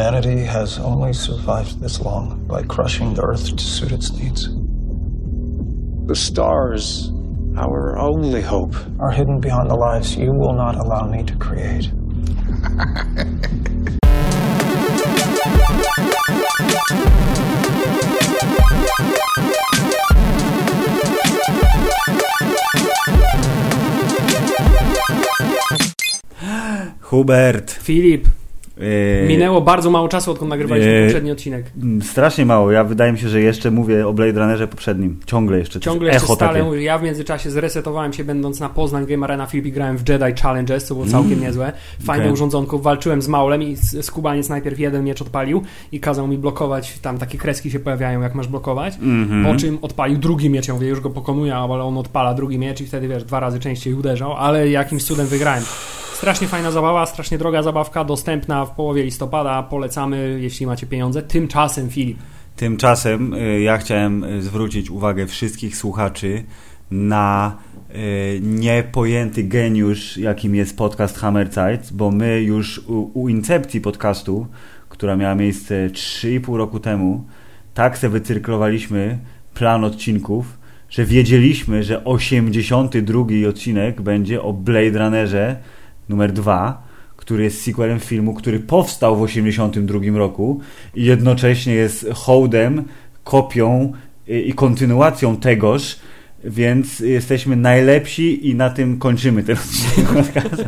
Humanity has only survived this long by crushing the earth to suit its needs. The stars, our only hope. Are hidden beyond the lives you will not allow me to create. Hubert. Filip, Yy, minęło bardzo mało czasu, odkąd nagrywaliśmy Yy, poprzedni odcinek. mm, Strasznie mało. Ja wydaje mi się, że jeszcze mówię o Blade Runnerze poprzednim. Ciągle jeszcze. Ciągle jeszcze echo stale takie. mówię, ja w międzyczasie zresetowałem się będąc na Poznań Game Arena Filip i grałem w Jedi Challenges, co było całkiem niezłe. Fajne Okej. urządzonko, walczyłem z Maulem i s- skubaniec najpierw jeden miecz odpalił i kazał mi blokować, tam takie kreski się pojawiają jak masz blokować, Mhm. po czym odpalił drugi miecz, ja mówię, już go pokonuję, ale on odpala drugi miecz i wtedy wiesz, dwa razy częściej uderzał, ale jakimś cudem wygrałem. Strasznie fajna zabawa, strasznie droga zabawka, dostępna w połowie listopada, polecamy, jeśli macie pieniądze. Tymczasem Filip, Tymczasem y, ja chciałem y, zwrócić uwagę wszystkich słuchaczy na y, niepojęty geniusz, jakim jest podcast Hammerzeit, bo my już u, u incepcji podcastu, która miała miejsce 3,5 roku temu, tak se wycyrklowaliśmy plan odcinków, że wiedzieliśmy, że 82 odcinek będzie o Blade Runnerze numer 2, który jest sequelem filmu, który powstał w 82 roku i jednocześnie jest hołdem, kopią i kontynuacją tegoż, więc jesteśmy najlepsi i na tym kończymy ten odcinek podcastu.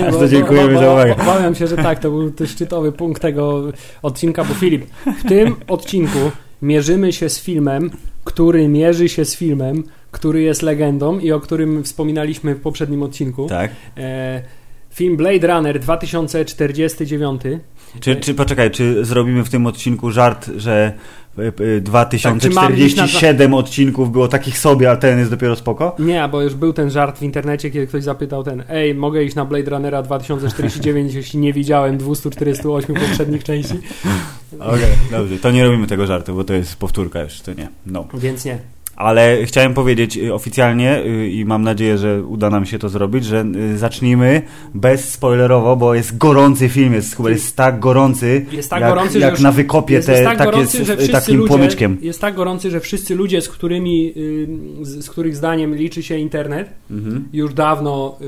Bardzo dziękujemy za uwagę. Obawiam się, że tak, to był to szczytowy punkt tego odcinka, bo Filip, w tym odcinku mierzymy się z filmem, który mierzy się z filmem, który jest legendą i o którym wspominaliśmy w poprzednim odcinku. Tak. E, film Blade Runner 2049. Czy, czy poczekaj, czy zrobimy w tym odcinku żart, że y, y, Tak, czy mamy iść na 2047 odcinków było takich sobie, a ten jest dopiero spoko? Nie, bo już był ten żart w internecie, kiedy ktoś zapytał ten, ej, mogę iść na Blade Runnera 2049, jeśli nie widziałem 248 poprzednich części? Okej, dobrze. To nie robimy tego żartu, bo to jest powtórka już, to nie. No. Więc nie. Ale chciałem powiedzieć y, oficjalnie y, i mam nadzieję, że uda nam się to zrobić, że y, zacznijmy bez spoilerowo, bo jest gorący film, jest, chyba jest tak gorący, Jest tak jak, gorący, jak na wykopie jest, te, jest tak takie gorący, z, że takim ludzie, płomyczkiem. Jest tak gorący, że wszyscy ludzie, z którymi, z, z których zdaniem liczy się internet, Mhm. już dawno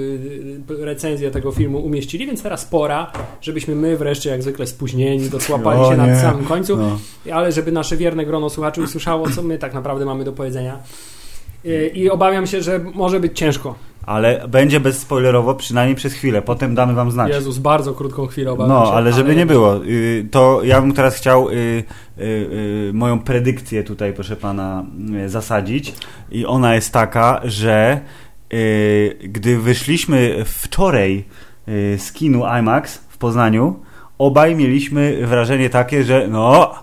recenzję tego filmu umieścili, więc teraz pora, żebyśmy my wreszcie, jak zwykle spóźnieni, dosłapali O się na samym końcu, No. ale żeby nasze wierne grono słuchaczy usłyszało, co my tak naprawdę mamy do powiedzenia. Y, I obawiam się, że może być ciężko. Ale będzie bezspoilerowo przynajmniej przez chwilę, potem damy wam znać. Jezus, bardzo krótką chwilę obawiam No, się. ale żeby nie było, y, to ja bym teraz chciał y, y, moją predykcję tutaj, proszę pana, zasadzić. I ona jest taka, że gdy wyszliśmy wczoraj z kinu IMAX w Poznaniu, obaj mieliśmy wrażenie takie, że no,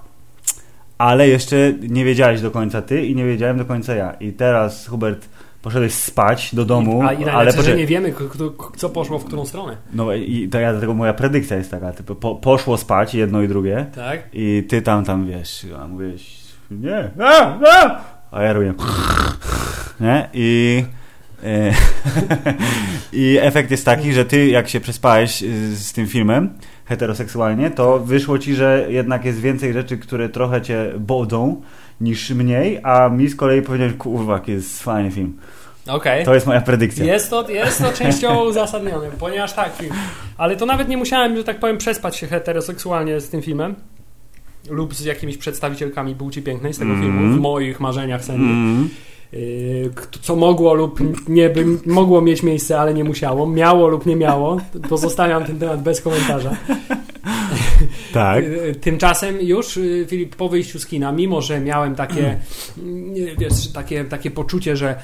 ale jeszcze nie wiedziałeś do końca ty i nie wiedziałem do końca ja. I teraz, Hubert, poszedłeś spać do domu, A i ale że poczekaj. nie wiemy, k- k- co poszło w którą stronę. No i to ja dlatego moja predykcja jest taka, typu, po, poszło spać jedno i drugie Tak? i ty tam tam wiesz, a mówisz nie, a, a, a ja robię nie i e, i efekt jest taki, że ty jak się przespałeś y, z tym filmem heteroseksualnie, to wyszło ci, że jednak jest więcej rzeczy, które trochę cię bodą niż mniej, a mi z kolei powiedziałeś, kurwa, jaki jest fajny film. Okej. To jest moja predykcja. Jest to, jest to częściowo uzasadnione, ponieważ tak, film. Ale to nawet nie musiałem, że tak powiem, przespać się heteroseksualnie z tym filmem. Lub z jakimiś przedstawicielkami płci pięknej z tego Mhm. filmu, w moich marzeniach sennych. Mm. Yy, co mogło lub nie by, mogło mieć miejsce, ale nie musiało. Miało lub nie miało. To zostawiam ten temat bez komentarza. Tak. Y, Tymczasem już, Filip, po wyjściu z kina, mimo że miałem takie, wiesz, takie, takie poczucie, że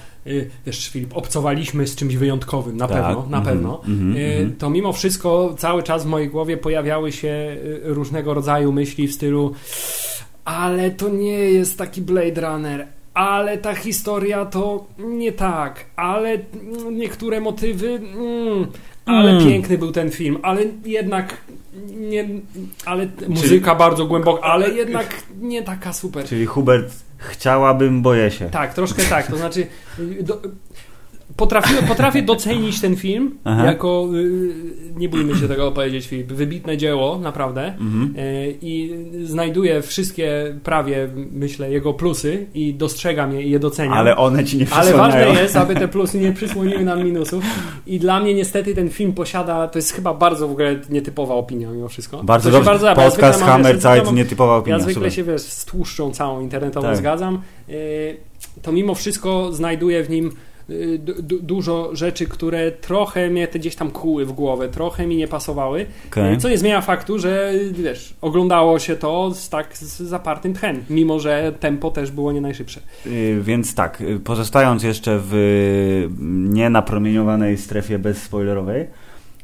wiesz, Filip, obcowaliśmy z czymś wyjątkowym, na Tak. pewno, na Mhm. pewno, Mhm. Mhm. to mimo wszystko cały czas w mojej głowie pojawiały się różnego rodzaju myśli w stylu ale to nie jest taki Blade Runner, ale ta historia to nie tak, ale mm, niektóre motywy, mm, ale Mm. piękny był ten film, ale jednak nie, ale muzyka bardzo głęboka, ale jednak nie taka super. Czyli Hubert, chciałabym, boję się. Tak, troszkę tak, to znaczy do, Potrafię, potrafię docenić ten film Aha. jako, y, nie bójmy się tego powiedzieć, Filip, wybitne dzieło, naprawdę. Mhm. Y, I znajduję wszystkie, prawie, myślę, jego plusy i dostrzegam je i je doceniam. Ale one ci nie Ale przysłaniają. ważne jest, aby te plusy nie przysłoniły nam minusów. I dla mnie niestety ten film posiada, to jest chyba bardzo w ogóle nietypowa opinia mimo wszystko. Bardzo dobrze. Bardzo, ja Podcast mam, Hammer mam- nietypowa opinia. ja zwykle super. się wiesz, z tłuszczą całą internetową Tak. zgadzam. Yy, To mimo wszystko znajduję w nim du- du- dużo rzeczy, które trochę mnie te gdzieś tam kuły w głowę, trochę mi nie pasowały. Okej. Yy, Co nie zmienia faktu, że wiesz, oglądało się to z tak z zapartym tchem, mimo że tempo też było nie najszybsze. Y, Więc tak, y, pozostając jeszcze w y, nienapromieniowanej strefie bezspoilerowej,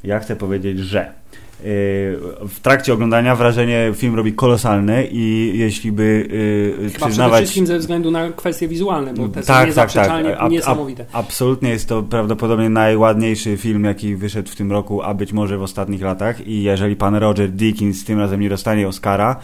ja chcę powiedzieć, że y, w trakcie oglądania wrażenie film robi kolosalne i jeśli by y, Chyba przede przyznawać... wszystkim ze względu na kwestie wizualne, bo te Tak, są tak, tak. Ab- niesamowite. Absolutnie jest to prawdopodobnie najładniejszy film, jaki wyszedł w tym roku, a być może w ostatnich latach. I jeżeli pan Roger Deakins tym razem nie dostanie Oscara,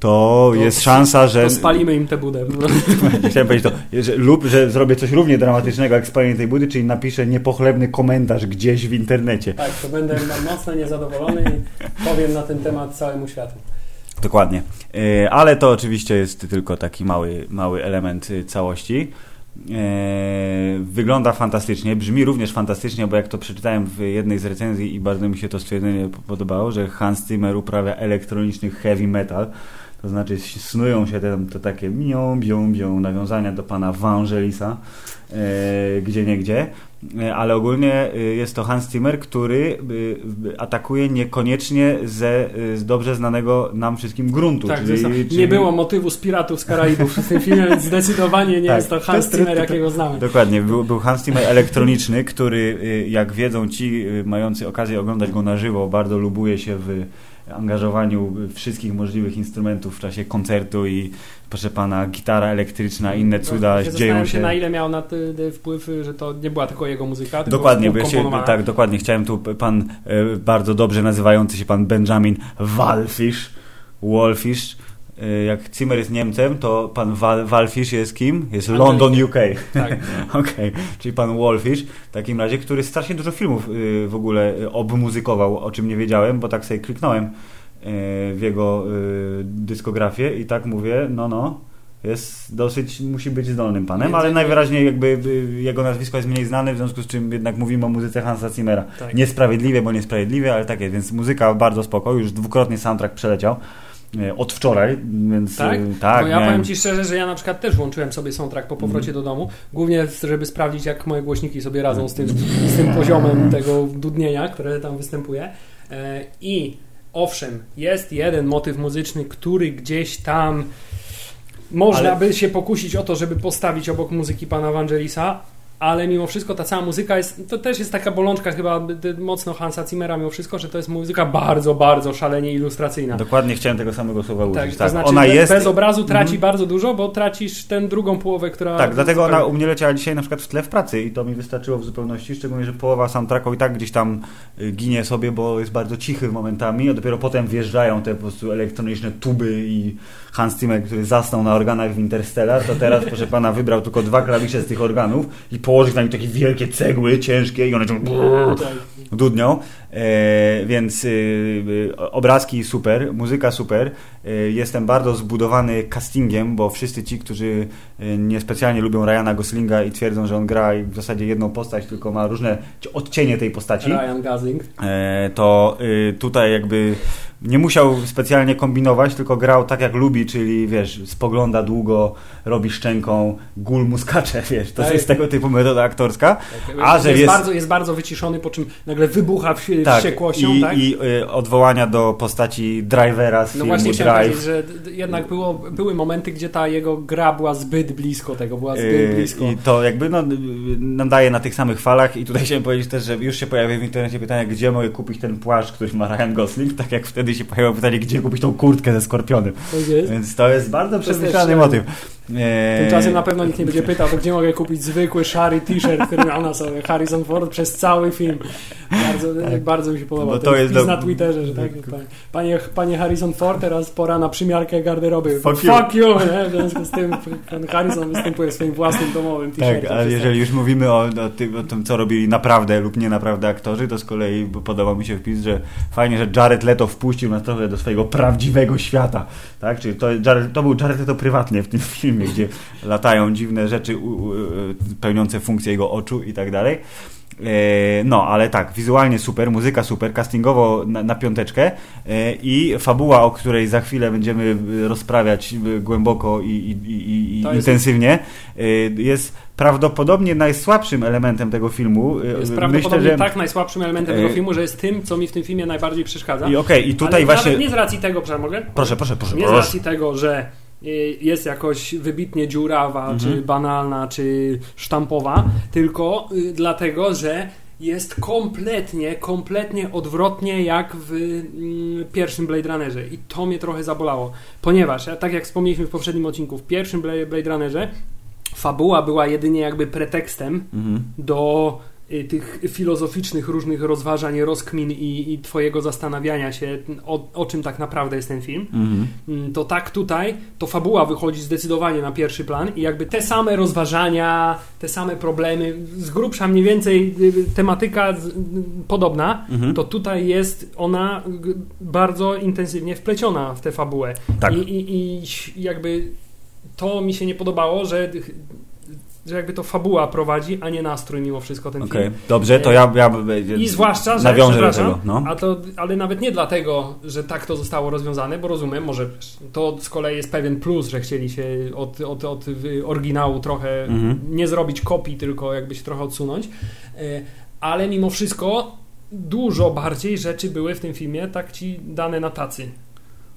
to, jest szansa, że. To spalimy im tę budę. Chciałem powiedzieć to, że, lub że zrobię coś równie dramatycznego jak spalenie tej budy, czyli napiszę niepochlebny komentarz gdzieś w internecie. Tak, to będę mocno niezadowolony i powiem na ten temat całemu światu. Dokładnie. E, Ale to oczywiście jest tylko taki mały, mały element y, całości. E, Wygląda fantastycznie, brzmi również fantastycznie, bo jak to przeczytałem w jednej z recenzji i bardzo mi się to stwierdzenie po- podobało, że Hans Zimmer uprawia elektroniczny heavy metal. To znaczy snują się te, te takie bią, bią, bią nawiązania do pana Vangelisa, e, gdzie nie gdzie. E, Ale ogólnie e, jest to Hans Zimmer, który e, atakuje niekoniecznie ze, z dobrze znanego nam wszystkim gruntu. Tak, czyli, czyli- nie było motywu z Piratów z Karaibów w tym filmie, więc zdecydowanie nie Tak. jest to Hans Zimmer, jakiego znamy. Dokładnie, był, był Hans Zimmer elektroniczny, który, jak wiedzą ci mający okazję oglądać go na żywo, bardzo lubuje się w angażowaniu wszystkich możliwych instrumentów w czasie koncertu i proszę pana, gitara elektryczna, inne cuda Ja się dzieją się. na ile miał na to wpływ, że to nie była tylko jego muzyka, Dokładnie, bo ja się, tak, dokładnie. Chciałem tu pan e, bardzo dobrze nazywający się pan Benjamin Walfish, Wolfish. E, jak Zimmer jest Niemcem, to pan Wal, Walfish jest kim? Jest Anglik. London, UK. Tak. Okej, czyli pan Wolfish w takim razie, który strasznie dużo filmów y, w ogóle y, obmuzykował, o czym nie wiedziałem, bo tak sobie kliknąłem y, w jego y, dyskografię i tak mówię, no no, jest dosyć, musi być zdolnym panem, ale najwyraźniej jakby y, jego nazwisko jest mniej znane, w związku z czym jednak mówimy o muzyce Hansa Zimmera. Tak. Niesprawiedliwie, bo niesprawiedliwie, ale tak jest, więc muzyka bardzo spoko, już dwukrotnie soundtrack przeleciał. Y, Od wczoraj, więc Tak? y, tak Bo ja miałem- powiem Ci szczerze, że ja na przykład też włączyłem sobie soundtrack po powrocie do domu, głównie żeby sprawdzić, jak moje głośniki sobie radzą z tym, z tym poziomem tego dudnienia, które tam występuje. E, I owszem, jest jeden motyw muzyczny, który gdzieś tam można Ale- by się pokusić o to, żeby postawić obok muzyki pana Vangelisa, ale mimo wszystko ta cała muzyka jest, to też jest taka bolączka chyba mocno Hansa Zimmera mimo wszystko, że to jest muzyka bardzo, bardzo szalenie ilustracyjna. Dokładnie chciałem tego samego słowa użyć. Tak, Tak, to znaczy ona jest. bez obrazu traci Mhm. bardzo dużo, bo tracisz tę drugą połowę, która... Tak, dlatego ona u mnie leciała dzisiaj na przykład w tle w pracy i to mi wystarczyło w zupełności, szczególnie, że połowa soundtracku i tak gdzieś tam y, ginie sobie, bo jest bardzo cichy momentami, a dopiero potem wjeżdżają te po prostu elektroniczne tuby i Hans Zimmer, który zasnął na organach w Interstellar, to teraz, proszę pana, wybrał tylko dwa klawisze z tych organów i położył na nich takie wielkie cegły, ciężkie i one ciągle dudnią, e, więc y, y, obrazki super, muzyka super. E, jestem bardzo zbudowany castingiem, bo wszyscy ci, którzy y, niespecjalnie lubią Ryana Goslinga i twierdzą, że on gra w zasadzie jedną postać, tylko ma różne odcienie tej postaci, Ryan Gosling. e, to tutaj jakby nie musiał specjalnie kombinować, tylko grał tak jak lubi, czyli wiesz, spogląda długo, robi szczęką, gul mu skacze, wiesz, to Tak. jest tego typu metoda aktorska. Tak, A, jest, że jest- Bardzo, jest bardzo wyciszony, po czym nagle wybucha w, Tak, wściekłością, i, tak? i y, odwołania do postaci drivera z no filmu właśnie chciałem Drive. powiedzieć, że jednak było, były momenty, gdzie ta jego gra była zbyt blisko tego, była zbyt Yy, blisko. I to jakby no, y, nadaje na tych samych falach i tutaj chciałem powiedzieć też, że już się pojawia w internecie pytanie, gdzie mogę kupić ten płaszcz, który ma Ryan Gosling, tak jak wtedy się pojawiło pytanie, gdzie kupić tą kurtkę ze skorpionem. Tak. Więc to jest bardzo przemyślany motyw. E, Tymczasem na pewno nikt nie będzie pytał, to gdzie mogę kupić zwykły szary t-shirt, który miał na sobie Harrison Ford przez cały film. Bardzo, bardzo mi się podoba. Bo Ten to jest do- na Twitterze, że tak, panie, panie Harrison Ford, teraz pora na przymiarkę garderoby. Fuck you. Fuck you nie? W związku z tym pan Harrison występuje w swoim własnym domowym t-shircie. Tak, ale jeżeli już mówimy o, o, tym, o tym, co robili naprawdę lub nie naprawdę aktorzy, to z kolei podoba mi się wpis, że fajnie, że Jared Leto wpuścił nas trochę do swojego prawdziwego świata. Tak? Czyli to, Jared, to był Jared Leto prywatnie w tym filmie, gdzie latają dziwne rzeczy pełniące funkcję jego oczu i tak dalej. E, No, ale tak, wizualnie super, muzyka super, castingowo na, na piąteczkę e, i fabuła, o której za chwilę będziemy e, rozprawiać głęboko i, i, i, jest- intensywnie, e, jest prawdopodobnie najsłabszym elementem tego filmu. Jest prawdopodobnie Myślę, że... tak najsłabszym elementem tego filmu, że jest tym, co mi w tym filmie najbardziej przeszkadza. I okej, i tutaj ale właśnie... Nawet nie z racji tego, przepraszam, mogę? Proszę, proszę, proszę. Nie z proszę. racji tego, że jest jakoś wybitnie dziurawa, Mhm. czy banalna, czy sztampowa, tylko y, dlatego, że jest kompletnie, kompletnie odwrotnie jak w mm, pierwszym Blade Runnerze i to mnie trochę zabolało, ponieważ, tak jak wspomnieliśmy w poprzednim odcinku, w pierwszym Bla- Blade Runnerze fabuła była jedynie jakby pretekstem Mhm. do y, tych filozoficznych różnych rozważań, rozkmin i, i twojego zastanawiania się, o, o czym tak naprawdę jest ten film, Mhm. Mm, to tak tutaj, to fabuła wychodzi zdecydowanie na pierwszy plan i jakby te same rozważania, te same problemy, z grubsza mniej więcej y, tematyka y, podobna, Mhm. to tutaj jest ona bardzo intensywnie wpleciona w tę fabułę. Tak. I, i, I jakby to mi się nie podobało, że, że jakby to fabuła prowadzi, a nie nastrój mimo wszystko ten Okej, film. dobrze, to ja... ja I zwłaszcza, że Nawiążę do tego, no. a to, ale nawet nie dlatego, że tak to zostało rozwiązane, bo rozumiem, może to z kolei jest pewien plus, że chcieli się od, od, od oryginału trochę Mhm. nie zrobić kopii, tylko jakby się trochę odsunąć. E, Ale mimo wszystko dużo bardziej rzeczy były w tym filmie tak ci dane na tacy.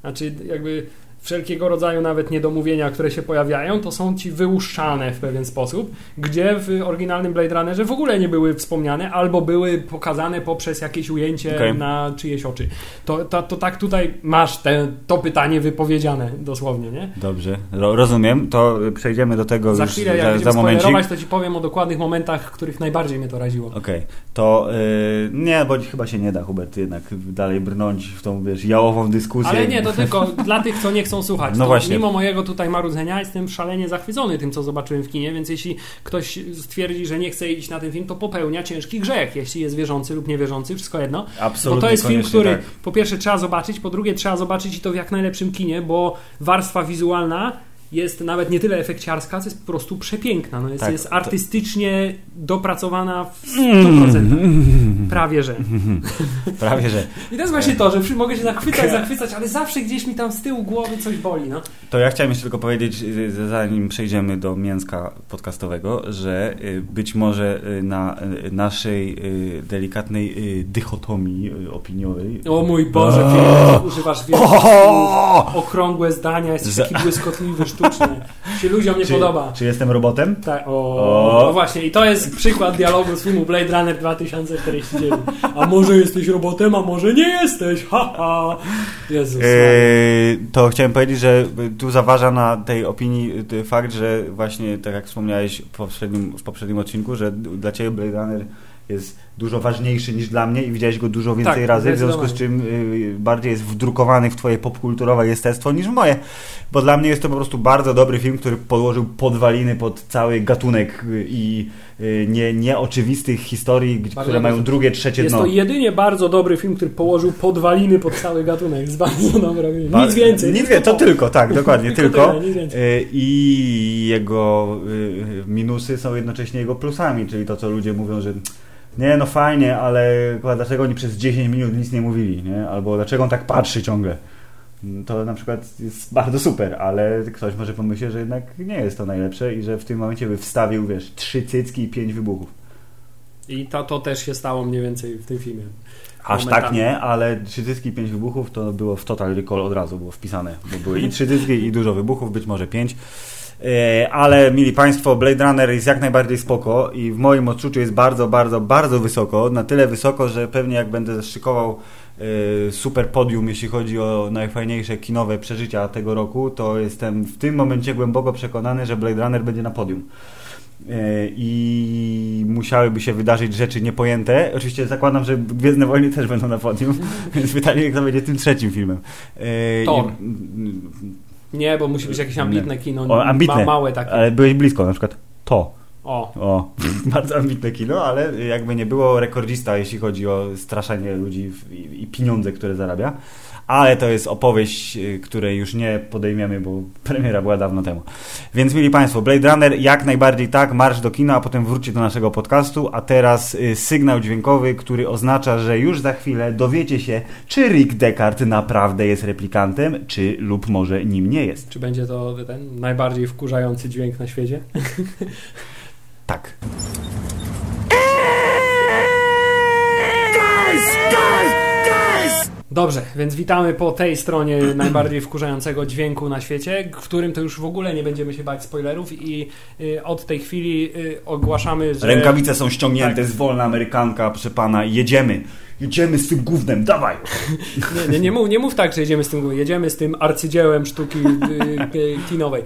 Znaczy jakby wszelkiego rodzaju nawet niedomówienia, które się pojawiają, to są ci wyłuszczane w pewien sposób, gdzie w oryginalnym Blade Runnerze w ogóle nie były wspomniane, albo były pokazane poprzez jakieś ujęcie Okej. na czyjeś oczy. To, to, to tak tutaj masz te, to pytanie wypowiedziane dosłownie, nie? Dobrze, ro, rozumiem, to przejdziemy do tego Za już chwilę, jak za, za momencik. to ci powiem o dokładnych momentach, w których najbardziej mnie to raziło. Okej, to y, nie, bo chyba się nie da, Hubert, jednak dalej brnąć w tą, wiesz, jałową dyskusję. Ale nie, to tylko dla tych, co nie chcą słuchać. No to właśnie. Mimo mojego tutaj marudzenia jestem szalenie zachwycony tym, co zobaczyłem w kinie, więc jeśli ktoś stwierdzi, że nie chce iść na ten film, to popełnia ciężki grzech, jeśli jest wierzący lub niewierzący, wszystko jedno. Absolutnie Bo to jest film, który tak. po pierwsze trzeba zobaczyć, po drugie trzeba zobaczyć i to w jak najlepszym kinie, bo warstwa wizualna jest nawet nie tyle efekciarska, co jest po prostu przepiękna. No jest, Tak, jest to- artystycznie dopracowana w 100%. Prawie że. Prawie, że. I to jest właśnie to, że mogę się zachwycać, zachwycać, ale zawsze gdzieś mi tam z tyłu głowy coś boli. No. To ja chciałem jeszcze tylko powiedzieć, y, zanim przejdziemy do mięska podcastowego, że y, być może y, na y, naszej y, delikatnej y, dychotomii y, opiniowej O mój Boże, O! Używasz wielkich okrągłe zdania, jesteś taki błyskotliwy, sztuczny. Się ludziom nie Czy, podoba. czy jestem robotem? Tak, o, O. No właśnie, i to jest przykład dialogu z filmu Blade Runner 2049. A może jesteś robotem, a może nie jesteś, haha. Jezus. Yy, to chciałem powiedzieć, że tu zaważa na tej opinii y, fakt, że właśnie tak jak wspomniałeś w poprzednim, w poprzednim odcinku, że dla Ciebie Blade Runner jest dużo ważniejszy niż dla mnie i widziałeś go dużo więcej Tak, razy, w związku z czym y, bardziej jest wdrukowany w Twoje popkulturowe jestestwo niż w moje. Bo dla mnie jest to po prostu bardzo dobry film, który podłożył podwaliny pod cały gatunek y, i y, nie, nieoczywistych historii, Bardzo które mają drugie, trzecie Jest dno. to jedynie bardzo dobry film, który położył podwaliny pod cały gatunek. Jest bardzo dobry. Nic Ba- więcej. Nic więcej, to tylko, tak, dokładnie, Tylko tyle, I jego y, minusy są jednocześnie jego plusami, czyli to, co ludzie mówią, że nie, no fajnie, ale dlaczego oni przez 10 minut nic nie mówili, nie? Albo dlaczego on tak patrzy ciągle. To na przykład jest bardzo super, ale ktoś może pomyśleć, że jednak nie jest to najlepsze i że w tym momencie by wstawił, wiesz, trzy cycki i pięć wybuchów. I to, to też się stało mniej więcej w tym filmie. Aż Momentami. tak nie, ale trzy cycki i pięć wybuchów to było w Total Recall od razu było wpisane, bo były i trzy cycki i dużo wybuchów, być może pięć. E, Ale, mili Państwo, Blade Runner jest jak najbardziej spoko i w moim odczuciu jest bardzo, bardzo, bardzo wysoko. Na tyle wysoko, że pewnie jak będę szykował y, super podium, jeśli chodzi o najfajniejsze kinowe przeżycia tego roku, to jestem w tym momencie głęboko przekonany, że Blade Runner będzie na podium. Y, I musiałyby się wydarzyć rzeczy niepojęte. Oczywiście zakładam, że Gwiezdne Wojny też będą na podium, więc pytanie, kto będzie tym trzecim filmem. Thor. i- Nie, bo musi być jakieś ambitne kino. O, ambitne, Ma, małe takie. ale byłeś blisko, na przykład to. O, O, bardzo ambitne kino, ale jakby nie było rekordzista, jeśli chodzi o straszenie ludzi i pieniądze, które zarabia. Ale to jest opowieść, y, której już nie podejmiemy, bo premiera była dawno temu. Więc, mili Państwo, Blade Runner jak najbardziej tak, marsz do kina, a potem wróćcie do naszego podcastu. A teraz y, sygnał dźwiękowy, który oznacza, że już za chwilę dowiecie się, czy Rick Deckard naprawdę jest replikantem, czy lub może nim nie jest. czy będzie to ten najbardziej wkurzający dźwięk na świecie? Tak. Dobrze, więc witamy po tej stronie najbardziej wkurzającego dźwięku na świecie, w którym to już w ogóle nie będziemy się bać spoilerów i y, od tej chwili y, ogłaszamy, że... Rękawice są ściągnięte, Tak. z wolna amerykanka, proszę pana, jedziemy. Jedziemy z tym gównem, dawaj! Nie, nie, nie, mów, nie mów tak, że jedziemy z tym, jedziemy z tym arcydziełem sztuki y, y, kinowej.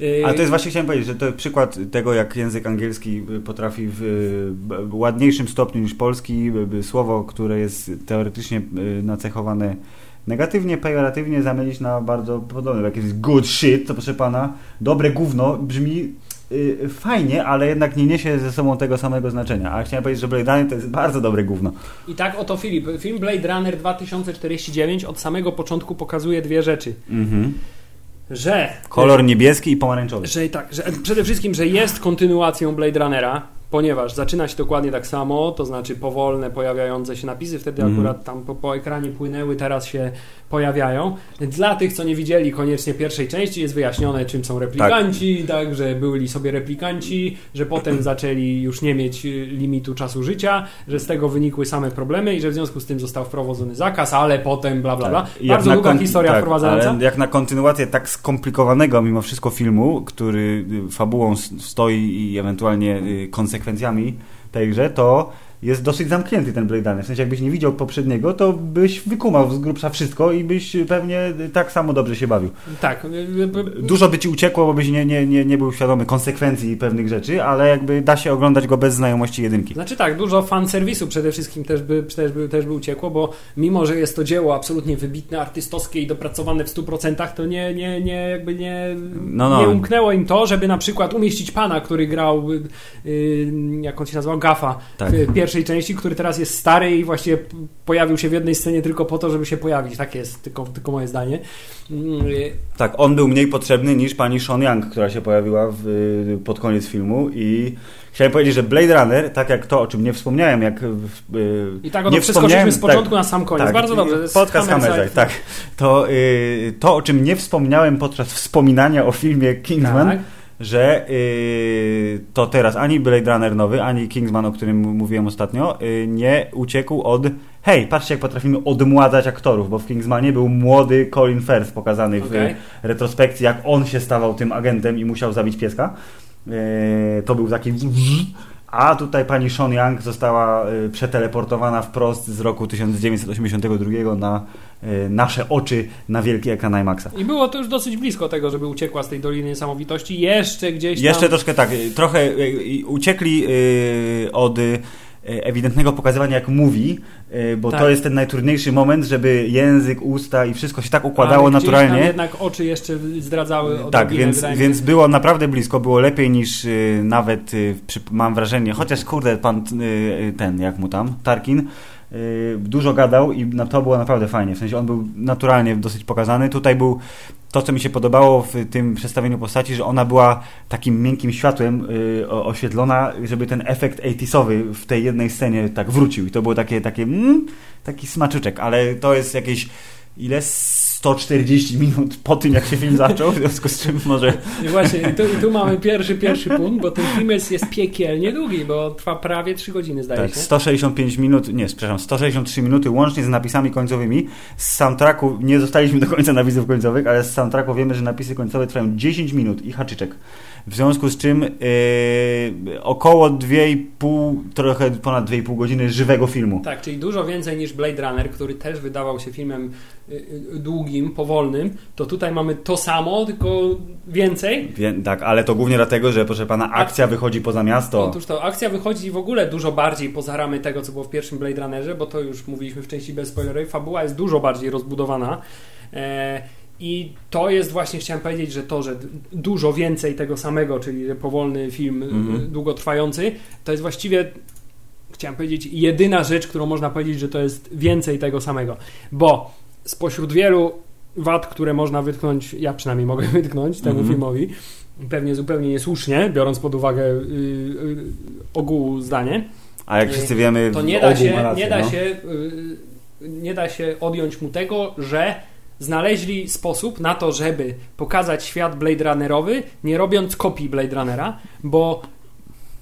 Y, Ale to jest właśnie chciałem powiedzieć, że to przykład tego, jak język angielski potrafi w y, ładniejszym stopniu niż polski y, y, słowo, które jest teoretycznie y, nacechowane negatywnie, pejoratywnie zamienić na bardzo podobne. Jak jest good shit, to proszę pana, dobre gówno brzmi y, fajnie, ale jednak nie niesie ze sobą tego samego znaczenia. A chciałem powiedzieć, że Blade Runner to jest bardzo dobre gówno. I tak oto Filip, film Blade Runner 2049 od samego początku pokazuje dwie rzeczy. Mhm. Że... Kolor niebieski i pomarańczowy. Że tak, że przede wszystkim, że jest kontynuacją Blade Runnera, ponieważ zaczyna się dokładnie tak samo, to znaczy powolne pojawiające się napisy, wtedy Mhm. akurat tam po, po ekranie płynęły, teraz się pojawiają. Dla tych, co nie widzieli koniecznie pierwszej części, jest wyjaśnione, czym są replikanci, tak, że byli sobie replikanci, że potem zaczęli już nie mieć y, limitu czasu życia, że z tego wynikły same problemy i że w związku z tym został wprowadzony zakaz, ale potem bla bla bla. Tak. Bardzo długa kon- historia tak, wprowadzająca. Jak na kontynuację tak skomplikowanego mimo wszystko filmu, który y, fabułą stoi i ewentualnie y, konsekwencjami tejże, to jest dosyć zamknięty ten Blade Runner. W sensie jakbyś nie widział poprzedniego, to byś wykumał z grubsza wszystko i byś pewnie tak samo dobrze się bawił. Tak. y, y, y, Dużo by ci uciekło, bo byś nie, nie, nie, nie był świadomy konsekwencji pewnych rzeczy, ale jakby da się oglądać go bez znajomości jedynki. Znaczy tak, dużo fanserwisu przede wszystkim też by, też, by, też by uciekło, bo mimo, że jest to dzieło absolutnie wybitne, artystowskie i dopracowane w 100%, to nie, nie, nie, jakby nie, No, no. nie umknęło im to, żeby na przykład umieścić pana, który grał, y, y, jak on się nazywał, Gafa Tak. w pierwszej części, który teraz jest stary i właściwie pojawił się w jednej scenie tylko po to, żeby się pojawić. Takie jest tylko, tylko moje zdanie. Mm, Tak, on był mniej potrzebny niż pani Sean Young, która się pojawiła w, pod koniec filmu i chciałem powiedzieć, że Blade Runner, tak jak to, o czym nie wspomniałem, jak I tak oto nie przeskoczyliśmy z początku tak, na sam koniec. tak, Bardzo dobrze. Podcast. Hammerside, tak. To, y, to, o czym nie wspomniałem podczas wspominania o filmie Kingsman, Tak. Że y, to teraz ani Blade Runner nowy, ani Kingsman, o którym mówiłem ostatnio, y, nie uciekł od hej, patrzcie jak potrafimy odmładzać aktorów, bo w Kingsmanie był młody Colin Firth pokazany w Okej. y, retrospekcji, jak on się stawał tym agentem i musiał zabić pieska. Y, to był taki a tutaj pani Sean Young została y, przeteleportowana wprost z roku 1982 na y, nasze oczy na wielki ekran IMAXa. I było to już dosyć blisko tego, żeby uciekła z tej Doliny Niesamowitości. Jeszcze gdzieś tam... Jeszcze troszkę tak, y, trochę uciekli od ewidentnego pokazywania jak mówi, y, bo Tak. to jest ten najtrudniejszy moment, żeby język, usta i wszystko się tak ale układało Tam naturalnie. jednak oczy jeszcze zdradzały odrobinę, Tak, więc, wydaje więc było naprawdę blisko, było lepiej niż y, nawet, mam wrażenie, chociaż kurde, pan ten, jak mu tam, Tarkin, dużo gadał i na, to było naprawdę fajnie, w sensie on był naturalnie dosyć pokazany, tutaj był to, co mi się podobało w tym przedstawieniu postaci, że ona była takim miękkim światłem y, o- oświetlona, żeby ten efekt 80sowy w tej jednej scenie tak wrócił i to było takie, takie mm, taki smaczyczek, ale to jest jakieś ile? 140 minut po tym, jak się film zaczął, w związku z czym może... I właśnie, i tu, i tu mamy pierwszy, pierwszy punkt, bo ten film jest, jest piekielnie długi, bo trwa prawie 3 godziny, zdaje Tak, się. 165 minut, nie, przepraszam, 163 minuty łącznie z napisami końcowymi. Z soundtracku, nie zostaliśmy do końca napisów końcowych, ale z soundtracku wiemy, że napisy końcowe trwają 10 minut i haczyczek. W związku z czym yy, około 2,5, trochę ponad 2,5 godziny żywego filmu. Tak, czyli dużo więcej niż Blade Runner, który też wydawał się filmem y, y, długim, powolnym, to tutaj mamy to samo, tylko więcej. Wie, tak, ale to głównie dlatego, że proszę pana, akcja wychodzi poza miasto. Otóż to akcja wychodzi w ogóle dużo bardziej poza ramy tego, co było w pierwszym Blade Runnerze, bo to już mówiliśmy w części bez spoilerowej. Fabuła jest dużo bardziej rozbudowana. E, I to jest właśnie, chciałem powiedzieć, że to, że dużo więcej tego samego, czyli powolny film, Mhm. y, długotrwający, to jest właściwie, chciałem powiedzieć, jedyna rzecz, którą można powiedzieć, że to jest więcej tego samego. Bo spośród wielu wad, które można wytknąć, ja przynajmniej mogę wytknąć temu Mhm. filmowi, pewnie zupełnie niesłusznie, biorąc pod uwagę y, y, ogółu zdanie, A jak wszyscy wiemy, to nie da się, rację, nie da no. się, y, nie da się odjąć mu tego, że znaleźli sposób na to, żeby pokazać świat Blade Runnerowy, nie robiąc kopii Blade Runnera, bo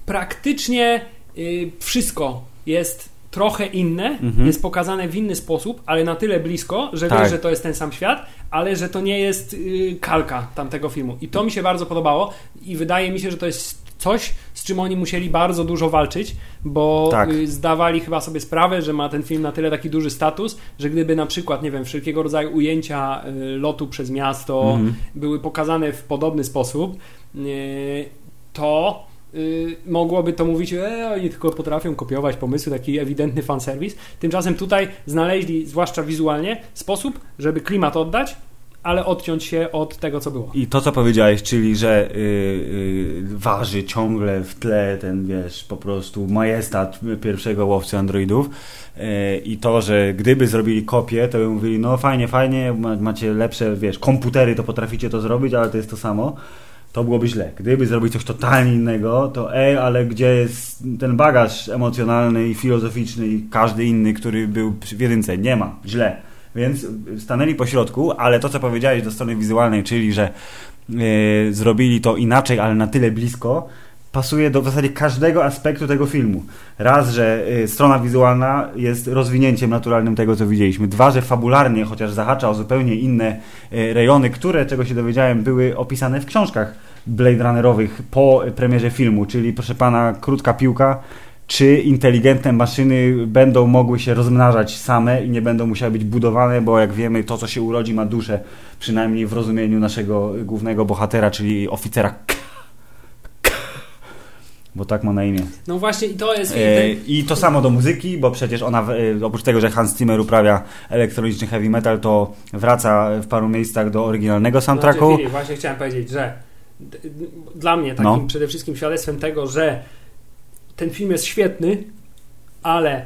praktycznie y, wszystko jest trochę inne, Mhm. jest pokazane w inny sposób, ale na tyle blisko, że Tak. wiesz, że to jest ten sam świat, ale że to nie jest y, kalka tamtego filmu. I to mi się bardzo podobało i wydaje mi się, że to jest coś, czym oni musieli bardzo dużo walczyć, bo Tak. y, zdawali chyba sobie sprawę, że ma ten film na tyle taki duży status, że gdyby na przykład, nie wiem, wszelkiego rodzaju ujęcia y, lotu przez miasto Mhm. były pokazane w podobny sposób, y, to mogłoby to mówić, e, oni tylko potrafią kopiować pomysły, taki ewidentny fanserwis. Tymczasem tutaj znaleźli, zwłaszcza wizualnie, sposób, żeby klimat oddać, ale odciąć się od tego, co było. I to, co powiedziałeś, czyli że y, y, waży ciągle w tle ten, wiesz, po prostu majestat pierwszego łowcy androidów y, i to, że gdyby zrobili kopię, to by mówili, no fajnie, fajnie, ma- macie lepsze, wiesz, komputery, to potraficie to zrobić, ale to jest to samo. To byłoby źle. Gdyby zrobić coś totalnie innego, to ej, ale gdzie jest ten bagaż emocjonalny i filozoficzny i każdy inny, który był w jedynce? Nie ma. Źle. Więc stanęli po środku, ale to, co powiedziałeś do strony wizualnej, czyli że e, zrobili to inaczej, ale na tyle blisko, pasuje do w zasadzie każdego aspektu tego filmu. Raz, że e, strona wizualna jest rozwinięciem naturalnym tego, co widzieliśmy. Dwa, że fabularnie, chociaż zahacza o zupełnie inne e, rejony, które, czego się dowiedziałem, były opisane w książkach Blade Runnerowych po premierze filmu, czyli proszę pana, krótka piłka, czy inteligentne maszyny będą mogły się rozmnażać same i nie będą musiały być budowane, bo jak wiemy, to co się urodzi ma duszę, przynajmniej w rozumieniu naszego głównego bohatera, czyli oficera K. K. Bo tak ma na imię. No właśnie i to jest... E, I to samo do muzyki, bo przecież ona, e, oprócz tego, że Hans Zimmer uprawia elektroniczny heavy metal, to wraca w paru miejscach do oryginalnego soundtracku. Znaczy, Filip, właśnie chciałem powiedzieć, że dla mnie takim No. przede wszystkim świadectwem tego, że ten film jest świetny, ale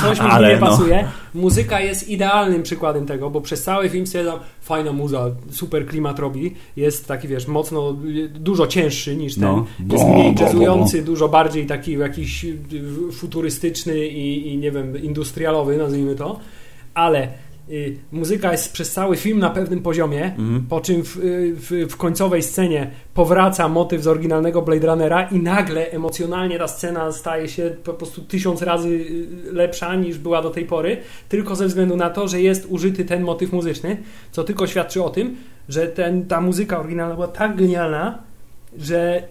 coś mi Ale nie no. pasuje. Muzyka jest idealnym przykładem tego, bo przez cały film stwierdzam, fajna muza, super klimat robi, jest taki, wiesz, mocno, dużo cięższy niż ten, No. jest mniej jazzujący, dużo bardziej taki jakiś futurystyczny i, i nie wiem, industrialowy, nazwijmy to, ale muzyka jest przez cały film na pewnym poziomie, Mhm. po czym w, y, w, w końcowej scenie powraca motyw z oryginalnego Blade Runnera i nagle emocjonalnie ta scena staje się po prostu tysiąc razy y, lepsza niż była do tej pory, tylko ze względu na to, że jest użyty ten motyw muzyczny, co tylko świadczy o tym, że ten, ta muzyka oryginalna była tak genialna, że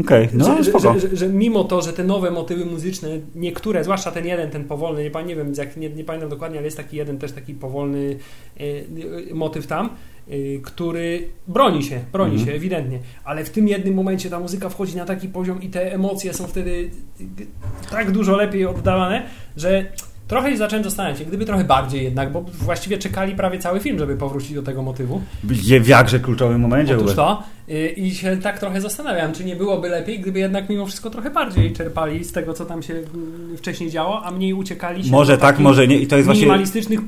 Okej, no że, że, że, że, mimo to, że te nowe motywy muzyczne, niektóre, zwłaszcza ten jeden, ten powolny, nie, nie wiem, jak, nie, nie pamiętam dokładnie, ale jest taki jeden też taki powolny e, e, motyw tam, e, który broni się, broni Mhm. się ewidentnie, ale w tym jednym momencie ta muzyka wchodzi na taki poziom i te emocje są wtedy tak dużo lepiej oddawane, że trochę się zacząłem zastanawiać, się, gdyby trochę bardziej jednak, bo właściwie czekali prawie cały film, żeby powrócić do tego motywu. W jakże kluczowym momencie. Otóż to. y, I się tak trochę zastanawiam, czy nie byłoby lepiej, gdyby jednak mimo wszystko trochę bardziej czerpali z tego, co tam się mm, wcześniej działo, a mniej uciekali się Może tak, może nie. I to jest właśnie minimalistycznych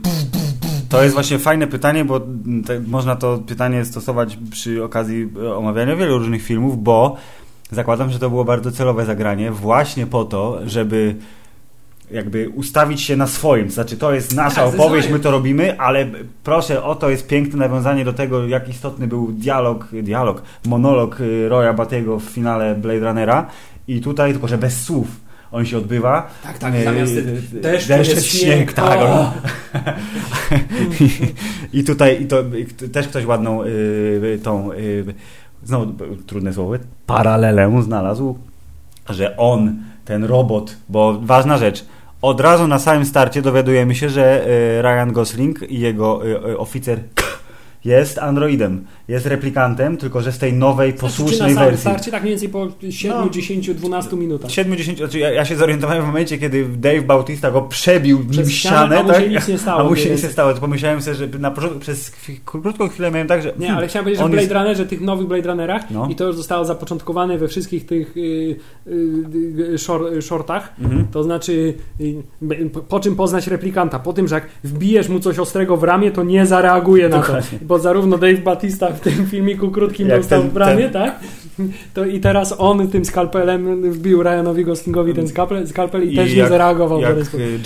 To jest właśnie fajne pytanie, bo te, można to pytanie stosować przy okazji e, omawiania wielu różnych filmów, bo zakładam, że to było bardzo celowe zagranie, właśnie po to, żeby jakby ustawić się na swoim. Znaczy, to jest nasza Tak, opowieść, my to robimy, ale proszę, oto jest piękne nawiązanie do tego, jak istotny był dialog, dialog, monolog y, Roya Batego w finale Blade Runnera i tutaj, tylko że bez słów on się odbywa. Tak, tak, Y, zamiast y, deszczu deszcz jest jest śnieg, śnieg. tak. O! I tutaj i to, y, też ktoś ładną y, tą, y, znowu y, trudne słowo, paralelę znalazł, że on, ten robot, bo ważna rzecz, od razu na samym starcie dowiadujemy się, że y, Ryan Gosling i jego y, y, oficer jest androidem, jest replikantem, tylko że z tej nowej, Czy na posłusznej samym wersji. starcie, tak mniej więcej po 7, No. 10, 12 minutach. 70, znaczy ja, ja się zorientowałem w momencie, kiedy Dave Bautista go przebił nim Przez ścianę, ścianę, a mu tak? się nic nie stało, A mu się więc- nic nie stało. To pomyślałem sobie, że na początku, przez krótką chwilę miałem tak, że... Nie, ale chciałem powiedzieć, że w Blade jest- Runnerze, tych nowych Blade Runnerach No. i to już zostało zapoczątkowane we wszystkich tych y, y, y, shor, shortach, Mhm. to znaczy y, po, po czym poznać replikanta? Po tym, że jak wbijesz mu coś ostrego w ramię, to nie zareaguje na to. Dokładnie. Bo zarówno Dave Batista w tym filmiku krótkim Jak dostał ten- w ramię, ten- tak? To i teraz on tym skalpelem wbił Ryanowi Goslingowi ten skalpel, skalpel i, też nie jak, zareagował w Jak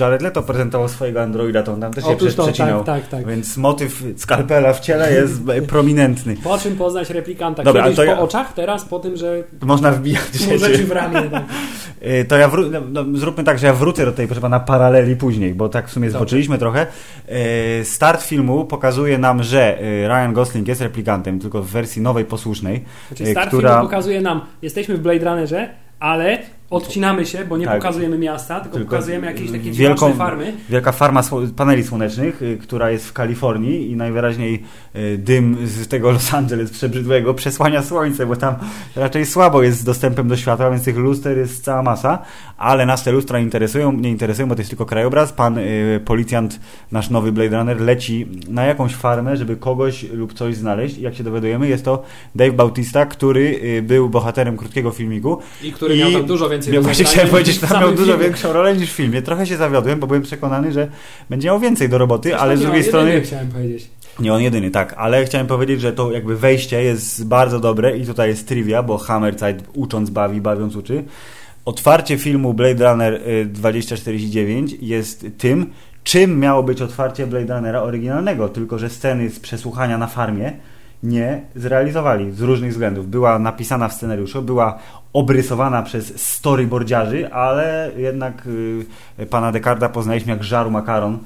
Jared Leto prezentował swojego androida, to on tam też się to, przecinał. tak, tak, tak. Więc motyw skalpela w ciele jest prominentny. Po czym poznać replikanta? Dobra, Kiedyś to po ja- oczach, teraz po tym, że Można wbijać mu rzeczy w ramię. Tak. Y, To ja wró- no, no, zróbmy tak, że ja wrócę do tej, proszę pana, paraleli później, bo tak w sumie zboczyliśmy trochę. Y, Start filmu pokazuje nam, że y, Ryan Gosling jest replikantem, tylko w wersji nowej, posłusznej, Znaczy start która... pokazuje nam, jesteśmy w Blade Runnerze, ale odcinamy się, bo nie Tak. pokazujemy miasta, tylko, Tylko pokazujemy jakieś takie wielką- farmy. Wielka farma paneli słonecznych, y, która jest w Kalifornii i najwyraźniej y, dym z tego Los Angeles przebrzydłego przesłania słońce, bo tam raczej słabo jest z dostępem do światła, więc tych luster jest cała masa, ale nas te lustra interesują, nie interesują, bo to jest tylko krajobraz. Pan y, policjant, nasz nowy Blade Runner, leci na jakąś farmę, żeby kogoś lub coś znaleźć i jak się dowiadujemy, jest to Dave Bautista, który y, był bohaterem krótkiego filmiku I który miał tam dużo więcej ja do właśnie chciałem powiedzieć, że tam miał dużo filmie. większą rolę niż w filmie. Trochę się zawiodłem, bo byłem przekonany, że będzie miał więcej do roboty, ale z Zresztą drugiej strony... chciałem powiedzieć. Nie on jedyny, tak, ale chciałem powiedzieć, że to jakby wejście jest bardzo dobre i tutaj jest trivia, bo Hammerzeit ucząc bawi, bawiąc uczy. Otwarcie filmu Blade Runner y, 2049 jest tym, czym miało być otwarcie Blade Runnera oryginalnego, tylko że sceny z przesłuchania na farmie nie zrealizowali z różnych względów. Była napisana w scenariuszu, była obrysowana przez storyboardziarzy, ale jednak y, pana Dekarda poznaliśmy jak żaru makaron,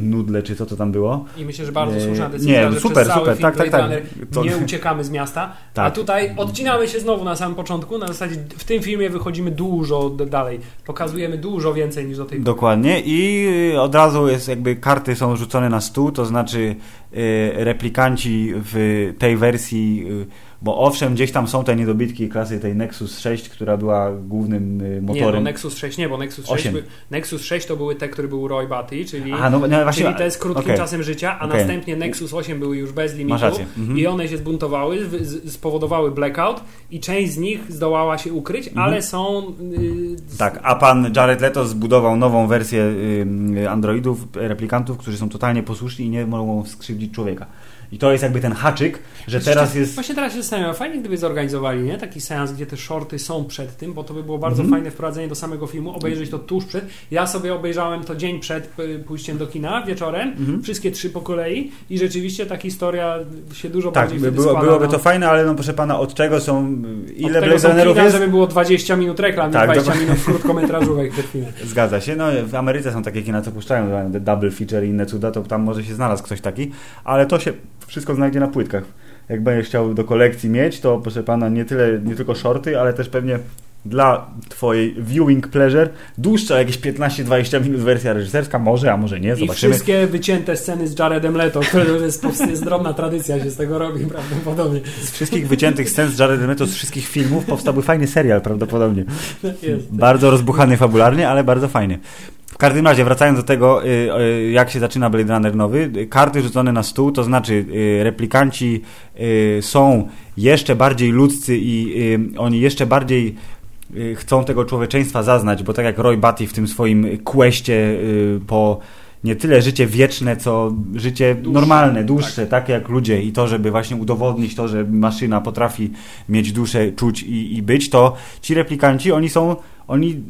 nudle czy co to tam było. I myślę, że bardzo Nie, słuszna decyzja, nie, że super, przez super, tak, tak, tak. Runner To- nie uciekamy z miasta, a Tak. tutaj odcinamy się znowu na samym początku, na zasadzie w tym filmie wychodzimy dużo dalej, pokazujemy dużo więcej niż do tej pory. Dokładnie i y, od razu jest jakby karty są rzucone na stół, to znaczy replikanci w tej wersji, bo owszem, gdzieś tam są te niedobitki klasy tej Nexus 6, która była głównym y, Nie, no motorem. Nexus 6 nie, bo Nexus 6, Osiem. by, Nexus 6 to były te, które był Roy Batty, czyli, Aha, no, no właśnie, czyli te z krótkim okej. czasem życia, a Okej. następnie Nexus 8 były już bez limitu. Mhm. i one się zbuntowały, spowodowały blackout i część z nich zdołała się ukryć, Mhm. ale są... y, Tak, a pan Jared Leto zbudował nową wersję y, androidów, replikantów, którzy są totalnie posłuszni i nie mogą skrzywdzić człowieka. I to jest jakby ten haczyk, że teraz jest... Właśnie teraz się zastanawiam, fajnie gdyby zorganizowali nie? taki seans, gdzie te shorty są przed tym, bo to by było bardzo Mhm. fajne wprowadzenie do samego filmu, obejrzeć to tuż przed. Ja sobie obejrzałem to dzień przed y, pójściem do kina wieczorem, Mhm. wszystkie trzy po kolei i rzeczywiście ta historia się dużo Tak, bardziej by wtedy było, składa, byłoby no. to fajne, ale no proszę pana, od czego są... Ile Od Blade Runnerów jest? żeby było 20 minut reklam, Tak, nie 20 dokładnie. minut krótkometrażówek przed filmem. Zgadza się. No, w Ameryce są takie kina, co puszczają te double feature i inne cuda, to tam może się znalazł ktoś taki, ale to się wszystko znajdzie na płytkach. Jak będziesz chciał do kolekcji mieć, to proszę pana, nie tyle, nie tylko shorty, ale też pewnie dla twojej viewing pleasure dłuższa, jakieś 15-20 minut wersja reżyserska, może, a może nie, I zobaczymy. wszystkie wycięte sceny z Jaredem Leto, które jest, jest drobna tradycja, się z tego robi prawdopodobnie. Z wszystkich wyciętych scen z Jaredem Leto, z wszystkich filmów powstałby fajny serial prawdopodobnie. Jest. Bardzo rozbuchany fabularnie, ale bardzo fajnie. W każdym razie, wracając do tego, y, y, jak się zaczyna Blade Runner nowy, karty rzucone na stół, to znaczy y, replikanci są jeszcze bardziej ludzcy i oni jeszcze bardziej chcą tego człowieczeństwa zaznać, bo tak jak Roy Batty w tym swoim questie y, po nie tyle życie wieczne, co życie Dłuższe, normalne, dłuższe, tak. jak ludzie i to, żeby właśnie udowodnić to, że maszyna potrafi mieć duszę, czuć i, i być, to ci replikanci, oni są oni,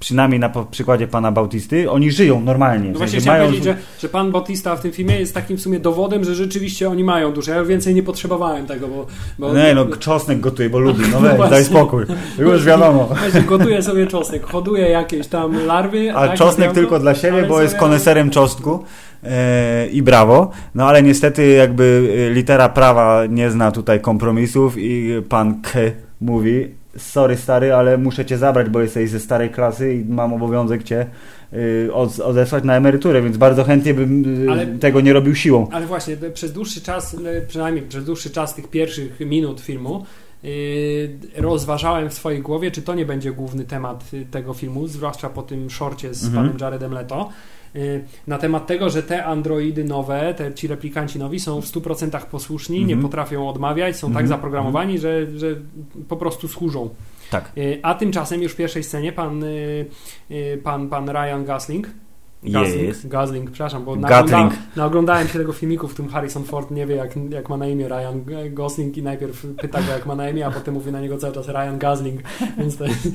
przynajmniej na przykładzie pana Bautisty, oni żyją normalnie. No właśnie chciałem mają powiedzieć, że, że pan Bautista w tym filmie jest takim w sumie dowodem, że rzeczywiście oni mają duszę. Ja więcej nie potrzebowałem tego, bo... bo Nie no, czosnek gotuje, bo lubi, no weź, właśnie. daj spokój. Już wiadomo. Właśnie gotuje sobie czosnek, hoduje jakieś tam larwy. A tak, czosnek białko, tylko dla siebie, bo jest koneserem czosnku e, i brawo. No ale niestety jakby e, litera prawa nie zna tutaj kompromisów i pan K mówi sorry stary, ale muszę cię zabrać, bo jesteś ze starej klasy i mam obowiązek cię y, od, odesłać na emeryturę, więc bardzo chętnie bym y, Ale- tego nie robił siłą. Ale właśnie przez dłuższy czas, przynajmniej przez dłuższy czas tych pierwszych minut filmu, yy, rozważałem w swojej głowie, czy to nie będzie główny temat y, tego filmu, zwłaszcza po tym szorcie z Mhm. panem Jaredem Leto. Yy, Na temat tego, że te androidy nowe, te, ci replikanci nowi są w 100% posłuszni, nie Mhm. potrafią odmawiać, są Mhm. tak zaprogramowani, że, że po prostu służą. Tak. Yy, A tymczasem już w pierwszej scenie pan, yy, pan, pan Ryan Gosling Gosling. Gosling, przepraszam, bo naoglądałem, naoglądałem się tego filmiku, w którym Harrison Ford nie wie, jak, jak ma na imię Ryan Gosling i najpierw pyta go, jak ma na imię, a potem mówi na niego cały czas Ryan Gosling, więc to jest...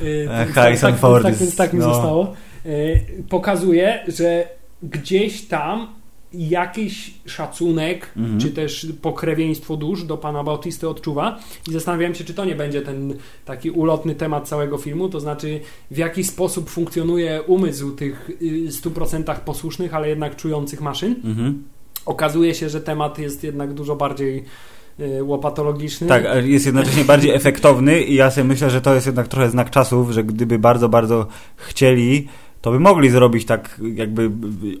E, tak- Harrison tak, Ford Tak, więc tak mi no. zostało. Yy, Pokazuje, że gdzieś tam jakiś szacunek, Mhm. czy też pokrewieństwo dusz do pana Bautisty odczuwa i zastanawiałem się, czy to nie będzie ten taki ulotny temat całego filmu, to znaczy w jaki sposób funkcjonuje umysł tych y, 100% posłusznych, ale jednak czujących maszyn. Mhm. Okazuje się, że temat jest jednak dużo bardziej y, łopatologiczny. Tak, jest jednocześnie bardziej efektowny i ja sobie myślę, że to jest jednak trochę znak czasów, że gdyby bardzo, bardzo chcieli, to by mogli zrobić tak jakby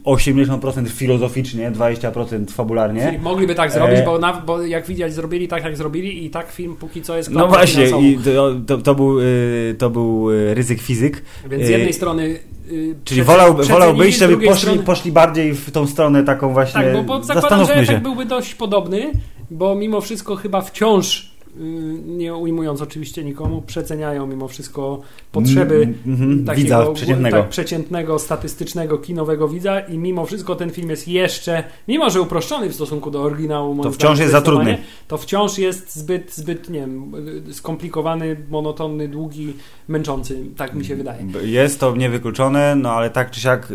80% filozoficznie, 20% fabularnie. Czyli Mogliby tak zrobić, E, bo, na, bo jak widać zrobili tak, jak zrobili i tak film póki co jest No właśnie, i to, to, był, y, to był y, ryzyk fizyk. Więc z e, jednej strony y, Czyli przece- wolał, przecenili, wolałbyś, z żeby poszli, strony- poszli bardziej w tą stronę taką właśnie. Tak, bo, bo zakładam, że efekt byłby dość podobny, bo mimo wszystko chyba wciąż, y, nie ujmując oczywiście nikomu, przeceniają mimo wszystko potrzeby Mm, mhm, takiego widza przeciętnego. Tak, przeciętnego, statystycznego, kinowego widza i mimo wszystko ten film jest jeszcze, mimo że uproszczony w stosunku do oryginału, To wciąż jest za trudny. To wciąż jest zbyt, zbyt, nie wiem, y, skomplikowany, monotonny, długi, męczący, tak mi się wydaje. Jest to niewykluczone, no ale tak czy siak y,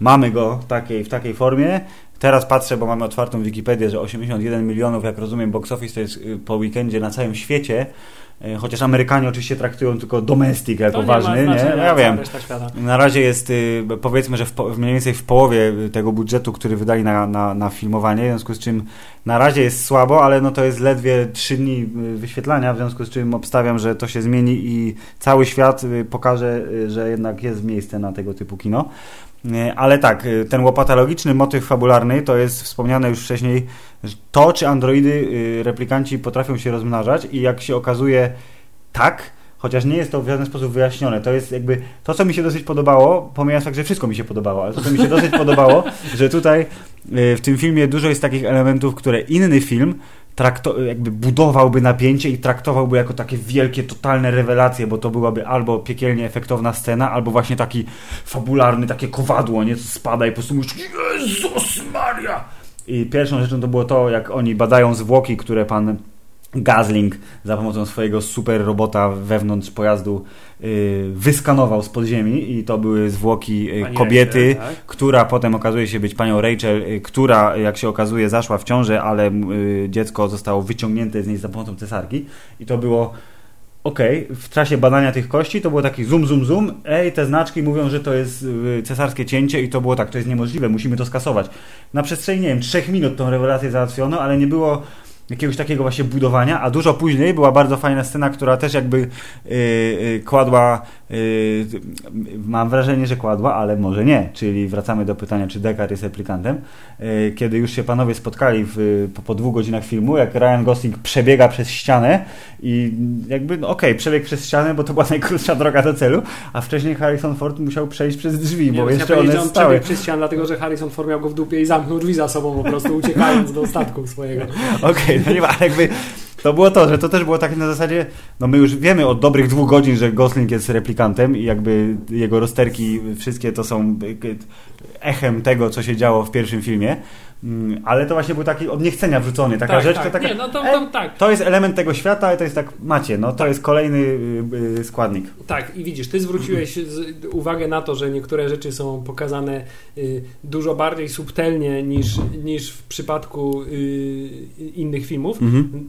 mamy go w takiej, w takiej formie. Teraz patrzę, bo mamy otwartą Wikipedię, że 81 milionów, jak rozumiem, box office to jest y, po weekendzie na całym świecie. Y, Chociaż Amerykanie oczywiście traktują tylko domestic jako To nie ważny, nie? znaczenia, Ja wiem. Na razie jest, y, powiedzmy, że w, mniej więcej w połowie tego budżetu, który wydali na, na, na filmowanie, w związku z czym na razie jest słabo, ale no to jest ledwie 3 dni wyświetlania, w związku z czym obstawiam, że to się zmieni i cały świat pokaże, że jednak jest miejsce na tego typu kino. Y, Ale tak, y, ten łopatologiczny motyw fabularny to jest wspomniane już wcześniej, to czy androidy, y, replikanci potrafią się rozmnażać i jak się okazuje tak, chociaż nie jest to w żaden sposób wyjaśnione. To jest jakby to, co mi się dosyć podobało, pomijając fakt, że wszystko mi się podobało, ale to, co mi się dosyć podobało, że tutaj w tym filmie dużo jest takich elementów, które inny film trakto- jakby budowałby napięcie i traktowałby jako takie wielkie, totalne rewelacje, bo to byłaby albo piekielnie efektowna scena, albo właśnie taki fabularny, takie kowadło, nie, co spada i po prostu mówisz Jezus Maria! I pierwszą rzeczą to było to, jak oni badają zwłoki, które pan Gazling za pomocą swojego super robota wewnątrz pojazdu y, wyskanował z podziemi i to były zwłoki y, Pani kobiety, Rachel, tak? która potem okazuje się być panią Rachel, y, która jak się okazuje zaszła w ciążę, ale dziecko zostało wyciągnięte z niej za pomocą cesarki i to było okej, w czasie badania tych kości to było taki zoom, zoom, zoom, ej, te znaczki mówią, że to jest cesarskie cięcie i to było tak, to jest niemożliwe, musimy to skasować. Na przestrzeni, nie wiem, trzech minut tą rewelację załatwiono, ale nie było jakiegoś takiego właśnie budowania, a dużo później była bardzo fajna scena, która też jakby y, y, kładła, mam wrażenie, że kładła, ale może nie, czyli wracamy do pytania, czy Deckard jest replikantem, y, kiedy już się panowie spotkali w, po, po dwóch godzinach filmu, jak Ryan Gosling przebiega przez ścianę i jakby, no okej, przebiegł przez ścianę, bo to była najkrótsza droga do celu, a wcześniej Harrison Ford musiał przejść przez drzwi, Nie, bo ja jeszcze one on stały. przebiegł przez ścianę, dlatego że Harrison Ford miał go w dupie i zamknął drzwi za sobą po prostu, uciekając do statku swojego. Okej, no nie ma, ale jakby to było to, że to też było takie na zasadzie, no my już wiemy od dobrych dwóch godzin, że Gosling jest replikantem i jakby jego rozterki wszystkie to są echem tego, co się działo w pierwszym filmie. Mm, Ale to właśnie był taki od niechcenia wrzucony, taka Tak, rzecz, tak. to taka, Nie, no to- to tak. to jest element tego świata, ale to jest tak, macie, no to jest kolejny y, y, składnik. Tak, i widzisz, ty zwróciłeś uwagę na to, że niektóre rzeczy są pokazane y, dużo bardziej subtelnie niż, niż w przypadku innych filmów.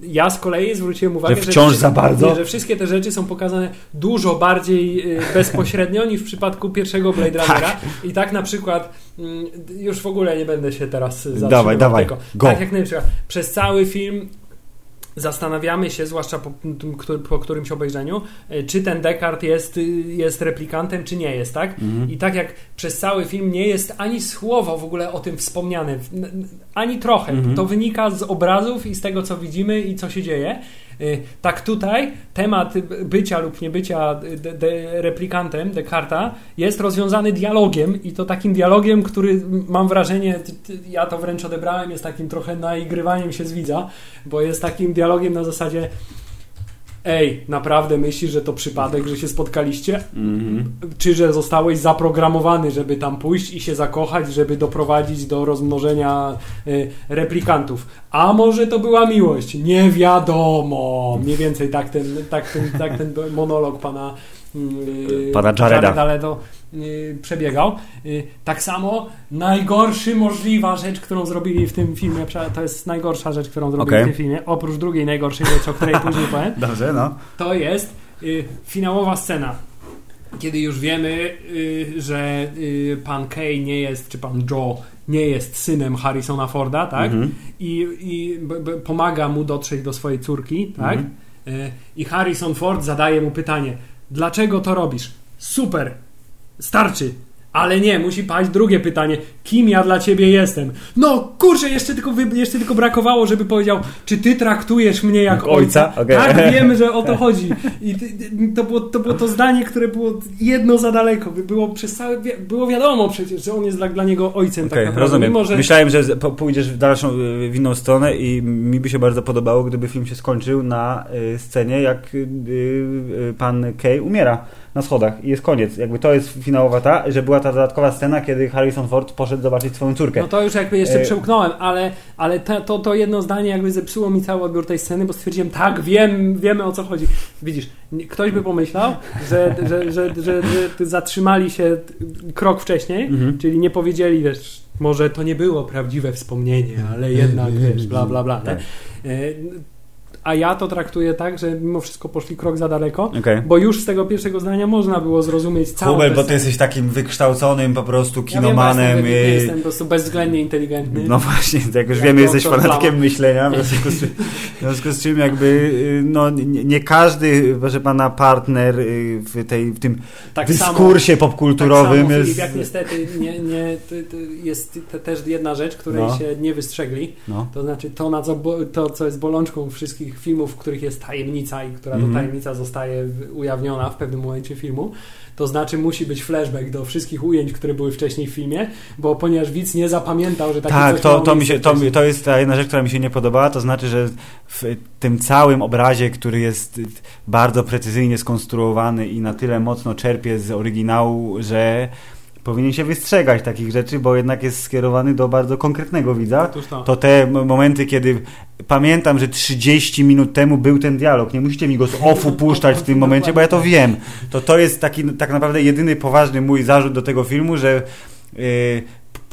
Ja z kolei zwróciłem uwagę, Mhm. Że wciąż wszy- za bardzo? Że wszystkie te rzeczy są pokazane dużo bardziej bezpośrednio niż w przypadku pierwszego Blade Runnera. I tak na przykład, już w ogóle nie będę się teraz zatrzymywał Dawaj, dawaj, tylko. go. Tak jak na przykład przez cały film zastanawiamy się, zwłaszcza po, po którymś obejrzeniu, e, czy ten Descartes jest, jest replikantem, czy nie jest, tak? Mhm. I tak jak przez cały film nie jest ani słowo w ogóle o tym wspomniane, ani trochę. Mhm. To wynika z obrazów i z tego, co widzimy i co się dzieje. Y, Tak tutaj temat bycia lub niebycia de, de replikantem Descarta jest rozwiązany dialogiem i to takim dialogiem, który mam wrażenie, ja to wręcz odebrałem, jest takim trochę naigrywaniem się z widza, bo jest takim dialogiem na zasadzie Ej, naprawdę myślisz, że to przypadek, że się spotkaliście? Czy że zostałeś zaprogramowany, żeby tam pójść i się zakochać, żeby doprowadzić do rozmnożenia y, replikantów? A może to była miłość? Nie wiadomo. Mniej więcej tak ten, tak ten, tak ten monolog pana, y, Pana Jareda. Leto y, przebiegał. Y, tak samo najgorszy możliwa rzecz, którą zrobili w tym filmie, to jest najgorsza rzecz, którą zrobili Okej. w tym filmie, oprócz drugiej najgorszej rzeczy, o której później powiem, Dobrze, no. to jest y, finałowa scena. Kiedy już wiemy, y, że y, pan Kay nie jest, czy pan Joe nie jest synem Harrisona Forda, tak? Mhm. I, i b, b, pomaga mu dotrzeć do swojej córki, tak? Mhm. Y, I Harrison Ford zadaje mu pytanie: Dlaczego to robisz? Super, starczy. Ale nie, musi paść drugie pytanie. Kim ja dla ciebie jestem? No kurczę, jeszcze tylko, jeszcze tylko brakowało, żeby powiedział, czy ty traktujesz mnie jak ojca? ojca? Okej. Tak, wiemy, że o to chodzi. I to było, to było to zdanie, które było jedno za daleko. Było przez całe, było wiadomo przecież, że on jest dla, dla niego ojcem Okej, tak naprawdę. rozumiem. Mimo, że Myślałem, że pójdziesz w dalszą, y, w inną stronę i mi by się bardzo podobało, gdyby film się skończył na y, scenie, jak y, pan Kay umiera na schodach i jest koniec. Jakby to jest finałowa ta, że była ta dodatkowa scena, kiedy Harrison Ford poszedł zobaczyć swoją córkę. No to już jakby jeszcze E, przełknąłem, ale, ale te, to, to jedno zdanie jakby zepsuło mi cały odbiór tej sceny, bo stwierdziłem, tak, wiem, wiemy o co chodzi. Widzisz, ktoś by pomyślał, że, że, że, że, zatrzymali się krok wcześniej, Mhm. czyli nie powiedzieli, wiesz, może to nie było prawdziwe wspomnienie, ale jednak, wiesz, bla, bla, bla. Tak. A ja to traktuję tak, że mimo wszystko poszli krok za daleko, Okej. bo już z tego pierwszego zdania można było zrozumieć całą Hubert, tę bo ty jesteś takim wykształconym po prostu Ja wiem, kinomanem. jestem, po prostu bezwzględnie inteligentny. No właśnie, jak już Jak wiemy, jesteś fanatykiem Plama. myślenia, w związku, z czym, w związku z czym jakby y, no, nie, każdy, proszę pana, partner y, w, tej, w tym tak dyskursie samo, popkulturowym tak samo, jest... Filip, jak niestety nie, nie, jest te, też jedna rzecz, której No. się nie wystrzegli. No. To znaczy to, na co, to, co jest bolączką wszystkich filmów, w których jest tajemnica i która Mhm. to tajemnica zostaje ujawniona w pewnym momencie filmu, to znaczy musi być flashback do wszystkich ujęć, które były wcześniej w filmie, bo ponieważ widz nie zapamiętał, że takie Tak, coś to, to, mi się, to, to jest ta jedna rzecz, która mi się nie podobała, to znaczy, że w tym całym obrazie, który jest bardzo precyzyjnie skonstruowany i na tyle mocno czerpie z oryginału, że powinien się wystrzegać takich rzeczy, bo jednak jest skierowany do bardzo konkretnego widza. To. Te momenty, kiedy pamiętam, że 30 minut temu był ten dialog, nie musicie mi go z offu puszczać w tym momencie, bo ja to wiem. To to jest taki tak naprawdę jedyny poważny mój zarzut do tego filmu, że yy,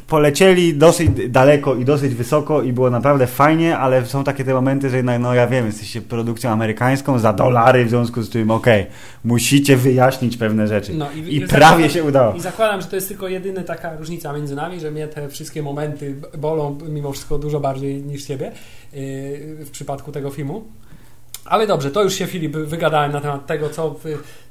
polecieli dosyć daleko i dosyć wysoko i było naprawdę fajnie, ale są takie te momenty, że jednak, no ja wiem, jesteście produkcją amerykańską za dolary, w związku z czym okej, musicie wyjaśnić pewne rzeczy. No I, i prawie zakładam- się udało. I zakładam, że to jest tylko jedyna taka różnica między nami, że mnie te wszystkie momenty bolą mimo wszystko dużo bardziej niż ciebie yy, w przypadku tego filmu. Ale dobrze, to już się Filip wygadałem na temat tego, co,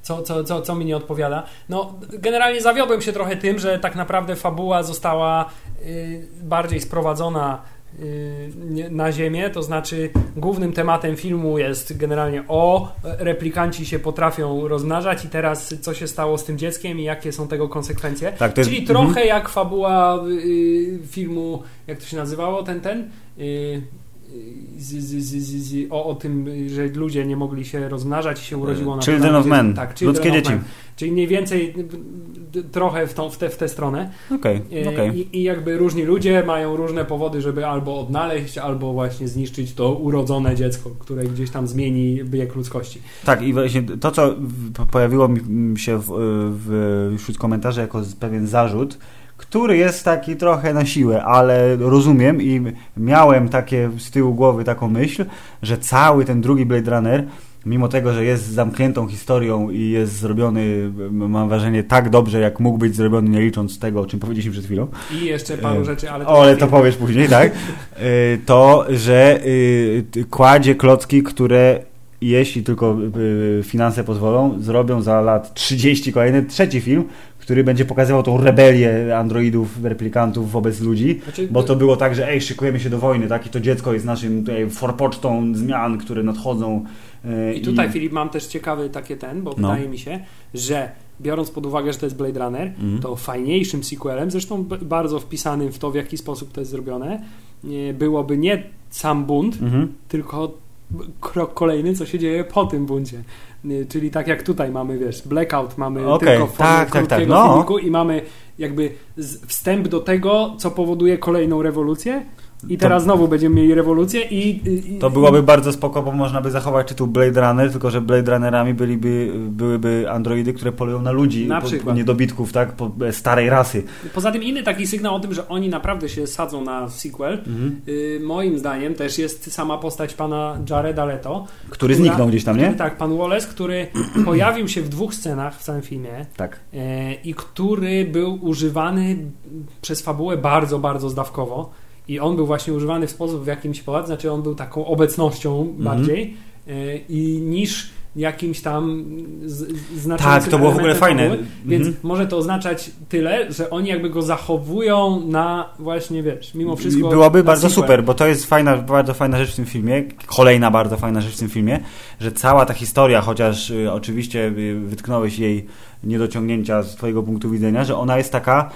co, co, co, co mi nie odpowiada. No, generalnie zawiodłem się trochę tym, że tak naprawdę fabuła została yy, bardziej sprowadzona nie- na ziemię, to znaczy głównym tematem filmu jest generalnie o replikanci się potrafią rozmnażać i teraz co się stało z tym dzieckiem i jakie są tego konsekwencje. Tak, jest- Czyli trochę jak fabuła yy, filmu, jak to się nazywało, ten, ten? Yy, z, z, z, o, o tym, że ludzie nie mogli się rozmnażać i się urodziło na Children planecie. of Men. Tak, Ludzkie dzieci. Men. Czyli mniej więcej trochę w, tą, w, tę, w tę stronę. Okej, E, okej. I, I jakby różni ludzie mają różne powody, żeby albo odnaleźć, albo właśnie zniszczyć to urodzone dziecko, które gdzieś tam zmieni bieg ludzkości. Tak, i właśnie to, co pojawiło mi się w, w, wśród komentarzy jako pewien zarzut, który jest taki trochę na siłę, ale rozumiem i miałem takie z tyłu głowy taką myśl, że cały ten drugi Blade Runner, mimo tego, że jest zamkniętą historią i jest zrobiony, mam wrażenie, tak dobrze, jak mógł być zrobiony, nie licząc tego, o czym powiedzieliśmy przed chwilą, I jeszcze paru E, rzeczy, ale o, ale to powiesz później, tak? Y, to, że ty- kładzie klocki, które jeśli tylko finanse pozwolą, zrobią za lat 30 kolejny trzeci film, który będzie pokazywał tą rebelię androidów, replikantów wobec ludzi. Znaczy, Bo to było tak, że ej, szykujemy się do wojny, tak? I to dziecko jest naszym tutaj forpocztą zmian, które nadchodzą. y, I tutaj, Filip, mam też ciekawy takie ten, bo No. wydaje mi się, że biorąc pod uwagę, że to jest Blade Runner, Mhm. to fajniejszym sequelem, zresztą bardzo wpisanym w to, w jaki sposób to jest zrobione, byłoby nie sam bunt, Mhm. tylko b- krok kolejny, co się dzieje po tym buncie. Nie, Czyli tak jak tutaj mamy, wiesz, blackout, mamy Okej, tylko formie tak, tak, krótkiego tak, no. filmiku i mamy jakby wstęp do tego, co powoduje kolejną rewolucję i teraz znowu będziemy mieli rewolucję i... i To byłoby bardzo spoko, bo można by zachować tytuł Blade Runner, tylko że Blade Runnerami byliby, byłyby androidy, które polują na ludzi, Na po, przykład. niedobitków, tak? Po starej rasy. Poza tym inny taki sygnał o tym, że oni naprawdę się sadzą na sequel, Mhm. y, moim zdaniem też jest sama postać pana Jareda Leto. Który która- zniknął gdzieś tam, nie? Który, tak, pan Wallace, który pojawił się w dwóch scenach w całym filmie Tak. e, i który był używany przez fabułę bardzo, bardzo zdawkowo. I on był właśnie używany w sposób, w jakim się podoba, znaczy on był taką obecnością Mhm. bardziej e, i niż jakimś tam znaczącym Tak, to było w ogóle fajne. Więc Mhm. może to oznaczać tyle, że oni jakby go zachowują na właśnie, wiesz, mimo wszystko... Byłoby bardzo sequel. super, bo to jest fajna, bardzo fajna rzecz w tym filmie, kolejna bardzo fajna rzecz w tym filmie, że cała ta historia, chociaż y, oczywiście y, wytknąłeś jej niedociągnięcia z twojego punktu widzenia, że ona jest taka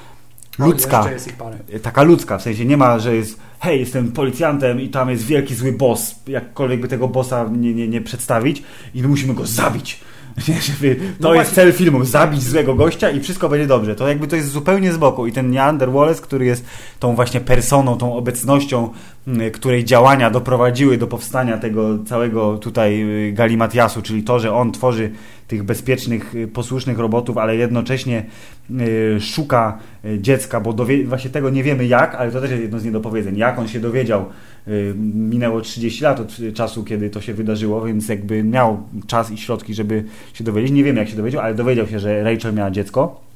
ludzka. Jest ich parę. taka ludzka, w sensie nie ma, że jest hej, jestem policjantem i tam jest wielki zły boss, jakkolwiek by tego bossa nie, nie, nie przedstawić i my musimy go zabić. Żeby, to No jest cel filmu, zabić złego gościa i wszystko będzie dobrze. To jakby to jest zupełnie z boku i ten Neander Wallace, który jest tą właśnie personą, tą obecnością, m, której działania doprowadziły do powstania tego całego tutaj y, galimatiasu, czyli to, że on tworzy tych bezpiecznych, y, posłusznych robotów, ale jednocześnie y, szuka dziecka, bo właśnie tego nie wiemy jak, ale to też jest jedno z niedopowiedzeń. Jak on się dowiedział, minęło 30 lat od y, czasu, kiedy to się wydarzyło, więc jakby miał czas i środki, żeby się dowiedzieć. Nie wiemy jak się dowiedział, ale dowiedział się, że Rachel miała dziecko y,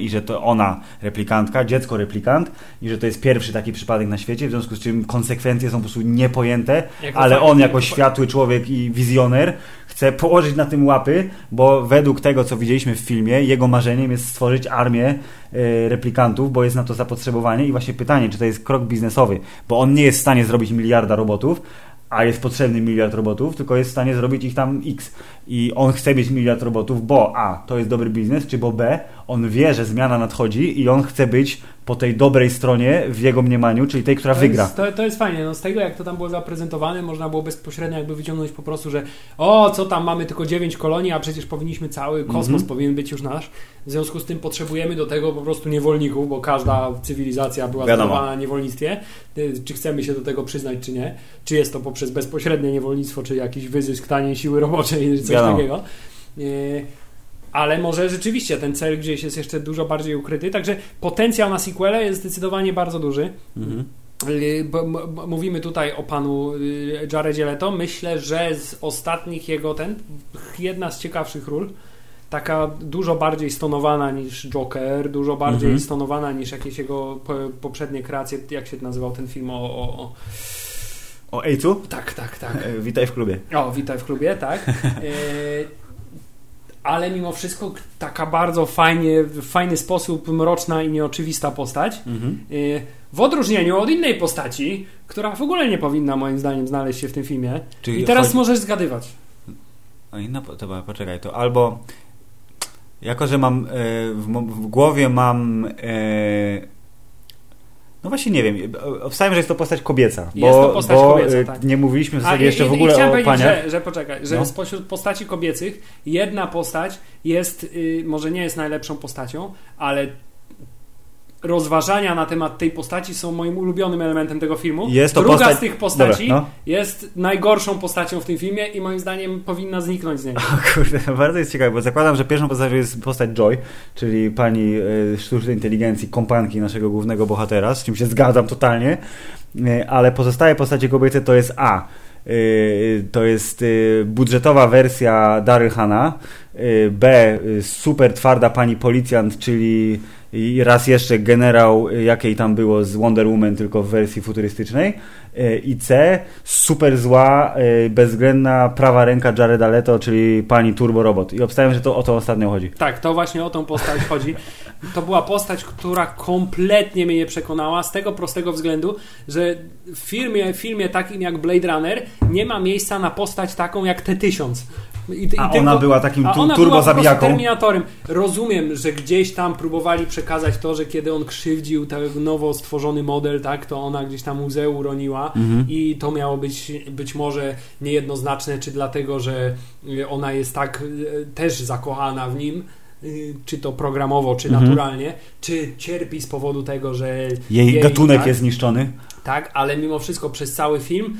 i że to ona replikantka, dziecko replikant i że to jest pierwszy taki przypadek na świecie, w związku z czym konsekwencje są po prostu niepojęte, Jako ale on jako jako- światły człowiek i wizjoner chce położyć na tym łapy, bo według tego, co widzieliśmy w filmie, jego marzeniem jest stworzyć armię e, replikantów, bo jest na to zapotrzebowanie i właśnie pytanie, czy to jest krok biznesowy, bo on nie jest w stanie zrobić miliarda robotów, a jest potrzebny miliard robotów, tylko jest w stanie zrobić ich tam X. I on chce mieć miliard robotów, bo A, to jest dobry biznes, czy bo B, on wie, że zmiana nadchodzi i on chce być po tej dobrej stronie w jego mniemaniu, czyli tej, która To wygra. Jest, to, to jest fajnie. No z tego, jak to tam było zaprezentowane, można było bezpośrednio jakby wyciągnąć po prostu, że o, co tam, mamy tylko 9 kolonii, a przecież powinniśmy cały kosmos Mhm. powinien być już nasz. W związku z tym potrzebujemy do tego po prostu niewolników, bo każda cywilizacja była zbudowana na niewolnictwie. Y, Czy chcemy się do tego przyznać, czy nie. Czy jest to poprzez bezpośrednie niewolnictwo, czy jakiś wyzysk taniej siły roboczej, czy coś Wiadomo. takiego. Ale może rzeczywiście ten cel gdzieś jest jeszcze dużo bardziej ukryty. Także potencjał na sequele jest zdecydowanie bardzo duży. Mhm. Y, Mówimy tutaj o panu y, Jaredzie Leto. Myślę, że z ostatnich jego ten jedna z ciekawszych ról. Taka dużo bardziej stonowana niż Joker, dużo bardziej Mhm. stonowana niż jakieś jego po, poprzednie kreacje. Jak się nazywał ten film o. o, o... O ejcu? Tak, tak, tak. E, Witaj w klubie. O, witaj w klubie, tak. E, ale mimo wszystko taka bardzo fajnie, w fajny sposób mroczna i nieoczywista postać. Mhm. E, W odróżnieniu od innej postaci, która w ogóle nie powinna moim zdaniem znaleźć się w tym filmie. Czyli I teraz chodzi- możesz zgadywać. O, inna, dobra, poczekaj, to albo jako, że mam e, w, głowie mam e, No właśnie nie wiem. Obstawiam, że jest to postać kobieca. Bo, Jest to postać bo kobieca, y, tak. nie mówiliśmy w zasadzie i- jeszcze i- w i ogóle chciałem o powiedzieć, paniach. Że, że poczekaj, że No. spośród postaci kobiecych jedna postać jest, y, może nie jest najlepszą postacią, ale rozważania na temat tej postaci są moim ulubionym elementem tego filmu. Jest to Druga postać- z tych postaci Dobra, no. jest najgorszą postacią w tym filmie i moim zdaniem powinna zniknąć z niego. O Kurde, bardzo jest ciekawe, bo zakładam, że pierwszą postacią jest postać Joy, czyli pani e, sztucznej inteligencji, kompanki naszego głównego bohatera, z czym się zgadzam totalnie, E, ale pozostałe postacie kobiece to jest A. e, To jest budżetowa wersja Daryl Hanna, B. e, super twarda pani policjant, czyli raz jeszcze generał, e, jakiej tam było z Wonder Woman, tylko w wersji futurystycznej. I C. Super zła, bezwzględna prawa ręka Jareda Leto, czyli pani Turbo Robot. I obstawiam, że to o to ostatnio chodzi. Tak, to właśnie o tą postać chodzi. To była postać, która kompletnie mnie nie przekonała z tego prostego względu, że w filmie, filmie takim jak Blade Runner nie ma miejsca na postać taką jak T-1000. I, A ona była takim tu- ona turbo zabijaką. Terminatorem. Rozumiem, że gdzieś tam próbowali przekazać to, że kiedy on krzywdził ten nowo stworzony model, tak, to ona gdzieś tam łzę uroniła Mhm. i to miało być być może niejednoznaczne, czy dlatego, że y, ona jest tak y, też zakochana w nim, y, czy to programowo, czy Mhm. naturalnie, czy cierpi z powodu tego, że Jej, gatunek tak, jest zniszczony. tak, ale mimo wszystko przez cały film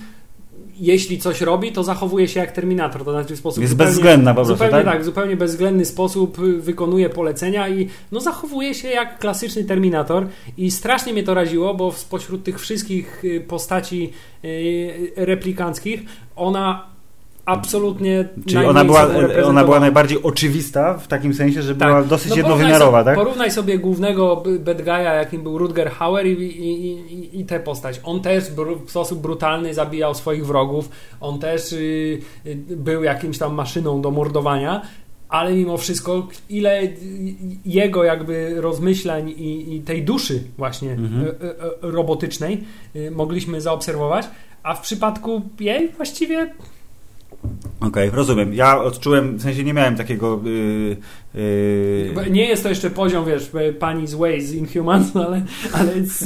jeśli coś robi, to zachowuje się jak Terminator, to znaczy w sposób Jest zupełnie, bezwzględna po prostu, zupełnie tak? tak, zupełnie bezwzględny sposób y, wykonuje polecenia i no zachowuje się jak klasyczny Terminator i strasznie mnie to raziło, bo spośród tych wszystkich y, postaci y, replikanckich ona absolutnie Czyli ona była, ona była najbardziej oczywisty w takim sensie, że Tak. była dosyć No jednowymiarowa, tak? Porównaj sobie głównego bad guy'a, jakim był Rutger Hauer i, i, i, i tę postać. On też w sposób brutalny zabijał swoich wrogów. On też y, y, był jakimś tam maszyną do mordowania. Ale mimo wszystko, ile y, jego jakby rozmyślań i, i tej duszy właśnie Mhm. y, y, y, robotycznej y, mogliśmy zaobserwować, a w przypadku jej właściwie Okej, rozumiem. Ja odczułem, w sensie nie miałem takiego... Yy, yy, Nie jest to jeszcze poziom, wiesz, pani z Waze z Inhumans, ale, ale jest,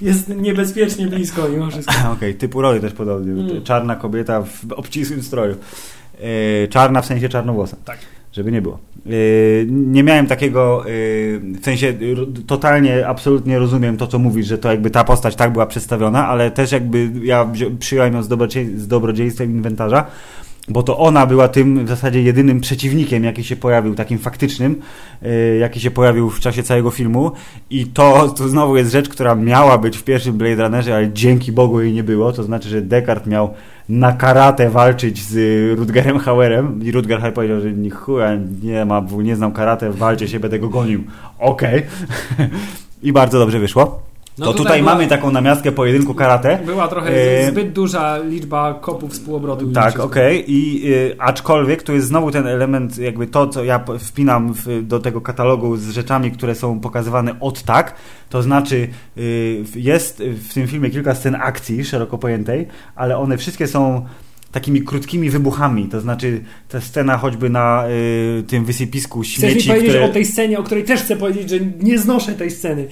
jest, niebezpiecznie blisko mimo wszystko. Okej, typu roli też podobnie. Mm. Czarna kobieta w obcisłym stroju. Yy, czarna w sensie czarnowłosa. Tak. Żeby nie było. Yy, nie miałem takiego, yy, w sensie totalnie, absolutnie rozumiem to, co mówisz, że to jakby ta postać tak była przedstawiona, ale też jakby ja przyjąłem ją z, dobrocie- z dobrodziejstwem inwentarza, bo to ona była tym w zasadzie jedynym przeciwnikiem, jaki się pojawił, takim faktycznym, yy, jaki się pojawił w czasie całego filmu i to, to znowu jest rzecz, która miała być w pierwszym Blade Runnerze, ale dzięki Bogu jej nie było, to znaczy, że Descartes miał na karate walczyć z y, Rutgerem Hauerem i Rutger Hauer powiedział, że ni chuja, nie ma, nie znam karate, walcie się, będę go gonił. Okej. I bardzo dobrze wyszło. No to tutaj tutaj, była- mamy taką namiastkę pojedynku karate. Była trochę E, zbyt duża liczba kopów z półobrotu. Tak, okej. I y, aczkolwiek tu jest znowu ten element, jakby to, co ja wpinam w, do tego katalogu z rzeczami, które są pokazywane od tak. To znaczy, y, jest w tym filmie kilka scen akcji szeroko pojętej, ale one wszystkie są takimi krótkimi wybuchami. To znaczy, ta scena choćby na y, tym wysypisku Chcesz śmieci, mi powiedzieć które... o tej scenie, o której też chcę powiedzieć, że nie znoszę tej sceny.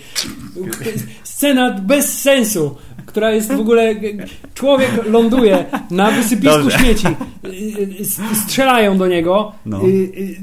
Scena bez sensu, która jest w ogóle... Człowiek ląduje na wysypisku Dobrze. śmieci. Strzelają do niego. No. y, y,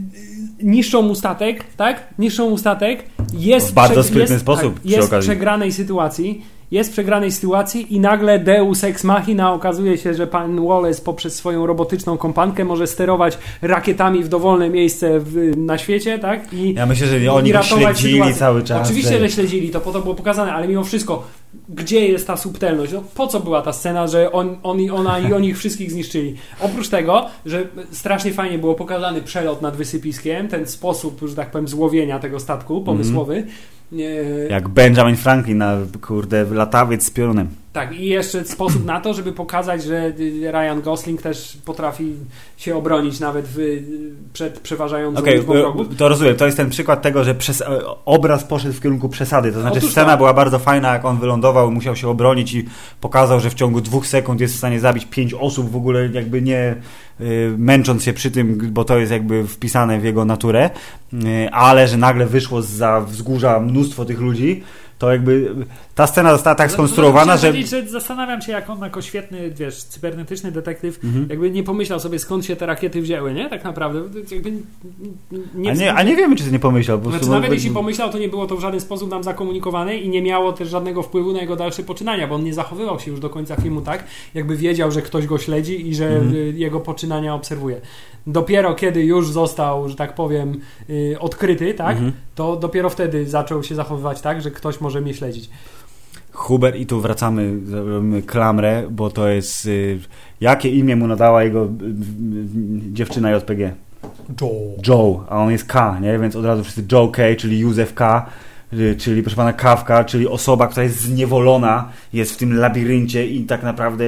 Niszczą mu statek, tak? Niszczą mu statek. Jest W bardzo prze- sprytny jest, sposób Tak, przy jest w przegranej sytuacji. Jest w przegranej sytuacji i nagle Deus Ex Machina okazuje się, że pan Wallace poprzez swoją robotyczną kompankę może sterować rakietami w dowolne miejsce w, na świecie, tak? I, Ja myślę, że oni go śledzili sytuację. cały czas. Oczywiście, że śledzili, to po to było pokazane, ale mimo wszystko, gdzie jest ta subtelność? No, po co była ta scena, że on, on i ona i oni ich wszystkich zniszczyli? Oprócz tego, że strasznie fajnie było pokazany przelot nad wysypiskiem, ten sposób, że tak powiem, złowienia tego statku pomysłowy. Nie- Jak Benjamin Franklin na, kurde, latawiec z piorunem. Tak, i jeszcze sposób na to, żeby pokazać, że y, Ryan Gosling też potrafi się obronić nawet w, y, przed przeważającą Okej, liczbą wrogów. e, to rozumiem. To jest ten przykład tego, że przez, obraz poszedł w kierunku przesady. To znaczy Otóż scena tak. była bardzo fajna, jak on wylądował, musiał się obronić i pokazał, że w ciągu dwóch sekund jest w stanie zabić pięć osób, w ogóle jakby nie e, męcząc się przy tym, bo to jest jakby wpisane w jego naturę, ale że nagle wyszło za wzgórza mnóstwo tych ludzi, to jakby ta scena została tak skonstruowana, że... powiedzieć, że zastanawiam się, jak on jako świetny, wiesz, cybernetyczny detektyw, Mhm. jakby nie pomyślał sobie, skąd się te rakiety wzięły, nie? Tak naprawdę. Jakby nie, A nie, a nie wiemy, czy to nie pomyślał. Po Znaczy, nawet jeśli pomyślał, to nie było to w żaden sposób nam zakomunikowane i nie miało też żadnego wpływu na jego dalsze poczynania, bo on nie zachowywał się już do końca filmu tak, jakby wiedział, że ktoś go śledzi i że Mhm. y, jego poczynania obserwuje. Dopiero kiedy już został, że tak powiem, y, odkryty, tak, Mhm. to dopiero wtedy zaczął się zachowywać tak, że ktoś może mnie śledzić. Huber i tu wracamy, robimy klamrę, bo to jest... Y, jakie imię mu nadała jego y, y, dziewczyna JPG? Joe. Joe, a on jest K, nie? Więc od razu wszyscy Joe K, czyli Józef K, czyli proszę pana Kawka, czyli osoba, która jest zniewolona, jest w tym labiryncie i tak naprawdę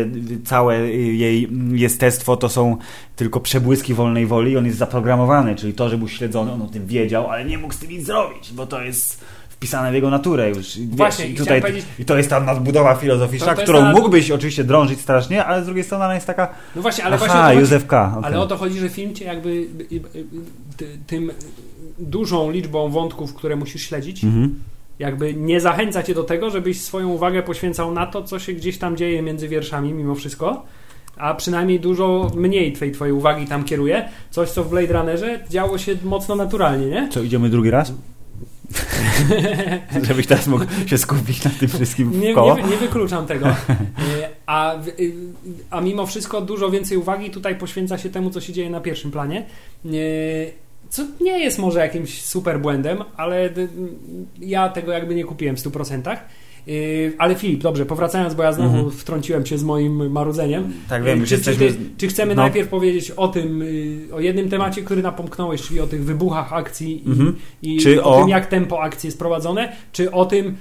całe jej jestestwo to są tylko przebłyski wolnej woli i on jest zaprogramowany, czyli to, że był śledzony, on o tym wiedział, ale nie mógł z tym nic zrobić, bo to jest wpisane w jego naturę już. I Właśnie, wiesz, i tutaj, powiedzieć- I to jest ta nadbudowa filozoficzna, To- to jest którą ta- mógłbyś oczywiście drążyć strasznie, ale z drugiej strony ona jest taka, No właśnie, ale właśnie o aha, to chodzi- Józef K. okej. Ale o to chodzi, że film cię jakby ty- tym dużą liczbą wątków, które musisz śledzić, Mhm. jakby nie zachęca cię do tego, żebyś swoją uwagę poświęcał na to, co się gdzieś tam dzieje między wierszami mimo wszystko, a przynajmniej dużo mniej twojej, twojej uwagi tam kieruje. Coś, co w Blade Runnerze działo się mocno naturalnie, nie? Co, idziemy drugi raz? Żebyś teraz mógł się skupić na tym wszystkim Nie, koło. nie, nie wykluczam tego. Y, A, y, a mimo wszystko dużo więcej uwagi tutaj poświęca się temu, co się dzieje na pierwszym planie. Y, Co nie jest może jakimś super błędem, ale ja tego jakby nie kupiłem w 100%. Y, Ale Filip, dobrze, powracając, bo ja znowu Mhm. wtrąciłem się z moim marudzeniem. Tak wiem, Y, już czy, jesteśmy... czy, czy chcemy no. najpierw powiedzieć o tym, y, o jednym temacie, który napomknąłeś, czyli o tych wybuchach akcji i, Mhm. i o, o- tym, jak tempo akcji jest prowadzone, czy o tym,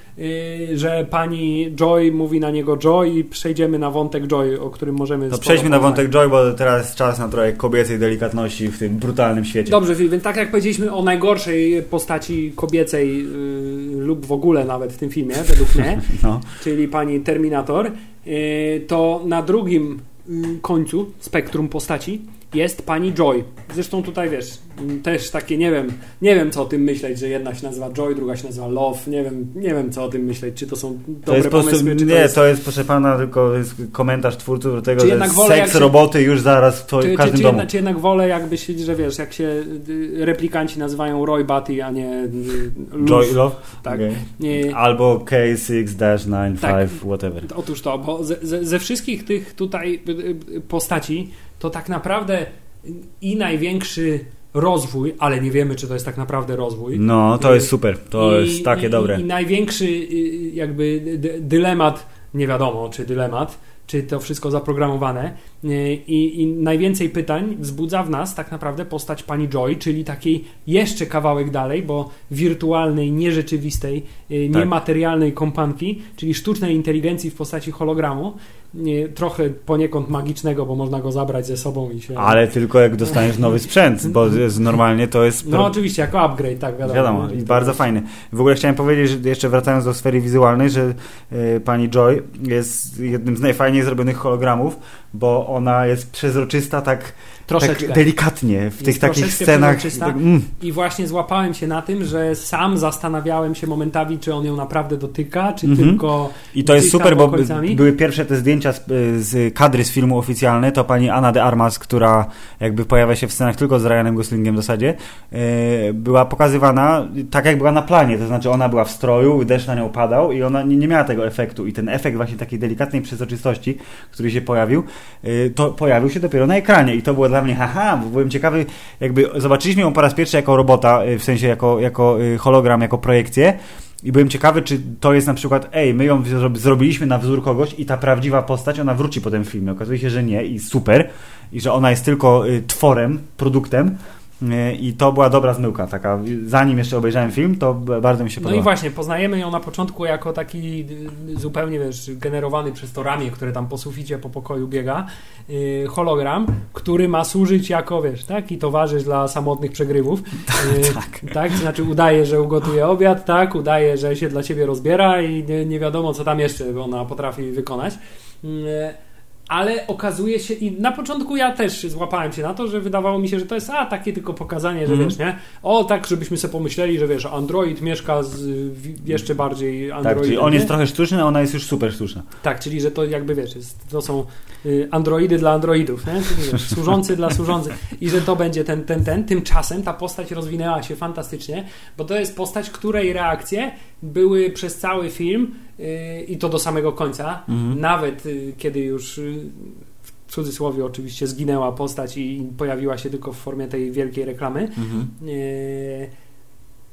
że pani Joy mówi na niego Joy i przejdziemy na wątek Joy, o którym możemy... To sporo przejdźmy na wątek Joy, bo teraz czas na trochę kobiecej delikatności w tym brutalnym świecie. Dobrze, Filip, więc tak jak powiedzieliśmy o najgorszej postaci kobiecej lub w ogóle nawet w tym filmie, według mnie, No. czyli pani Terminator, y, to na drugim y, końcu spektrum postaci jest pani Joy. Zresztą tutaj wiesz, też takie nie wiem, nie wiem co o tym myśleć, że jedna się nazywa Joy, druga się nazywa Love, nie wiem, nie wiem co o tym myśleć, czy to są To dobre jest po prostu, pomysły, czy nie, to jest... to jest proszę pana tylko komentarz twórców do tego, Czy że seks się- roboty już zaraz w, to, Czy, w czy, każdym czy, domu. jednak, czy jednak wolę jakby się, że wiesz, jak się y, replikanci nazywają Roy Batty, a nie y, Love. Joy Love? Tak. Nie, Albo K6-95, Tak. whatever. Otóż to, bo ze, ze, ze wszystkich tych tutaj y, postaci, to tak naprawdę i największy rozwój, ale nie wiemy, czy to jest tak naprawdę rozwój. No, to jest super. To I- jest takie i, dobre. I, największy y, jakby dy- dylemat, nie wiadomo czy dylemat, czy to wszystko zaprogramowane. Y, I, I najwięcej pytań wzbudza w nas tak naprawdę postać pani Joy, czyli takiej jeszcze kawałek dalej, bo wirtualnej, nierzeczywistej, y, Tak. niematerialnej kompanki, czyli sztucznej inteligencji w postaci hologramu. y, Trochę poniekąd magicznego, bo można go zabrać ze sobą i się. Ale tylko jak dostaniesz nowy sprzęt, bo jest, normalnie to jest... No oczywiście, jako upgrade, tak wiadomo. Wiadomo, i bardzo fajny. W ogóle chciałem powiedzieć, że jeszcze wracając do sfery wizualnej, że y, pani Joy jest jednym z najfajniej zrobionych hologramów, bo ona jest przezroczysta tak, Troszeczkę. tak delikatnie w tych takich scenach. Tak, mm, I właśnie złapałem się na tym, że sam zastanawiałem się momentami, czy on ją naprawdę dotyka, czy Mhm. tylko. I to jest super, bo były pierwsze te zdjęcia z, z kadry z filmu oficjalne, to pani Anna de Armas, która jakby pojawia się w scenach tylko z Ryanem Goslingiem w zasadzie, e, była pokazywana tak jak była na planie, to znaczy ona była w stroju, deszcz na nią padał i ona nie, nie miała tego efektu i ten efekt właśnie takiej delikatnej przezroczystości, który się pojawił, e, to pojawił się dopiero na ekranie i to było dla mnie haha, bo byłem ciekawy, jakby zobaczyliśmy ją po raz pierwszy jako robota, e, w sensie jako, jako e, hologram, jako projekcję, i byłem ciekawy, czy to jest na przykład, ej, my ją zro- zrobiliśmy na wzór kogoś i ta prawdziwa postać, ona wróci potem w filmie. Okazuje się, że nie i super. I że ona jest tylko y, tworem, produktem. Y, I to była dobra zmyłka taka. Zanim jeszcze obejrzałem film, to bardzo mi się No podoba. i właśnie, poznajemy ją na początku jako taki y, zupełnie wiesz, generowany przez to ramię, które tam po suficie, po pokoju biega, y, hologram, który ma służyć jako, wiesz, taki towarzysz dla samotnych przegrywów. Y, tak. tak, znaczy udaje, że ugotuje obiad, tak, udaje, że się dla ciebie rozbiera i nie, nie wiadomo, co tam jeszcze ona potrafi wykonać. Mm, ale okazuje się, i na początku ja też złapałem się na to, że wydawało mi się, że to jest a takie tylko pokazanie, że Mhm. wiesz, nie? O, tak, żebyśmy sobie pomyśleli, że wiesz, Android mieszka z jeszcze bardziej Tak, Androidem. czyli on jest trochę sztuczny, a ona jest już super sztuczna. Tak, czyli że to jakby wiesz, jest, to są androidy dla androidów, nie? Wiesz, służący dla służących i że to będzie ten, ten, ten. Tymczasem ta postać rozwinęła się fantastycznie, bo to jest postać, której reakcje były przez cały film y, i to do samego końca, Mhm. nawet y, kiedy już y, w cudzysłowie oczywiście zginęła postać i pojawiła się tylko w formie tej wielkiej reklamy. Mhm.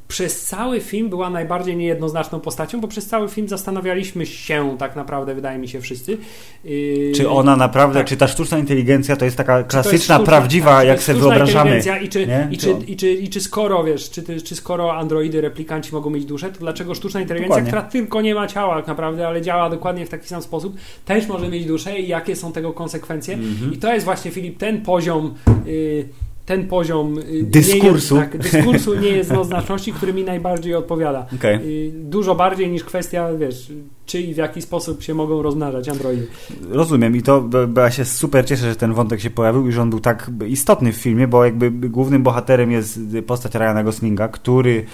Przez cały film była najbardziej niejednoznaczną postacią, bo przez cały film zastanawialiśmy się tak naprawdę, wydaje mi się wszyscy. e, Czy ona naprawdę, tak. czy ta sztuczna inteligencja to jest taka to jest klasyczna, sztuczna- prawdziwa, tak, jak sobie wyobrażamy? I czy, nie? i, To- czy, i, czy, I czy skoro, wiesz, czy, czy skoro androidy, replikanci mogą mieć duszę, to dlaczego sztuczna inteligencja, Dokładnie. która tylko nie ma ciała tak naprawdę, ale działa dokładnie w taki sam sposób, też może mieć duszę i jakie są tego konsekwencje? Mhm. I to jest właśnie, Filip, ten poziom... y, ten poziom Dyskursu. Nie jest, tak, dyskursu niejednoznaczności, który mi najbardziej odpowiada. Okej. Y, Dużo bardziej niż kwestia, wiesz, czy i w jaki sposób się mogą rozmnażać androidy. Rozumiem i to ja się super cieszę, że ten wątek się pojawił i że on był tak istotny w filmie, bo jakby głównym bohaterem jest postać Ryana Goslinga, który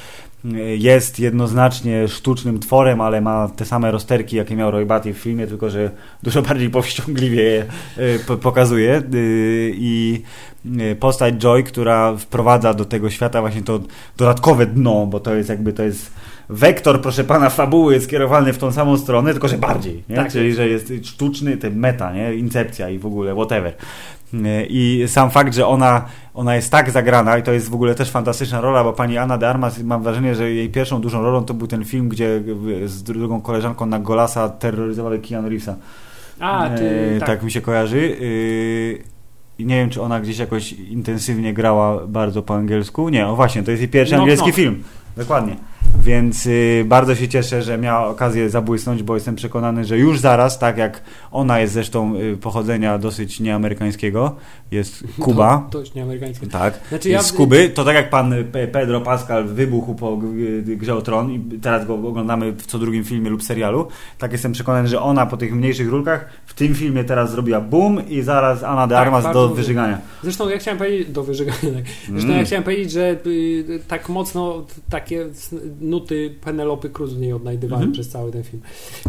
jest jednoznacznie sztucznym tworem, ale ma te same rozterki, jakie miał Roy Batty w filmie, tylko że dużo bardziej powściągliwie je e, po- pokazuje Y, i e, postać Joy, która wprowadza do tego świata właśnie to dodatkowe dno, bo to jest jakby to jest wektor, proszę pana, fabuły skierowany w tą samą stronę, tylko że bardziej, nie? Tak czyli że jest sztuczny, ten meta, nie? incepcja i w ogóle whatever. I sam fakt, że ona, ona jest tak zagrana i to jest w ogóle też fantastyczna rola, bo pani Anna de Armas, mam wrażenie, że jej pierwszą dużą rolą to był ten film, gdzie z drugą koleżanką na Golasa terroryzowali Keanu Reevesa. A, ty, E, tak. tak. mi się kojarzy. E, I nie wiem, czy ona gdzieś jakoś intensywnie grała bardzo po angielsku. Nie, o właśnie, to jest jej pierwszy Knock, angielski knock. film. Dokładnie. Więc y, bardzo się cieszę, że miała okazję zabłysnąć, bo jestem przekonany, że już zaraz, tak jak ona jest zresztą y, pochodzenia dosyć nieamerykańskiego, jest Kuba. To, dość nieamerykańskie. Tak, Znaczy jest ja- z Kuby, to tak jak pan Pe- Pedro Pascal wybuchł po Grze o Tron i teraz go oglądamy w co drugim filmie lub serialu, tak jestem przekonany, że ona po tych mniejszych rólkach w tym filmie teraz zrobiła boom i zaraz Anna de Tak, Armas bardzo do wyżygania. Zresztą ja chciałem powiedzieć, do wyżygania, tak. Zresztą Mm. ja chciałem powiedzieć, że y, tak mocno takie nuty Penelopy Cruz w niej odnajdywałem Mhm. przez cały ten film.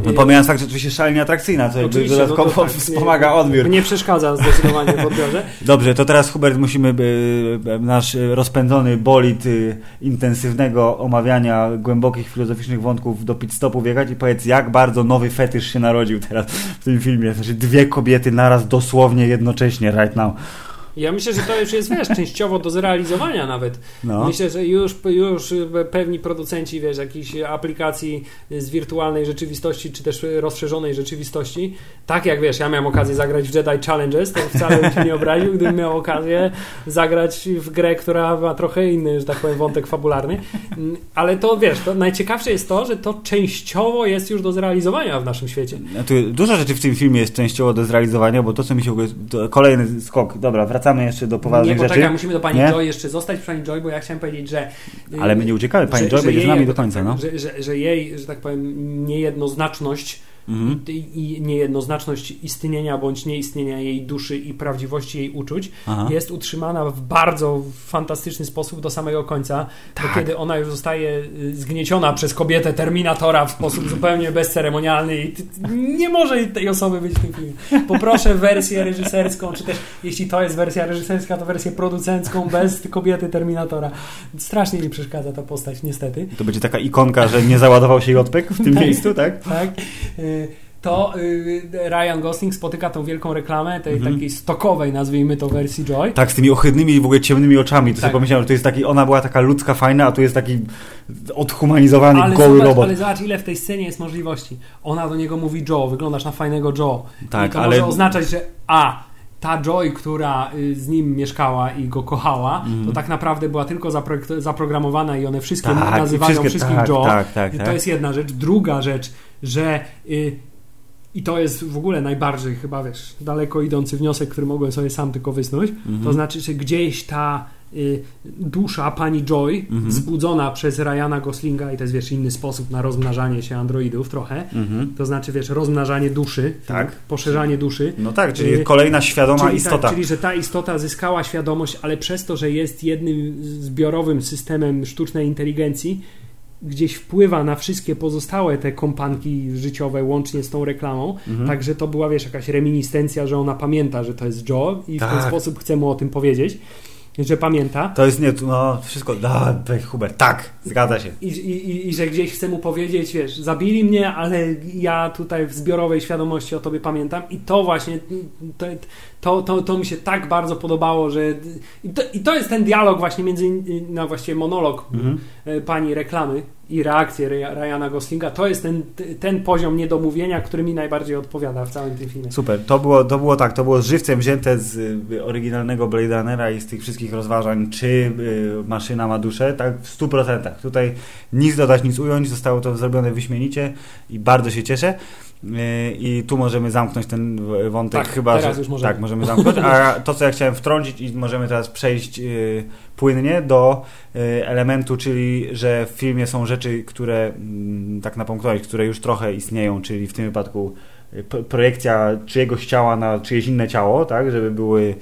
No, Y, pomijając fakt, że oczywiście szalenie atrakcyjna, co jakby Oczywiście, dodatkowo no tak, wspomaga nie, odbiór. Nie przeszkadza zdecydowanie w odbiorze. Dobrze, to teraz Hubert musimy nasz y, rozpędzony bolid y, intensywnego omawiania głębokich filozoficznych wątków do pit stopu wjechać i powiedz, jak bardzo nowy fetysz się narodził teraz w tym filmie. Znaczy dwie kobiety naraz dosłownie jednocześnie right now. Ja myślę, że to już jest, wiesz, częściowo do zrealizowania nawet. No. Myślę, że już, już pewni producenci, wiesz, jakichś aplikacji z wirtualnej rzeczywistości, czy też rozszerzonej rzeczywistości, tak jak, wiesz, ja miałem okazję zagrać w Jedi Challenges, to wcale bym się nie obraził, gdybym miał okazję zagrać w grę, która ma trochę inny, że tak powiem, wątek fabularny. Ale to, wiesz, to najciekawsze jest to, że to częściowo jest już do zrealizowania w naszym świecie. Dużo rzeczy w tym filmie jest częściowo do zrealizowania, bo to, co mi się kolejny skok. Dobra, wracamy jeszcze do Nie, poważnych poczekaj, rzeczy. musimy do Pani Nie? Joy jeszcze zostać przy Pani Joy, bo ja chciałem powiedzieć, że... y, Ale my nie uciekamy. Pani że- Joy że będzie z jej nami jakby do końca, no. Że, że, że jej, że tak powiem, niejednoznaczność Mhm. i i niejednoznaczność istnienia bądź nieistnienia jej duszy i prawdziwości jej uczuć Aha. jest utrzymana w bardzo fantastyczny sposób do samego końca, Tak. do kiedy ona już zostaje y, zgnieciona przez kobietę Terminatora w sposób zupełnie bezceremonialny i nie może tej osoby być w tym filmie. Poproszę wersję reżyserską, czy też jeśli to jest wersja reżyserska, to wersję producencką bez kobiety Terminatora. Strasznie mi przeszkadza ta postać, niestety. To będzie taka ikonka, że nie załadował się JPEG w tym Tak. miejscu, tak? tak, y, to y, Ryan Gosling spotyka tą wielką reklamę, tej Mhm. takiej stokowej, nazwijmy to wersji Joy. Tak, z tymi ohydnymi i w ogóle ciemnymi oczami. To Tak. sobie pomyślałem, że to jest taki, ona była taka ludzka, fajna, a tu jest taki odhumanizowany, Ale goły zobacz, robot. ale zobacz, ile w tej scenie jest możliwości. Ona do niego mówi Joe, wyglądasz na fajnego Joe. Tak, I to ale- może oznaczać, że a, ta Joy, która y, z nim mieszkała i go kochała, to tak naprawdę była tylko zapro- zaprogramowana i one wszystkie Mhm. Tak, nazywają wszystkie- wszystkich tak, Joe. tak, tak, I tak. To jest jedna rzecz. Druga rzecz, że y, i to jest w ogóle najbardziej chyba, wiesz, daleko idący wniosek, który mogłem sobie sam tylko wysnuć, Mhm. to znaczy, że gdzieś ta y, dusza pani Joy, Mhm. wzbudzona przez Ryana Goslinga i to jest, wiesz, inny sposób na rozmnażanie się androidów trochę, Mhm. to znaczy, wiesz, rozmnażanie duszy, Tak. poszerzanie duszy, No tak, czyli Y, kolejna świadoma czyli, istota. Tak, czyli, że ta istota zyskała świadomość, ale przez to, że jest jednym zbiorowym systemem sztucznej inteligencji, gdzieś wpływa na wszystkie pozostałe te kompanki życiowe, łącznie z tą reklamą. Mhm. Także to była, wiesz, jakaś reminiscencja, że ona pamięta, że to jest Joe i w ten Tak. sposób chce mu o tym powiedzieć, że pamięta. To jest nie, no wszystko, da, weź Hubert, tak, zgadza się. I, i, i, I że gdzieś chce mu powiedzieć, wiesz, zabili mnie, ale ja tutaj w zbiorowej świadomości o tobie pamiętam. I to właśnie, to, to, to, to mi się tak bardzo podobało, że. I to, I to jest ten dialog właśnie między, no właściwie monolog Mhm. e, pani reklamy i reakcję Ry- Ryana Goslinga. To jest ten, ten poziom niedomówienia, który mi najbardziej odpowiada w całym tym filmie. Super, to było, to było tak, to było żywcem wzięte z y, oryginalnego Blade Runnera i z tych wszystkich rozważań, czy y, maszyna ma duszę, tak w 100%. Tutaj nic dodać, nic ująć, zostało to zrobione wyśmienicie i bardzo się cieszę. I tu możemy zamknąć ten wątek Tak, chyba, teraz że, już możemy. tak, możemy zamknąć. A to, co ja chciałem wtrącić i możemy teraz przejść y, płynnie do y, elementu, czyli że w filmie są rzeczy, które mm, tak napunktowałeś, które już trochę istnieją, czyli w tym wypadku y, projekcja czyjegoś ciała na czyjeś inne ciało, tak, żeby były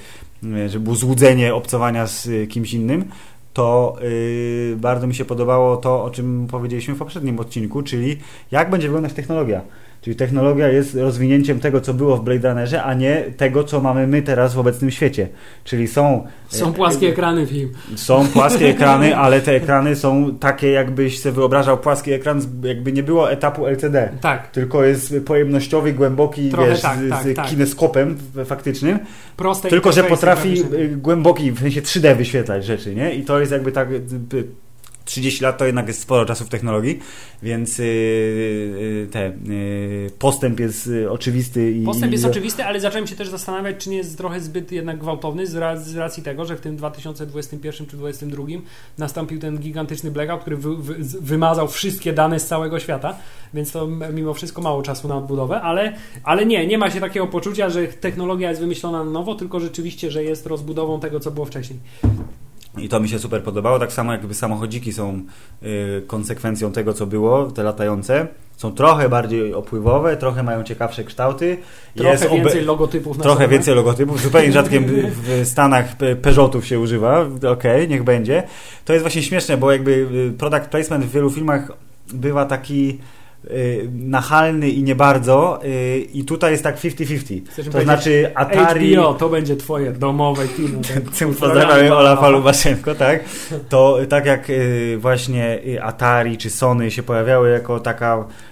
żeby było złudzenie obcowania z kimś innym, to y, bardzo mi się podobało to, o czym powiedzieliśmy w poprzednim odcinku, czyli jak będzie wyglądać technologia. Czyli technologia jest rozwinięciem tego, co było w Blade Runnerze, a nie tego, co mamy my teraz w obecnym świecie. Czyli są Są płaskie ekrany film. są płaskie ekrany, ale te ekrany są takie, jakbyś sobie wyobrażał płaski ekran, jakby nie było etapu LCD. Tak, Tylko jest pojemnościowy, głęboki, Trochę wiesz, tak, z, tak, z tak. kineskopem w- faktycznym. proste Tylko, że potrafi y, głęboki, w sensie 3D wyświetlać rzeczy, nie? I to jest jakby tak... y, y, 30 lat to jednak jest sporo czasu w technologii, więc yy, te, yy, postęp jest yy, oczywisty. I, Postęp jest i, oczywisty, ale zacząłem się też zastanawiać, czy nie jest trochę zbyt jednak gwałtowny z ra- z racji tego, że w tym 2021 czy 2022 nastąpił ten gigantyczny blackout, który wy, wy, wymazał wszystkie dane z całego świata, więc to mimo wszystko mało czasu na odbudowę, ale, ale nie, nie ma się takiego poczucia, że technologia jest wymyślona na nowo, tylko rzeczywiście, że jest rozbudową tego, co było wcześniej. I to mi się super podobało, tak samo jakby samochodziki są y, konsekwencją tego, co było, te latające. Są trochę bardziej opływowe, trochę mają ciekawsze kształty. Trochę Jest obe- więcej logotypów na Trochę sobie. więcej logotypów, zupełnie rzadkiem w Stanach Pe- Peugeotów się używa, okej, niech będzie. To jest właśnie śmieszne, bo jakby y, product placement w wielu filmach bywa taki nachalny i nie bardzo y, i tutaj jest tak 50-50. Chcesz To znaczy Atari... HBO, to będzie twoje domowe kino. Tym pozdrawiamy Olafa Lubaszenko, tak? To tak jak y, właśnie y, Atari czy Sony się pojawiały jako taka y,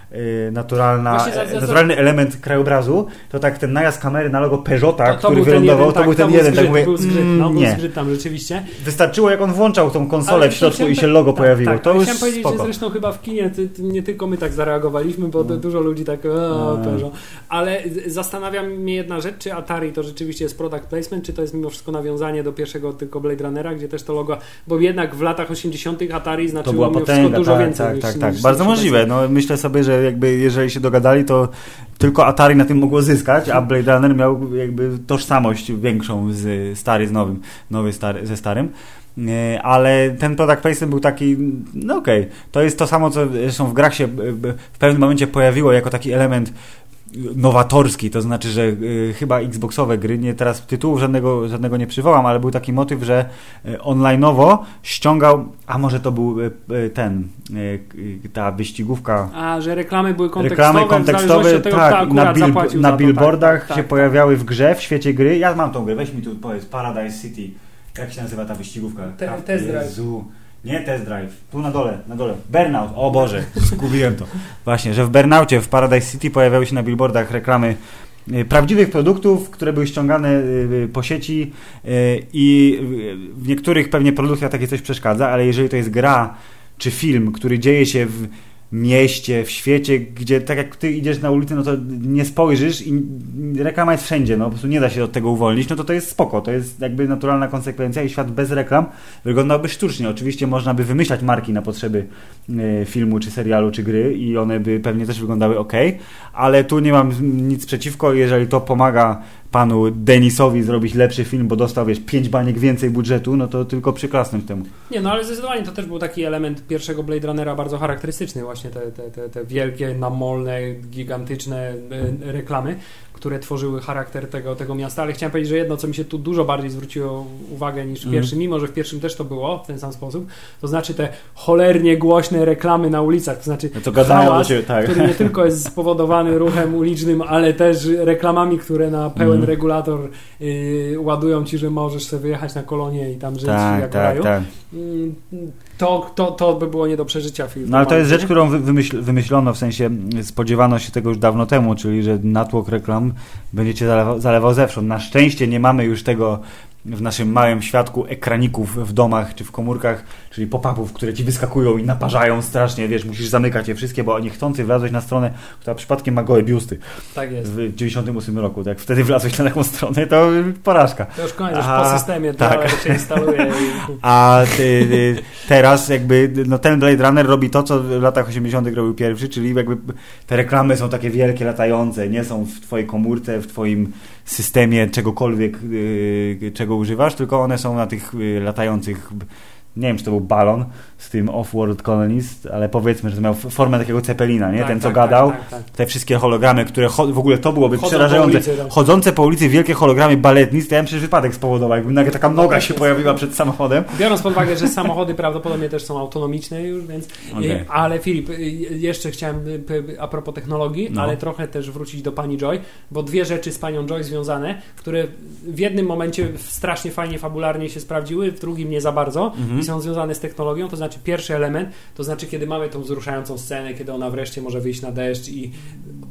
naturalna, Właśnie za- za- za- naturalny element krajobrazu, to tak ten najazd kamery na logo Peugeota, To, to który wylądował, jeden, to był ten tam jeden, zgrzyt, tak mówię, był zgrzyt, mm, no, nie. zgrzyt tam rzeczywiście. Wystarczyło jak on włączał tą konsolę w środku i się logo tak, pojawiło, tak, to już chciałem powiedzieć, spoko. że zresztą chyba w kinie ty, ty, nie tylko my tak zareagowaliśmy, bo du- dużo ludzi tak o, Mm. Peugeot. Ale zastanawia mnie jedna rzecz, czy Atari to rzeczywiście jest product placement, czy to jest mimo wszystko nawiązanie do pierwszego tylko Blade Runnera, gdzie też to logo, bo jednak w latach 80 Atari To znaczyło była wszystko potęga, dużo tak, więcej tak, niż, tak, niż, tak. Bardzo możliwe. No, myślę sobie, że jakby jeżeli się dogadali, to tylko Atari na tym mogło zyskać, a Blade Runner miał jakby tożsamość większą z stary z nowym, nowy stary, ze starym. E, Ale ten product placement był taki, no okej, to jest to samo, co zresztą w grach się e, w pewnym momencie pojawiło jako taki element nowatorski, to znaczy, że y, chyba Xboxowe gry, nie teraz tytułu żadnego, żadnego nie przywołam, ale był taki motyw, że y, online'owo ściągał, a może to był y, ten, ta wyścigówka, A, że reklamy były kontekstowe, reklamy kontekstowe, tego, tak, na, bil, na to, billboardach tak, tak, się tak, pojawiały w grze, w świecie gry. Ja mam tą grę, weź mi tu powiedz, Paradise City. Jak się nazywa ta wyścigówka? Te- Test Drive. Jezu. Nie test drive, tu na dole, na dole. Burnout, o Boże, zgubiłem to. Właśnie, że w Burnoutie, w Paradise City pojawiały się na billboardach reklamy y, prawdziwych produktów, które były ściągane y, po sieci y, i y, w niektórych pewnie produktach takie coś przeszkadza, ale jeżeli to jest gra czy film, który dzieje się w mieście, w świecie, gdzie tak jak ty idziesz na ulicę, no to nie spojrzysz i reklama jest wszędzie, no po prostu nie da się od tego uwolnić, no to to jest spoko, to jest jakby naturalna konsekwencja i świat bez reklam wyglądałby sztucznie. Oczywiście można by wymyślać marki na potrzeby e, filmu, czy serialu, czy gry i one by pewnie też wyglądały ok, ale tu nie mam nic przeciwko, jeżeli to pomaga panu Denisowi zrobić lepszy film, bo dostał, wiesz, pięć baniek więcej budżetu, no to tylko przyklasnąć temu. Nie, no ale zdecydowanie to też był taki element pierwszego Blade Runnera bardzo charakterystyczny, właśnie te, te, te, te wielkie, namolne, gigantyczne e, reklamy, które tworzyły charakter tego, tego miasta, ale chciałem powiedzieć, że jedno, co mi się tu dużo bardziej zwróciło uwagę niż w Mhm. pierwszym, mimo że w pierwszym też to było w ten sam sposób, to znaczy te cholernie głośne reklamy na ulicach, to znaczy No to hałas, ciebie, tak. który nie tylko jest spowodowany ruchem ulicznym, ale też reklamami, które na pełen Mhm. regulator y, ładują ci, że możesz sobie wyjechać na kolonie i tam żyć Tak, jak tak, raju. tak. Mm, To, to, to by było nie do przeżycia film. No ale to jest rzecz, którą wy- wymyśl, wymyślono, w sensie spodziewano się tego już dawno temu, czyli że natłok reklam będzie cię zalewał, zalewał zewsząd. Na szczęście nie mamy już tego w naszym małym świadku ekraników w domach czy w komórkach, czyli pop-upów, które ci wyskakują i naparzają strasznie, wiesz, musisz zamykać je wszystkie, bo niechcący wlazłeś na stronę, która przypadkiem ma gołe biusty Tak jest. w 98 roku. Tak, wtedy wlazłeś na taką stronę, to porażka. To już koniec, już A, po systemie tak. się instaluje. I... A ty, ty, teraz jakby no ten Blade Runner robi to, co w latach 80. robił pierwszy, czyli jakby te reklamy są takie wielkie, latające, nie są w twojej komórce, w twoim systemie czegokolwiek, yy, czego używasz, tylko one są na tych yy, latających nie wiem, czy to był balon z tym Off-World Colonies, ale powiedzmy, że to miał formę takiego cepelina, nie? Tak, Ten, co tak, gadał. Tak, tak, tak. Te wszystkie hologramy, które w ogóle to byłoby Chodzą po przerażające. ulicy, tak. Chodzące po ulicy wielkie hologramy baletnic, to ja bym przecież wypadek spowodował, jakby nagle taka noga się pojawiła przed samochodem. Biorąc pod uwagę, że samochody prawdopodobnie też są autonomiczne już, więc. Okej. Ale Filip, y, jeszcze chciałem p- a propos technologii, No. ale trochę też wrócić do pani Joy, bo dwie rzeczy z panią Joy związane, które w jednym momencie strasznie fajnie fabularnie się sprawdziły, w drugim nie za bardzo Mhm. i są związane z technologią. To znaczy, pierwszy element, to znaczy, kiedy mamy tą wzruszającą scenę, kiedy ona wreszcie może wyjść na deszcz i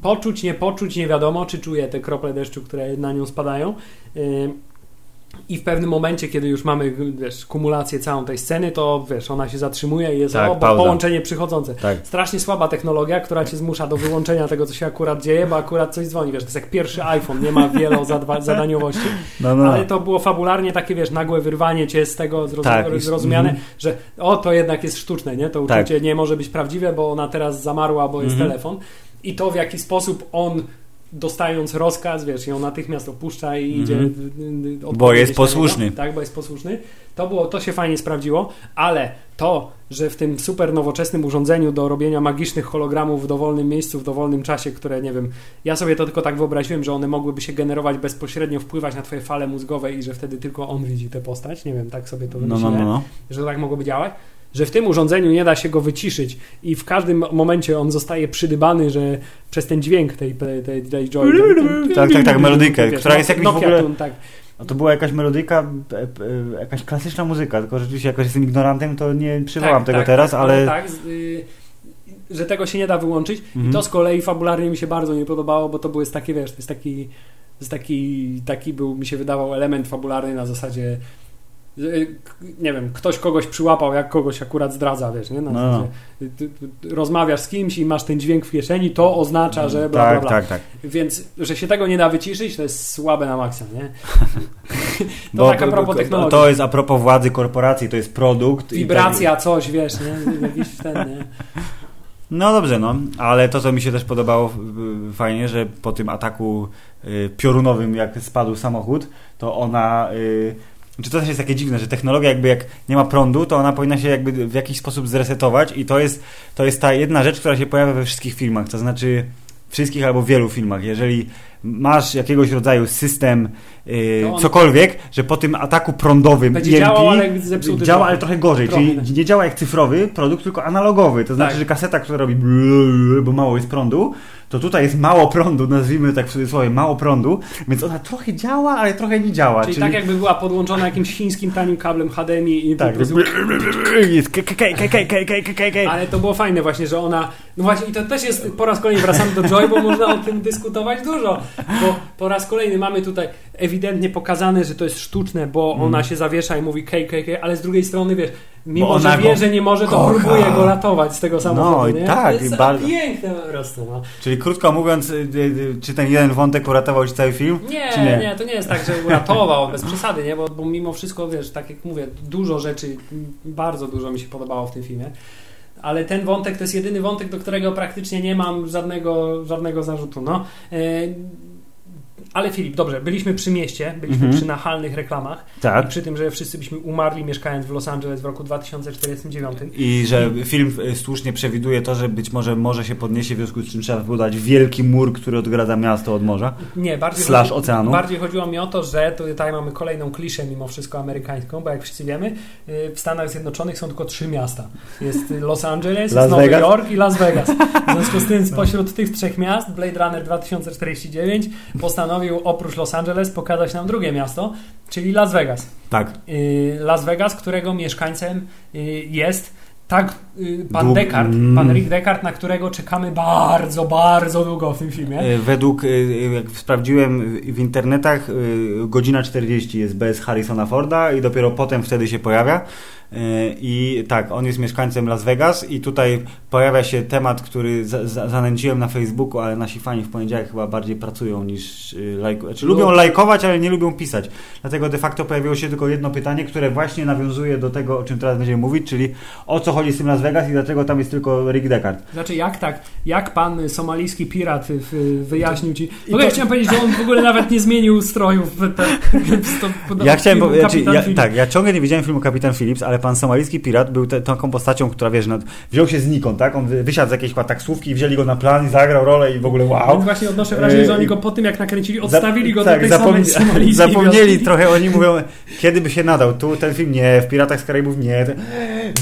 poczuć, nie poczuć, nie wiadomo, czy czuje te krople deszczu, które na nią spadają. I w pewnym momencie, kiedy już mamy wiesz, kumulację całą tej sceny, to wiesz, ona się zatrzymuje i jest Tak, o, bo pauza. połączenie przychodzące. Tak. Strasznie słaba technologia, która cię zmusza do wyłączenia tego, co się akurat dzieje, bo akurat coś dzwoni. Wiesz, to jest jak pierwszy iPhone, nie ma wielozadaniowości. No, no. Ale to było fabularnie takie, wiesz, nagłe wyrwanie cię z tego zrozum- Tak, zrozumiane, mhm. że o, to jednak jest sztuczne, nie? To Tak. uczucie nie może być prawdziwe, bo ona teraz zamarła, bo jest Mhm. telefon. I to w jaki sposób on dostając rozkaz, wiesz, ją natychmiast opuszcza i idzie Mhm. Bo jest na niego. posłuszny. Tak, bo jest posłuszny. To, było, to się fajnie sprawdziło, ale to, że w tym super nowoczesnym urządzeniu do robienia magicznych hologramów w dowolnym miejscu, w dowolnym czasie, które nie wiem, ja sobie to tylko tak wyobraziłem, że one mogłyby się generować bezpośrednio, wpływać na twoje fale mózgowe i że wtedy tylko on widzi tę postać. Nie wiem, tak sobie to No, no, no, no. że to tak mogłoby działać. Że w tym urządzeniu nie da się go wyciszyć i w każdym momencie on zostaje przydybany, że przez ten dźwięk tej, tej, tej, tej joy. Tak, tak, tak, melodykę, Wiesz, która jest jakimś w Nokia ogóle- Tune, tak. A to była jakaś melodyka, e, e, jakaś klasyczna muzyka, tylko rzeczywiście jakoś jestem ignorantem, to nie przywołam Tak, tego tak, teraz, tak, ale... Tak, z- y, że tego się nie da wyłączyć. Mhm. I to z kolei fabularnie mi się bardzo nie podobało, bo to było jest takie, wiesz, to jest taki, jest taki, taki był, mi się wydawał element fabularny na zasadzie nie wiem, ktoś kogoś przyłapał, jak kogoś akurat zdradza, wiesz, nie? Na No. zasadzie, y, ty, ty, rozmawiasz z kimś i masz ten dźwięk w kieszeni, to oznacza, że bla, tak, bla, bla. tak, tak. Więc, że się tego nie da wyciszyć, to jest słabe na maksa, nie? To Bo- tak a propos technologii. To jest a propos władzy korporacji, to jest produkt. i Wibracja, coś, wiesz, nie? Jakiś ten, nie? No dobrze, no, ale to, co mi się też podobało y, fajnie, że po tym ataku y, piorunowym, jak spadł samochód, to ona. Czy to też jest takie dziwne, że technologia jakby jak nie ma prądu, to ona powinna się jakby w jakiś sposób zresetować i to jest, to jest ta jedna rzecz, która się pojawia we wszystkich filmach, to znaczy wszystkich albo wielu filmach. Jeżeli masz jakiegoś rodzaju system, y, To on- cokolwiek, że po tym ataku prądowym Będzie EMP działał, ale działa, ale trochę gorzej, Trochę, czyli tak. nie działa jak cyfrowy produkt, tylko analogowy. To znaczy, Tak. że kaseta, która robi bo mało jest prądu, to tutaj jest mało prądu, nazwijmy tak w cudzysłowie, mało prądu, więc ona trochę działa, ale trochę nie działa. Czyli, czyli... tak jakby była podłączona jakimś chińskim tanim kablem HDMI i... Tak, prostu... ale to było fajne właśnie, że ona no właśnie, i to też jest, po raz kolejny wracamy do Joy, bo można o tym dyskutować dużo, bo po raz kolejny mamy tutaj ewidentnie pokazane, że to jest sztuczne, bo Mm. ona się zawiesza i mówi KKK, ale z drugiej strony, wiesz, mimo, że wie, że nie może, to kocha. próbuje go ratować z tego samochodu, No i nie? tak, to jest i bardzo- piękne po prostu, no. Czyli krótko mówiąc, y, y, czy ten jeden wątek uratował ci cały film? Nie, nie, nie? to nie jest tak, że uratował, bez przesady, nie? Bo, bo mimo wszystko, wiesz, tak jak mówię, dużo rzeczy, bardzo dużo mi się podobało w tym filmie. Ale ten wątek to jest jedyny wątek, do którego praktycznie nie mam żadnego, żadnego zarzutu. No. Ale Filip, dobrze, byliśmy przy mieście, byliśmy Mhm. przy nachalnych reklamach i Tak. przy tym, że wszyscy byśmy umarli mieszkając w Los Angeles w roku 2049. I że film y, słusznie przewiduje to, że być może morze się podniesie, w związku z czym trzeba wybudować wielki mur, który odgradza miasto od morza. Nie, bardziej, Slash oceanu. bardziej chodziło mi o to, że tutaj mamy kolejną kliszę mimo wszystko amerykańską, bo jak wszyscy wiemy, y, w Stanach Zjednoczonych są tylko trzy miasta. Jest Los Angeles, Las Nowy Vegas. Jork i Las Vegas. W związku z tym spośród tych trzech miast Blade Runner 2049 postanowił oprócz Los Angeles pokazać nam drugie miasto, czyli Las Vegas. Tak. Y, Las Vegas, którego mieszkańcem y, jest tak pan Dług- Descartes, Mm. pan Rick Descartes, na którego czekamy bardzo, bardzo długo w tym filmie. Y, Według, y, jak sprawdziłem w internetach, y, godzina 40 jest bez Harrisona Forda i dopiero potem wtedy się pojawia. Y, I tak, on jest mieszkańcem Las Vegas i tutaj pojawia się temat, który za, za, zanęciłem na Facebooku, ale nasi fani w poniedziałek chyba bardziej pracują niż y, lajkują. Znaczy, No. lubią lajkować, ale nie lubią pisać. Dlatego de facto pojawiło się tylko jedno pytanie, które właśnie nawiązuje do tego, o czym teraz będziemy mówić, czyli o co chodzi z tym Las Vegas i dlaczego tam jest tylko Rick Deckard. Znaczy, jak tak? Jak pan y, somalijski pirat y, y, wyjaśnił ci? W ogóle to- chciałem powiedzieć, że on w ogóle nawet nie zmienił ustrojów. w Te, w to, Ja chciałem powiedzieć, ja, tak, ja ciągle nie widziałem filmu Kapitan Phillips, ale pan somalijski pirat był te, taką postacią, która wiesz, no, wziął się znikąd, tak? On wy- wysiadł z jakiejś chyba taksówki, wzięli go na plan i zagrał rolę i w ogóle wow. Więc właśnie odnoszę wrażenie, że oni Yy, go po tym jak nakręcili, odstawili go tak, do tej zapomni- samej somalijskiej Zapomnieli wioski. trochę, oni mówią, kiedy by się nadał. Tu ten film nie, w Piratach z Karaibów nie.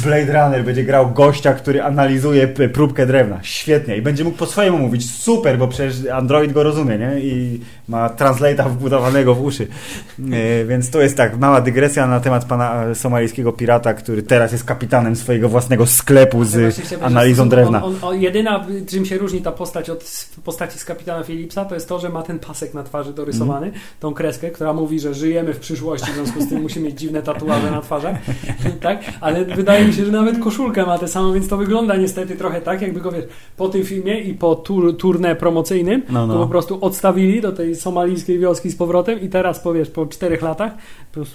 Blade Runner będzie grał gościa, który analizuje próbkę drewna. Świetnie. I będzie mógł po swojemu mówić. Super, bo przecież Android go rozumie, nie? I ma translate'a wbudowanego w uszy. E, więc to jest tak, mała dygresja na temat pana e, somalijskiego pirata, który teraz jest kapitanem swojego własnego sklepu z analizą drewna. On, on, on, jedyna, czym się różni ta postać od postaci z kapitana Phillipsa, to jest to, że ma ten pasek na twarzy dorysowany, Mhm. tą kreskę, która mówi, że żyjemy w przyszłości, w związku z tym musimy mieć dziwne tatuaże na twarzach. tak? Ale wydaje mi się, że nawet koszulkę ma tę samą, więc to wygląda niestety trochę tak, jakby go wiesz, po tym filmie i po tur, turnę promocyjnym, No, no. to po prostu odstawili do tej somalijskiej wioski z powrotem i teraz powiesz, po czterech latach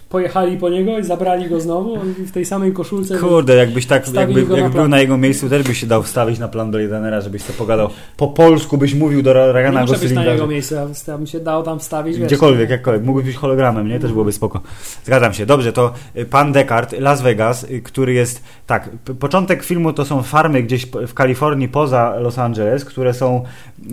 pojechali po niego i zabrali go znowu i w tej samej koszulce. Kurde, jakbyś tak, jakby, na jak plan. był na jego miejscu, też byś się dał wstawić na plan Blade Runnera, żebyś to pogadał. Po polsku byś mówił do Ra- Ryana Nie na Goslinga. jego miejscu, ja, bym się dał tam wstawić. wiesz, Gdziekolwiek, nie? jakkolwiek. Mógłbyś być hologramem, nie? Też byłoby spoko. Zgadzam się. Dobrze, to y, pan Descartes, Las Vegas, y, który jest... Tak, początek filmu to są farmy gdzieś w Kalifornii poza Los Angeles, które są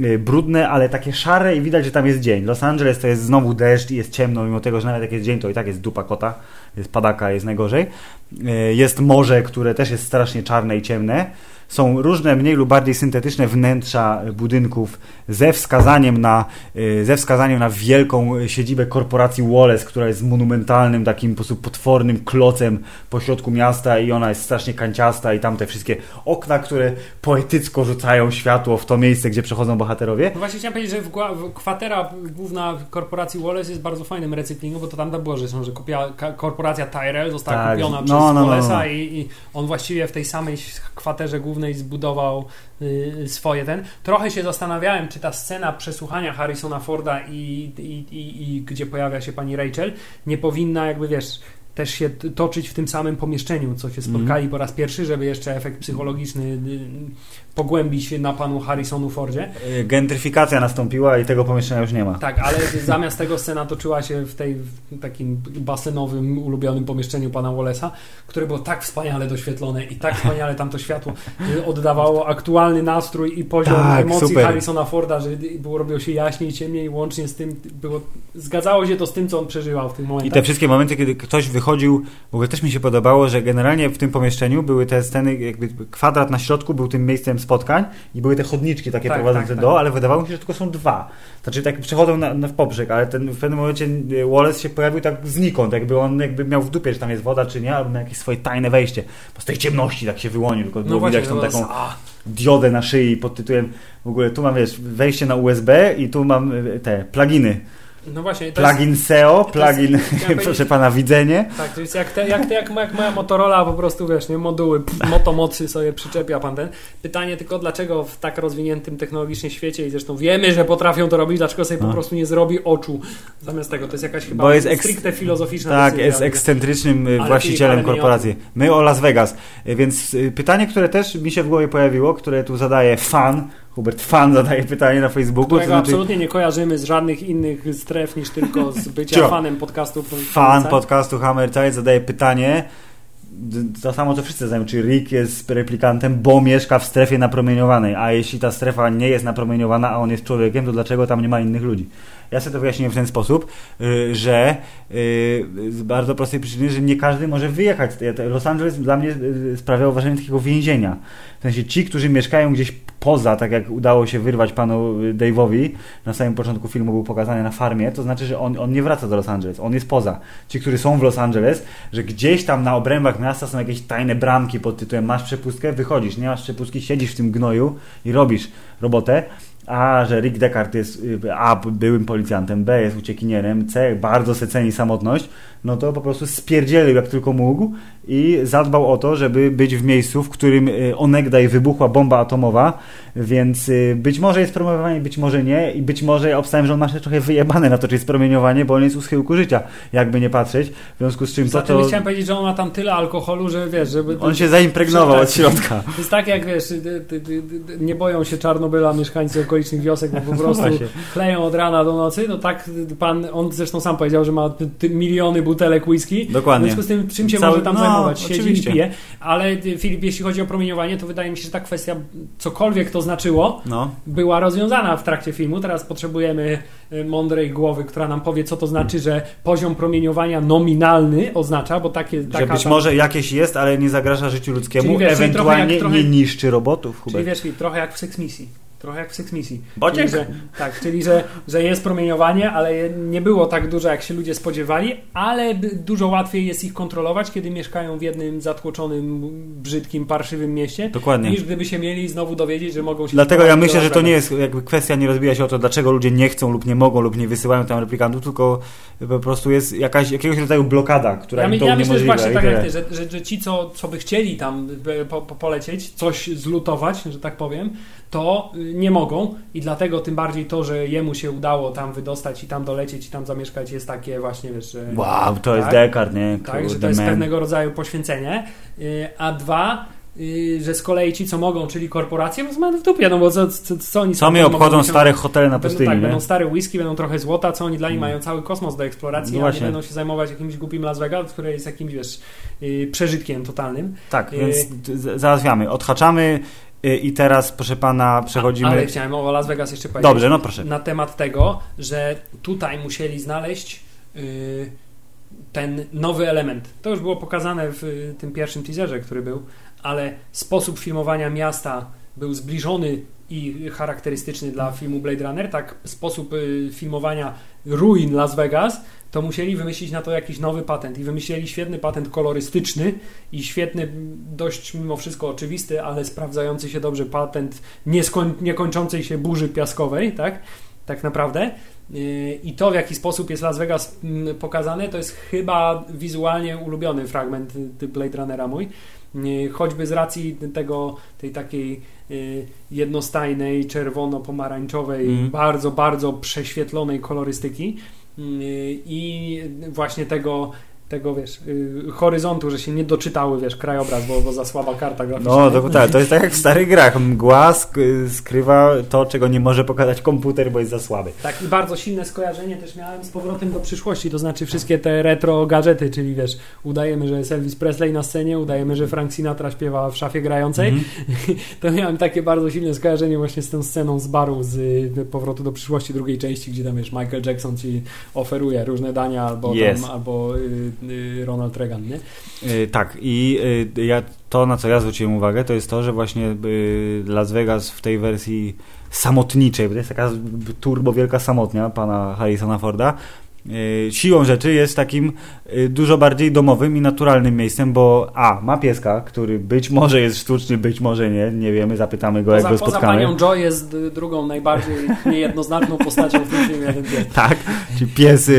y, brudne, ale takie szare i widać, że tam jest dzień. Los Angeles to jest znowu deszcz i jest ciemno, mimo tego, że nawet jak jest dzień, to i tak jest dupa kota. Jest padaka, jest najgorzej. Y, Jest morze, które też jest strasznie czarne i ciemne. Są różne mniej lub bardziej syntetyczne wnętrza budynków ze wskazaniem na, y, ze wskazaniem na wielką siedzibę korporacji Wallace, która jest monumentalnym, takim po prostu potwornym klocem pośrodku miasta i ona jest strasznie kanciasta i tam te wszystkie okna, które poetycko rzucają światło w to miejsce, gdzie przechodzą bohaterowie. No właśnie chciałem powiedzieć, że w, w kwatera główna korporacji Wallace jest bardzo fajnym recyklingu, bo to tam było, że, są, że kupia, korporacja Tyrell została Tak, kupiona no, przez no, no, no. Wallace'a I, i on właściwie w tej samej kwaterze głównej zbudował y, swoje ten. Trochę się zastanawiałem, czy ta scena przesłuchania Harrisona Forda i, i, i, i gdzie pojawia się pani Rachel, nie powinna jakby, wiesz, też się toczyć w tym samym pomieszczeniu, co się spotkali Mhm. po raz pierwszy, żeby jeszcze efekt psychologiczny y, pogłębić na panu Harrisonu Fordzie. Y, Gentryfikacja nastąpiła i tego pomieszczenia już nie ma. Tak, ale zamiast tego scena toczyła się w tej w takim basenowym, ulubionym pomieszczeniu pana Wallace'a, które było tak wspaniale doświetlone i tak wspaniale tam to światło y, oddawało aktualny nastrój i poziom Tak, emocji super. Harrisona Forda, że było robiło się jaśniej, ciemniej, łącznie z tym było, zgadzało się to z tym, co on przeżywał w tym I momencie. te wszystkie momenty, kiedy ktoś wychodzi wychodził, w ogóle też mi się podobało, że generalnie w tym pomieszczeniu były te sceny, jakby kwadrat na środku był tym miejscem spotkań i były te chodniczki takie Tak, prowadzące tak, do, tak. ale wydawało mi się, że tylko są dwa. Znaczy tak przechodzą na, na w poprzek, ale ten, w pewnym momencie e, Wallace się pojawił tak znikąd, jakby on jakby miał w dupie, czy tam jest woda, czy nie, albo miał jakieś swoje tajne wejście. Bo z tej ciemności tak się wyłonił, tylko było widać tą no taką diodę na szyi pod tytułem w ogóle tu mam wiesz, wejście na USB i tu mam e, te pluginy. No właśnie, to jest, Plugin SEO, to jest- plugin, chciałem proszę pana, widzenie. Tak, to jest jak, te, jak, te, jak, jak moja Motorola po prostu, wiesz, nie, moduły motomocy sobie przyczepia pan ten. Pytanie tylko, dlaczego w tak rozwiniętym technologicznie świecie i zresztą wiemy, że potrafią to robić, dlaczego sobie po No. prostu nie zrobi oczu zamiast tego. To jest jakaś chyba Bo jest stricte filozoficzna Tak, decyzja. jest ekscentrycznym y, Ale właścicielem ale korporacji. My o Las Vegas. Y, Więc y, pytanie, które też mi się w głowie pojawiło, które tu zadaje fan, Hubert Fan zadaje pytanie na Facebooku. którego to znaczy absolutnie nie kojarzymy z żadnych innych stref niż tylko z bycia fanem podcastu. fan podcastu Hammer Time zadaje pytanie, to samo co wszyscy znają, czy Rick jest replikantem, bo mieszka w strefie napromieniowanej, a jeśli ta strefa nie jest napromieniowana, a on jest człowiekiem, to dlaczego tam nie ma innych ludzi? Ja sobie to wyjaśniłem w ten sposób, y, że y, z bardzo prostej przyczyny, że nie każdy może wyjechać. Los Angeles dla mnie y, sprawiało wrażenie takiego więzienia. W sensie ci, którzy mieszkają gdzieś poza, tak jak udało się wyrwać panu Dave'owi, na samym początku filmu był pokazany na farmie, to znaczy, że on, on nie wraca do Los Angeles, on jest poza. Ci, którzy są w Los Angeles, że gdzieś tam na obrębach miasta są jakieś tajne bramki pod tytułem masz przepustkę, wychodzisz, nie masz przepustki, siedzisz w tym gnoju i robisz robotę, a że Rick Deckard jest y, A byłym policjantem, B jest uciekinierem, C bardzo se ceni samotność, no to po prostu spierdzielił jak tylko mógł i zadbał o to, żeby być w miejscu, w którym y, onegdaj wybuchła bomba atomowa, więc y, być może jest promieniowanie, być może nie i być może ja obstałem, że on ma się trochę wyjebane na to, czy jest promieniowanie, bo on jest u schyłku życia, jakby nie patrzeć, w związku z czym to, Zatem to chciałem powiedzieć, że on ma tam tyle alkoholu, że wiesz, żeby... on się zaimpregnował od środka. To jest tak jak wiesz, nie boją się Czarnobyla mieszkańcy okolicznych wiosek, bo po prostu No Właśnie. chleją od rana do nocy, no tak pan, on zresztą sam powiedział, że ma miliony butelek whisky. Dokładnie. W związku z tym, czym się Cały- może tam no, zajmować? Siedzi oczywiście. i pije. Ale y, Filip, jeśli chodzi o promieniowanie, to wydaje mi się, że ta kwestia, cokolwiek to znaczyło, No. była rozwiązana w trakcie filmu. Teraz potrzebujemy y, mądrej głowy, która nam powie, co to znaczy, że poziom promieniowania nominalny oznacza, bo takie... Że taka być tam- może jakieś jest, ale nie zagraża życiu ludzkiemu, Czyli wiesz, czyli trochę ewentualnie jak- trochę- nie niszczy robotów, Czyli Hubert. wiesz, Filip, trochę jak w seksmisji. Trochę jak w seksmisji. Bociek? Czyli, że, tak, czyli że, że jest promieniowanie, ale nie było tak duże, jak się ludzie spodziewali, ale dużo łatwiej jest ich kontrolować, kiedy mieszkają w jednym zatłoczonym, brzydkim, parszywym mieście, Dokładnie. niż gdyby się mieli znowu dowiedzieć, że mogą się... Dlatego ja myślę, że to nie jest jakby kwestia nie rozbija się o to, dlaczego ludzie nie chcą lub nie mogą lub nie wysyłają tam replikantów, tylko po prostu jest jakaś, jakiegoś rodzaju blokada, która Ja, im to ja myślę, że właśnie tak jak ty, że, że, że ci, co, co by chcieli tam e, po, po, polecieć, coś zlutować, że tak powiem, to y, nie mogą i dlatego tym bardziej to, że jemu się udało tam wydostać i tam dolecieć i tam zamieszkać jest takie właśnie, wiesz, że... Wow, to jest Tak? Descartes, nie? Tak, że to jest man. pewnego rodzaju poświęcenie. Y, A dwa, y, że z kolei ci, co mogą, czyli korporacje, no mają w dupie, no bo co, co, co oni Co mogą obchodzą stare hotele na Będą, pustyni, tak, nie? będą stare whisky, będą trochę złota, co oni dla nich Mm. mają cały kosmos do eksploracji, No a właśnie. nie będą się zajmować jakimś głupim Las Vegas, które jest jakimś, wiesz, przeżytkiem totalnym. Tak, więc załatwiamy. Odhaczamy i teraz, proszę pana, przechodzimy... Ale chciałem o Las Vegas jeszcze powiedzieć. Dobrze, no proszę. Na temat tego, że tutaj musieli znaleźć y, ten nowy element. To już było pokazane w y, tym pierwszym teaserze, który był, ale sposób filmowania miasta był zbliżony i charakterystyczny dla filmu Blade Runner, tak sposób y, filmowania ruin Las Vegas, to musieli wymyślić na to jakiś nowy patent i wymyślili świetny patent kolorystyczny i świetny, dość mimo wszystko oczywisty, ale sprawdzający się dobrze patent nieskoń, niekończącej się burzy piaskowej, tak? Tak naprawdę. Yy, I to, w jaki sposób jest Las Vegas mm, pokazane, to jest chyba wizualnie ulubiony fragment y, Blade Runnera mój. Choćby z racji tego, tej takiej yy, jednostajnej, czerwono-pomarańczowej, Mhm. bardzo, bardzo prześwietlonej kolorystyki yy, i właśnie tego, tego wiesz, yy, horyzontu, że się nie doczytały, wiesz, krajobraz, bo, bo za słaba karta graficzna. No, to, tak, to jest tak jak w starych grach. Mgła sk- skrywa to, czego nie może pokazać komputer, bo jest za słaby. Tak, i bardzo silne skojarzenie też miałem z powrotem do przyszłości, to znaczy wszystkie te retro gadżety, czyli wiesz, udajemy, że jest Elvis Presley na scenie, udajemy, że Frank Sinatra śpiewa w szafie grającej. Mhm. To miałem takie bardzo silne skojarzenie właśnie z tą sceną z baru z y, powrotu do przyszłości drugiej części, gdzie tam wiesz, Michael Jackson ci oferuje różne dania albo, Yes. tam, albo y, Ronald Reagan, nie? Y, tak, i y, ja, to, na co ja zwróciłem uwagę, to jest to, że właśnie y, Las Vegas w tej wersji samotniczej, bo to jest taka turbo wielka samotnia pana Harrisona Forda, y, siłą rzeczy jest takim y, dużo bardziej domowym i naturalnym miejscem, bo a, ma pieska, który być może jest sztuczny, być może nie, nie wiemy, zapytamy go, jak Poza, go poza spotkamy. panią Joy jest y, drugą najbardziej niejednoznaczną postacią w tym filmie. Ten pies. Tak, czyli pies,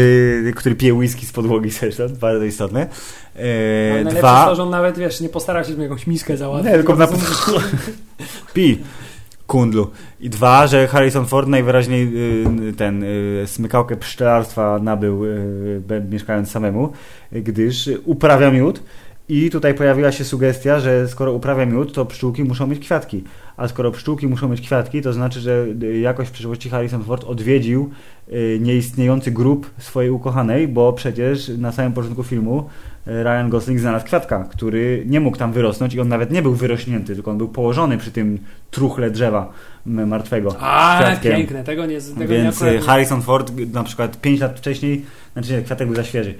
który pije whisky z podłogi zresztą, bardzo istotne. E, dwa, to, że on nawet, wiesz, nie postarał się, żeby jakąś miskę załatwić. Nie, tylko na Po prostu- Pi. Kundlu. I dwa, że Harrison Ford najwyraźniej y, ten y, smykałkę pszczelarstwa nabył y, mieszkając samemu, gdyż uprawia miód i tutaj pojawiła się sugestia, że skoro uprawia miód, to pszczółki muszą mieć kwiatki. A skoro pszczółki muszą mieć kwiatki, to znaczy, że y, jakoś w przyszłości Harrison Ford odwiedził y, nieistniejący grób swojej ukochanej, bo przecież na samym początku filmu y, Ryan Gosling znalazł kwiatka, który nie mógł tam wyrosnąć i on nawet nie był wyrośnięty, tylko on był położony przy tym truchle drzewa martwego. A, kwiatkiem. piękne, tego nie... Tego Więc nie Harrison Ford na przykład 5 lat wcześniej, znaczy kwiatek był za świeży,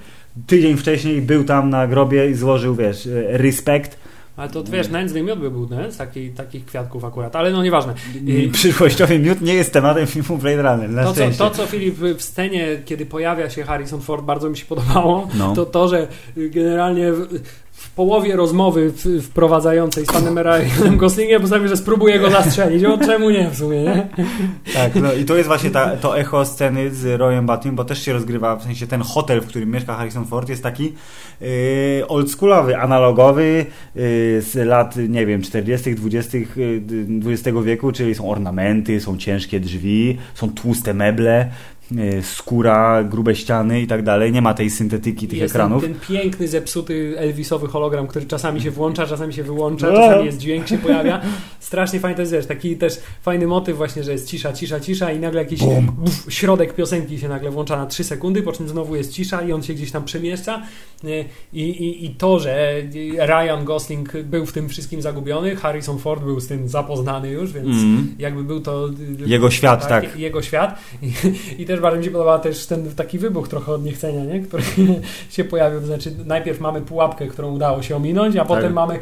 tydzień wcześniej był tam na grobie i złożył, wiesz, respekt. Ale to wiesz, nędzny miód by był nie? z takich, takich kwiatków akurat, ale no nieważne. I Y, przyszłościowy miód nie jest tematem filmu Blade Runner, na To co, to, co Filip w scenie, kiedy pojawia się Harrison Ford, bardzo mi się podobało, No. to to, że generalnie połowie rozmowy w, wprowadzającej z panem Ryanem Goslingiem postawił, że spróbuje go zastrzelić. O, czemu nie w sumie, nie? Tak, no i to jest właśnie ta, to echo sceny z Royem Battym, bo też się rozgrywa, w sensie ten hotel, w którym mieszka Harrison Ford jest taki yy, oldschoolowy, analogowy yy, z lat, nie wiem, 40., 20., yy, XX wieku, czyli są ornamenty, są ciężkie drzwi, są tłuste meble, skóra, grube ściany i tak dalej. Nie ma tej syntetyki tych jest ekranów. Ten, ten piękny, zepsuty Elvisowy hologram, który czasami się włącza, czasami się wyłącza, No. czasami jest dźwięk się pojawia. Strasznie fajny to jest, wiesz, taki też fajny motyw właśnie, że jest cisza, cisza, cisza i nagle jakiś buf, środek piosenki się nagle włącza na 3 sekundy, po czym znowu jest cisza i on się gdzieś tam przemieszcza Nie? i, i, i to, że Ryan Gosling był w tym wszystkim zagubiony, Harrison Ford był z tym zapoznany już, więc Mm. jakby był to Jego świat, tak. Jego świat I, i też bardzo mi się podoba też ten taki wybuch trochę od niechcenia, nie? który się pojawił, to znaczy najpierw mamy pułapkę, którą udało się ominąć, a potem mamy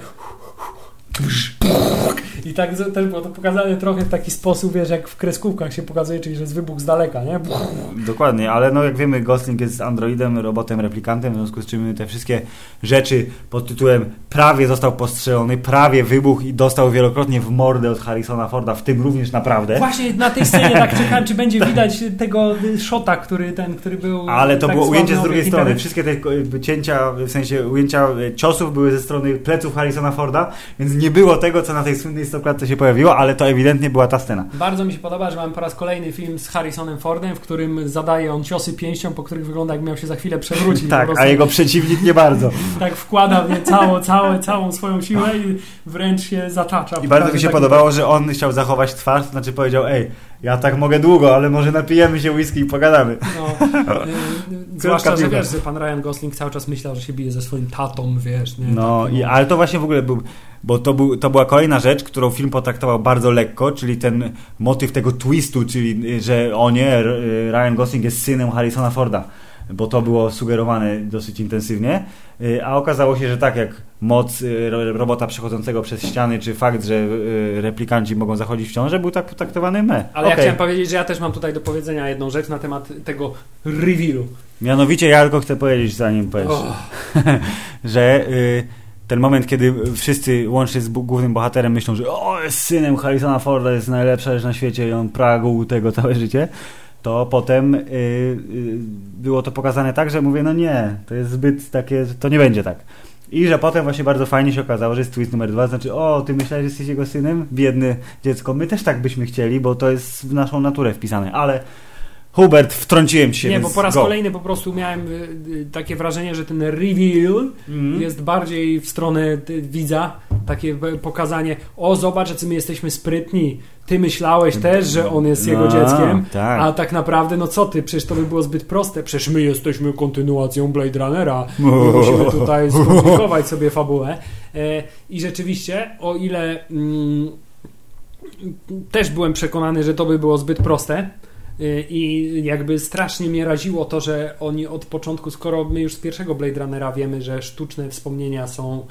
i tak też było to pokazane trochę w taki sposób, wiesz, jak w kreskówkach się pokazuje, czyli że jest wybuch z daleka, nie? Dokładnie, ale no jak wiemy, Gosling jest androidem, robotem, replikantem, w związku z czym te wszystkie rzeczy pod tytułem prawie został postrzelony, prawie wybuch i dostał wielokrotnie w mordę od Harrisona Forda, w tym również naprawdę. Właśnie na tej scenie tak czekałem, czy będzie widać tego shota, który ten, który był Ale to tak było ujęcie z drugiej strony. Wszystkie te cięcia, w sensie ujęcia ciosów były ze strony pleców Harrisona Forda, więc nie było tego, co na tej słynnej stoklatce się pojawiło, ale to ewidentnie była ta scena. Bardzo mi się podoba, że mamy po raz kolejny film z Harrisonem Fordem, w którym zadaje on ciosy pięścią, po których wygląda jakby miał się za chwilę przewrócić. Tak, a jego przeciwnik nie bardzo. Tak wkłada w nie całą, całą, całą swoją siłę i wręcz się zatacza. I bardzo mi się podobało, że on chciał zachować twarz, to znaczy powiedział, ej, ja tak mogę długo, ale może napijemy się whisky i pogadamy. No, y, y, zwłaszcza, że wiesz, że pan Ryan Gosling cały czas myślał, że się bije ze swoim tatą, wiesz. Nie? No, Tak, i, ale to właśnie w ogóle był, bo to, był, to była kolejna rzecz, którą film potraktował bardzo lekko, czyli ten motyw tego twistu, czyli y, że o nie, y, Ryan Gosling jest synem Harrisona Forda, bo to było sugerowane dosyć intensywnie, y, a okazało się, że tak jak moc ro- robota przechodzącego przez ściany, czy fakt, że replikanci mogą zachodzić w ciążę, był tak potraktowany me. Ale ja Okej. chciałem powiedzieć, że ja też mam tutaj do powiedzenia jedną rzecz na temat tego revealu. Mianowicie ja tylko chcę powiedzieć, zanim powiesz, O, że y, ten moment, kiedy wszyscy łącznie z głównym bohaterem myślą, że o, jest synem Harrisona Forda, jest najlepsza rzecz na świecie i on pragł tego całe życie, to potem y, y, było to pokazane tak, że mówię, no nie, to jest zbyt takie, to nie będzie tak. I że potem właśnie bardzo fajnie się okazało, że jest twist numer dwa, znaczy o, ty myślałeś, że jesteś jego synem? Biedny dziecko. My też tak byśmy chcieli, bo to jest w naszą naturę wpisane, ale Hubert, wtrąciłem ci się. nie, bo po raz go. kolejny po prostu miałem y, y, takie wrażenie, że ten reveal Mhm. jest bardziej w stronę y, widza, takie pokazanie, o zobacz, jacy my jesteśmy sprytni, ty myślałeś też, że on jest jego No, dzieckiem, tak. a tak naprawdę, no co ty, przecież to by było zbyt proste, przecież my jesteśmy kontynuacją Blade Runnera, my musimy tutaj skomplikować sobie fabułę e, i rzeczywiście, o ile mm, też byłem przekonany, że to by było zbyt proste, I jakby strasznie mnie raziło to, że oni od początku, skoro my już z pierwszego Blade Runnera wiemy, że sztuczne wspomnienia są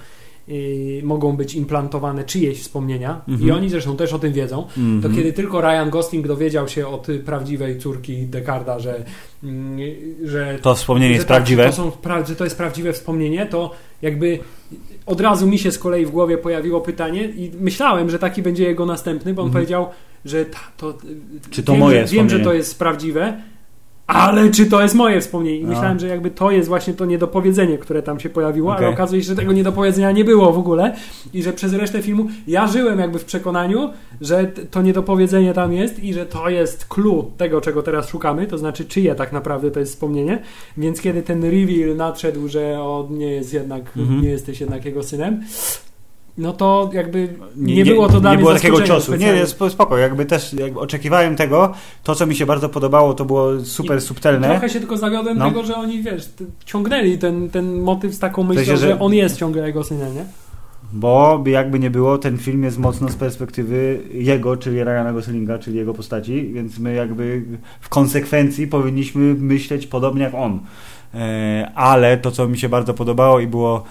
y, mogą być implantowane czyjeś wspomnienia Mhm. i oni zresztą też o tym wiedzą, Mhm. to kiedy tylko Ryan Gosling dowiedział się od y, prawdziwej córki Decarda, że, mm, że To wspomnienie że jest tak, prawdziwe. To, są, że to jest prawdziwe wspomnienie, to jakby od razu mi się z kolei w głowie pojawiło pytanie i myślałem, że taki będzie jego następny, bo on Mhm. powiedział, że ta, to, Czy to wiem, moje że, wiem, że to jest prawdziwe, ale czy to jest moje wspomnienie? I No. myślałem, że jakby to jest właśnie to niedopowiedzenie, które tam się pojawiło, ale Okej. okazuje się, że tego niedopowiedzenia nie było w ogóle i że przez resztę filmu ja żyłem jakby w przekonaniu, że to niedopowiedzenie tam jest i że to jest clue tego, czego teraz szukamy, to znaczy czyje tak naprawdę to jest wspomnienie, więc kiedy ten reveal nadszedł, że on nie jest jednak, Mhm. nie jesteś jednak jego synem, no to jakby nie, było to dla nie mnie było takiego ciosu. Nie, jest spo- spoko. Jakby też jakby oczekiwałem tego. To, co mi się bardzo podobało, to było super I- subtelne. Trochę się tylko zawiodłem No. tego, że oni, wiesz, ciągnęli ten, ten motyw z taką myślą, sensie, że... że- on jest ciągle jego synem, nie? Bo jakby nie było, ten film jest mocno z perspektywy jego, czyli Ryana Goslinga, czyli jego postaci, więc my jakby w konsekwencji powinniśmy myśleć podobnie jak on. E, Ale to, co mi się bardzo podobało i było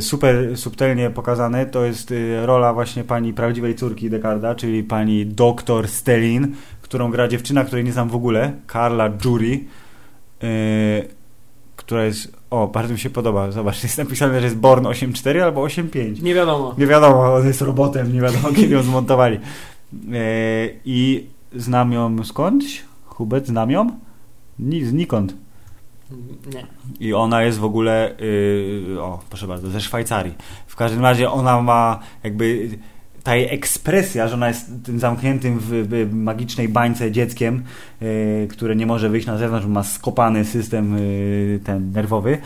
super subtelnie pokazane, to jest e, rola właśnie pani prawdziwej córki Decarda, czyli pani doktor Stelin, którą gra dziewczyna, której nie znam w ogóle, Carla Jury, e, która jest, o, bardzo mi się podoba, zobacz, jest napisane, że jest Born 8.4 albo 8.5. Nie wiadomo. Nie wiadomo, on jest robotem, nie wiadomo kiedy ją zmontowali. E, I znam ją skądś? Hubert, znam ją? Ni, znikąd. Nie. I ona jest w ogóle, yy, o proszę bardzo, ze Szwajcarii. W każdym razie ona ma jakby ta jej ekspresja, że ona jest tym zamkniętym w, w magicznej bańce dzieckiem, yy, które nie może wyjść na zewnątrz, ma skopany system yy, ten nerwowy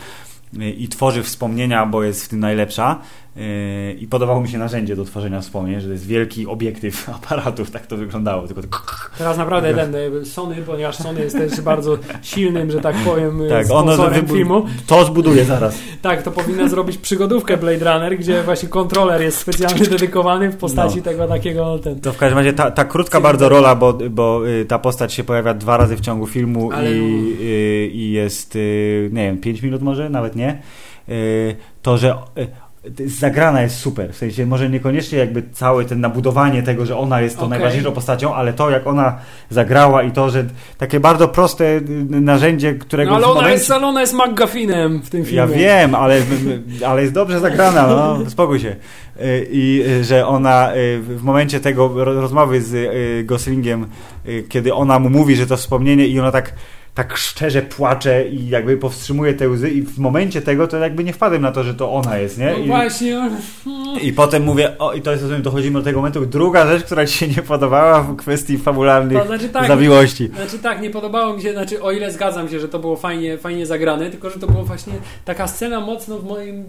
yy, i tworzy wspomnienia, bo jest w tym najlepsza. Yy, I podobało mi się narzędzie do tworzenia wspomnień, że to jest wielki obiektyw aparatów, tak to wyglądało. Tylko Teraz naprawdę ten e, Sony, ponieważ Sony jest też bardzo silnym, że tak powiem, e, tak, ono sponsorem filmu. to zbuduje zaraz. Tak, to powinna zrobić przygodówkę Blade Runner, gdzie właśnie kontroler jest specjalnie dedykowany w postaci No. tego takiego ten. To w każdym razie ta, ta krótka bardzo rola, bo, bo y, ta postać się pojawia dwa razy w ciągu filmu Ale i, y, i jest, y, nie wiem, 5 minut może, nawet nie. Y, to, że y, y, zagrana jest super, w sensie może niekoniecznie jakby całe ten nabudowanie tego, że ona jest tą Okej. najważniejszą postacią, ale to jak ona zagrała i to, że takie bardzo proste y, narzędzie, którego No, ale ona momencie... jest, ale ona jest McGuffinem w tym filmie. Ja wiem, ale, ale jest dobrze zagrana, no, spokój się. Y, I y, że ona y, w momencie tego ro- rozmowy z y, Goslingiem, y, kiedy ona mu mówi, że to wspomnienie i ona tak tak szczerze płacze i jakby powstrzymuje te łzy i w momencie tego to jakby nie wpadłem na to, że to ona jest, nie? No I, właśnie. I potem mówię, o i to jest, dochodzimy do tego momentu. Druga rzecz, która ci się nie podobała w kwestii fabularnych To znaczy tak, zawiłości. Znaczy tak, nie podobało mi się, znaczy o ile zgadzam się, że to było fajnie, fajnie zagrane, tylko że to było właśnie taka scena mocno w moim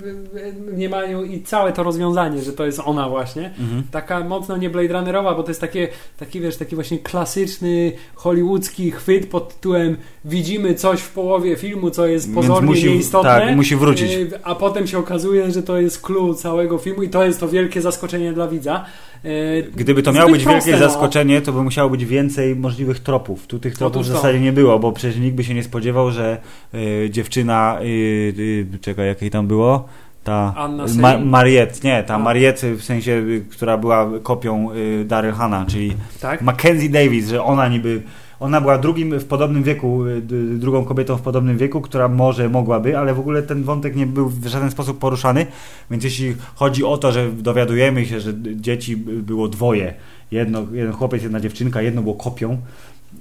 mniemaniu i całe to rozwiązanie, że to jest ona właśnie. Mhm. Taka mocno nie Blade Runnerowa, bo to jest takie, taki wiesz, taki właśnie klasyczny hollywoodzki chwyt pod tytułem widzimy coś w połowie filmu, co jest pozornie musi- nieistotne. tak, musi wrócić. y, A potem się okazuje, że to jest clue całego filmu i to jest to wielkie zaskoczenie dla widza. Y, Gdyby to miało być proste, wielkie no. zaskoczenie, to by musiało być więcej możliwych tropów. Tu tych tropów w zasadzie nie było, bo przecież nikt by się nie spodziewał, że y, dziewczyna, y, y, czekaj, jakiej tam było? Ta Ma? Mariette, nie, ta A. Mariette w sensie, która była kopią y, Daryl Hanna, czyli Tak? Mackenzie Davis, że ona niby, ona była drugim w podobnym wieku, y, drugą kobietą w podobnym wieku, która może mogłaby, ale w ogóle ten wątek nie był w żaden sposób poruszany, więc jeśli chodzi o to, że dowiadujemy się, że dzieci było dwoje, jedno, jeden chłopiec, jedna dziewczynka, jedno było kopią,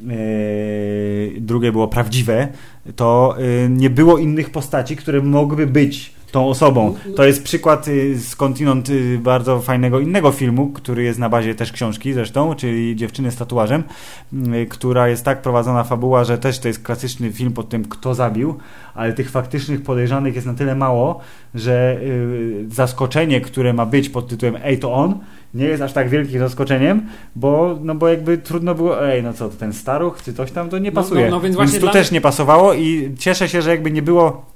yy, drugie było prawdziwe, to yy, nie było innych postaci, które mogłyby być tą osobą. To jest przykład y, skądinąd y, bardzo fajnego innego filmu, który jest na bazie też książki zresztą, czyli Dziewczyny z tatuażem, y, która jest tak prowadzona fabuła, że też to jest klasyczny film pod tym, kto zabił, ale tych faktycznych podejrzanych jest na tyle mało, że y, zaskoczenie, które ma być pod tytułem Ej, to on, nie jest aż tak wielkim zaskoczeniem, bo, no bo jakby trudno było, ej, no co, to ten staruch, czy coś tam, to nie No, pasuje. no, no, więc więc właśnie tu dla- też nie pasowało i cieszę się, że jakby nie było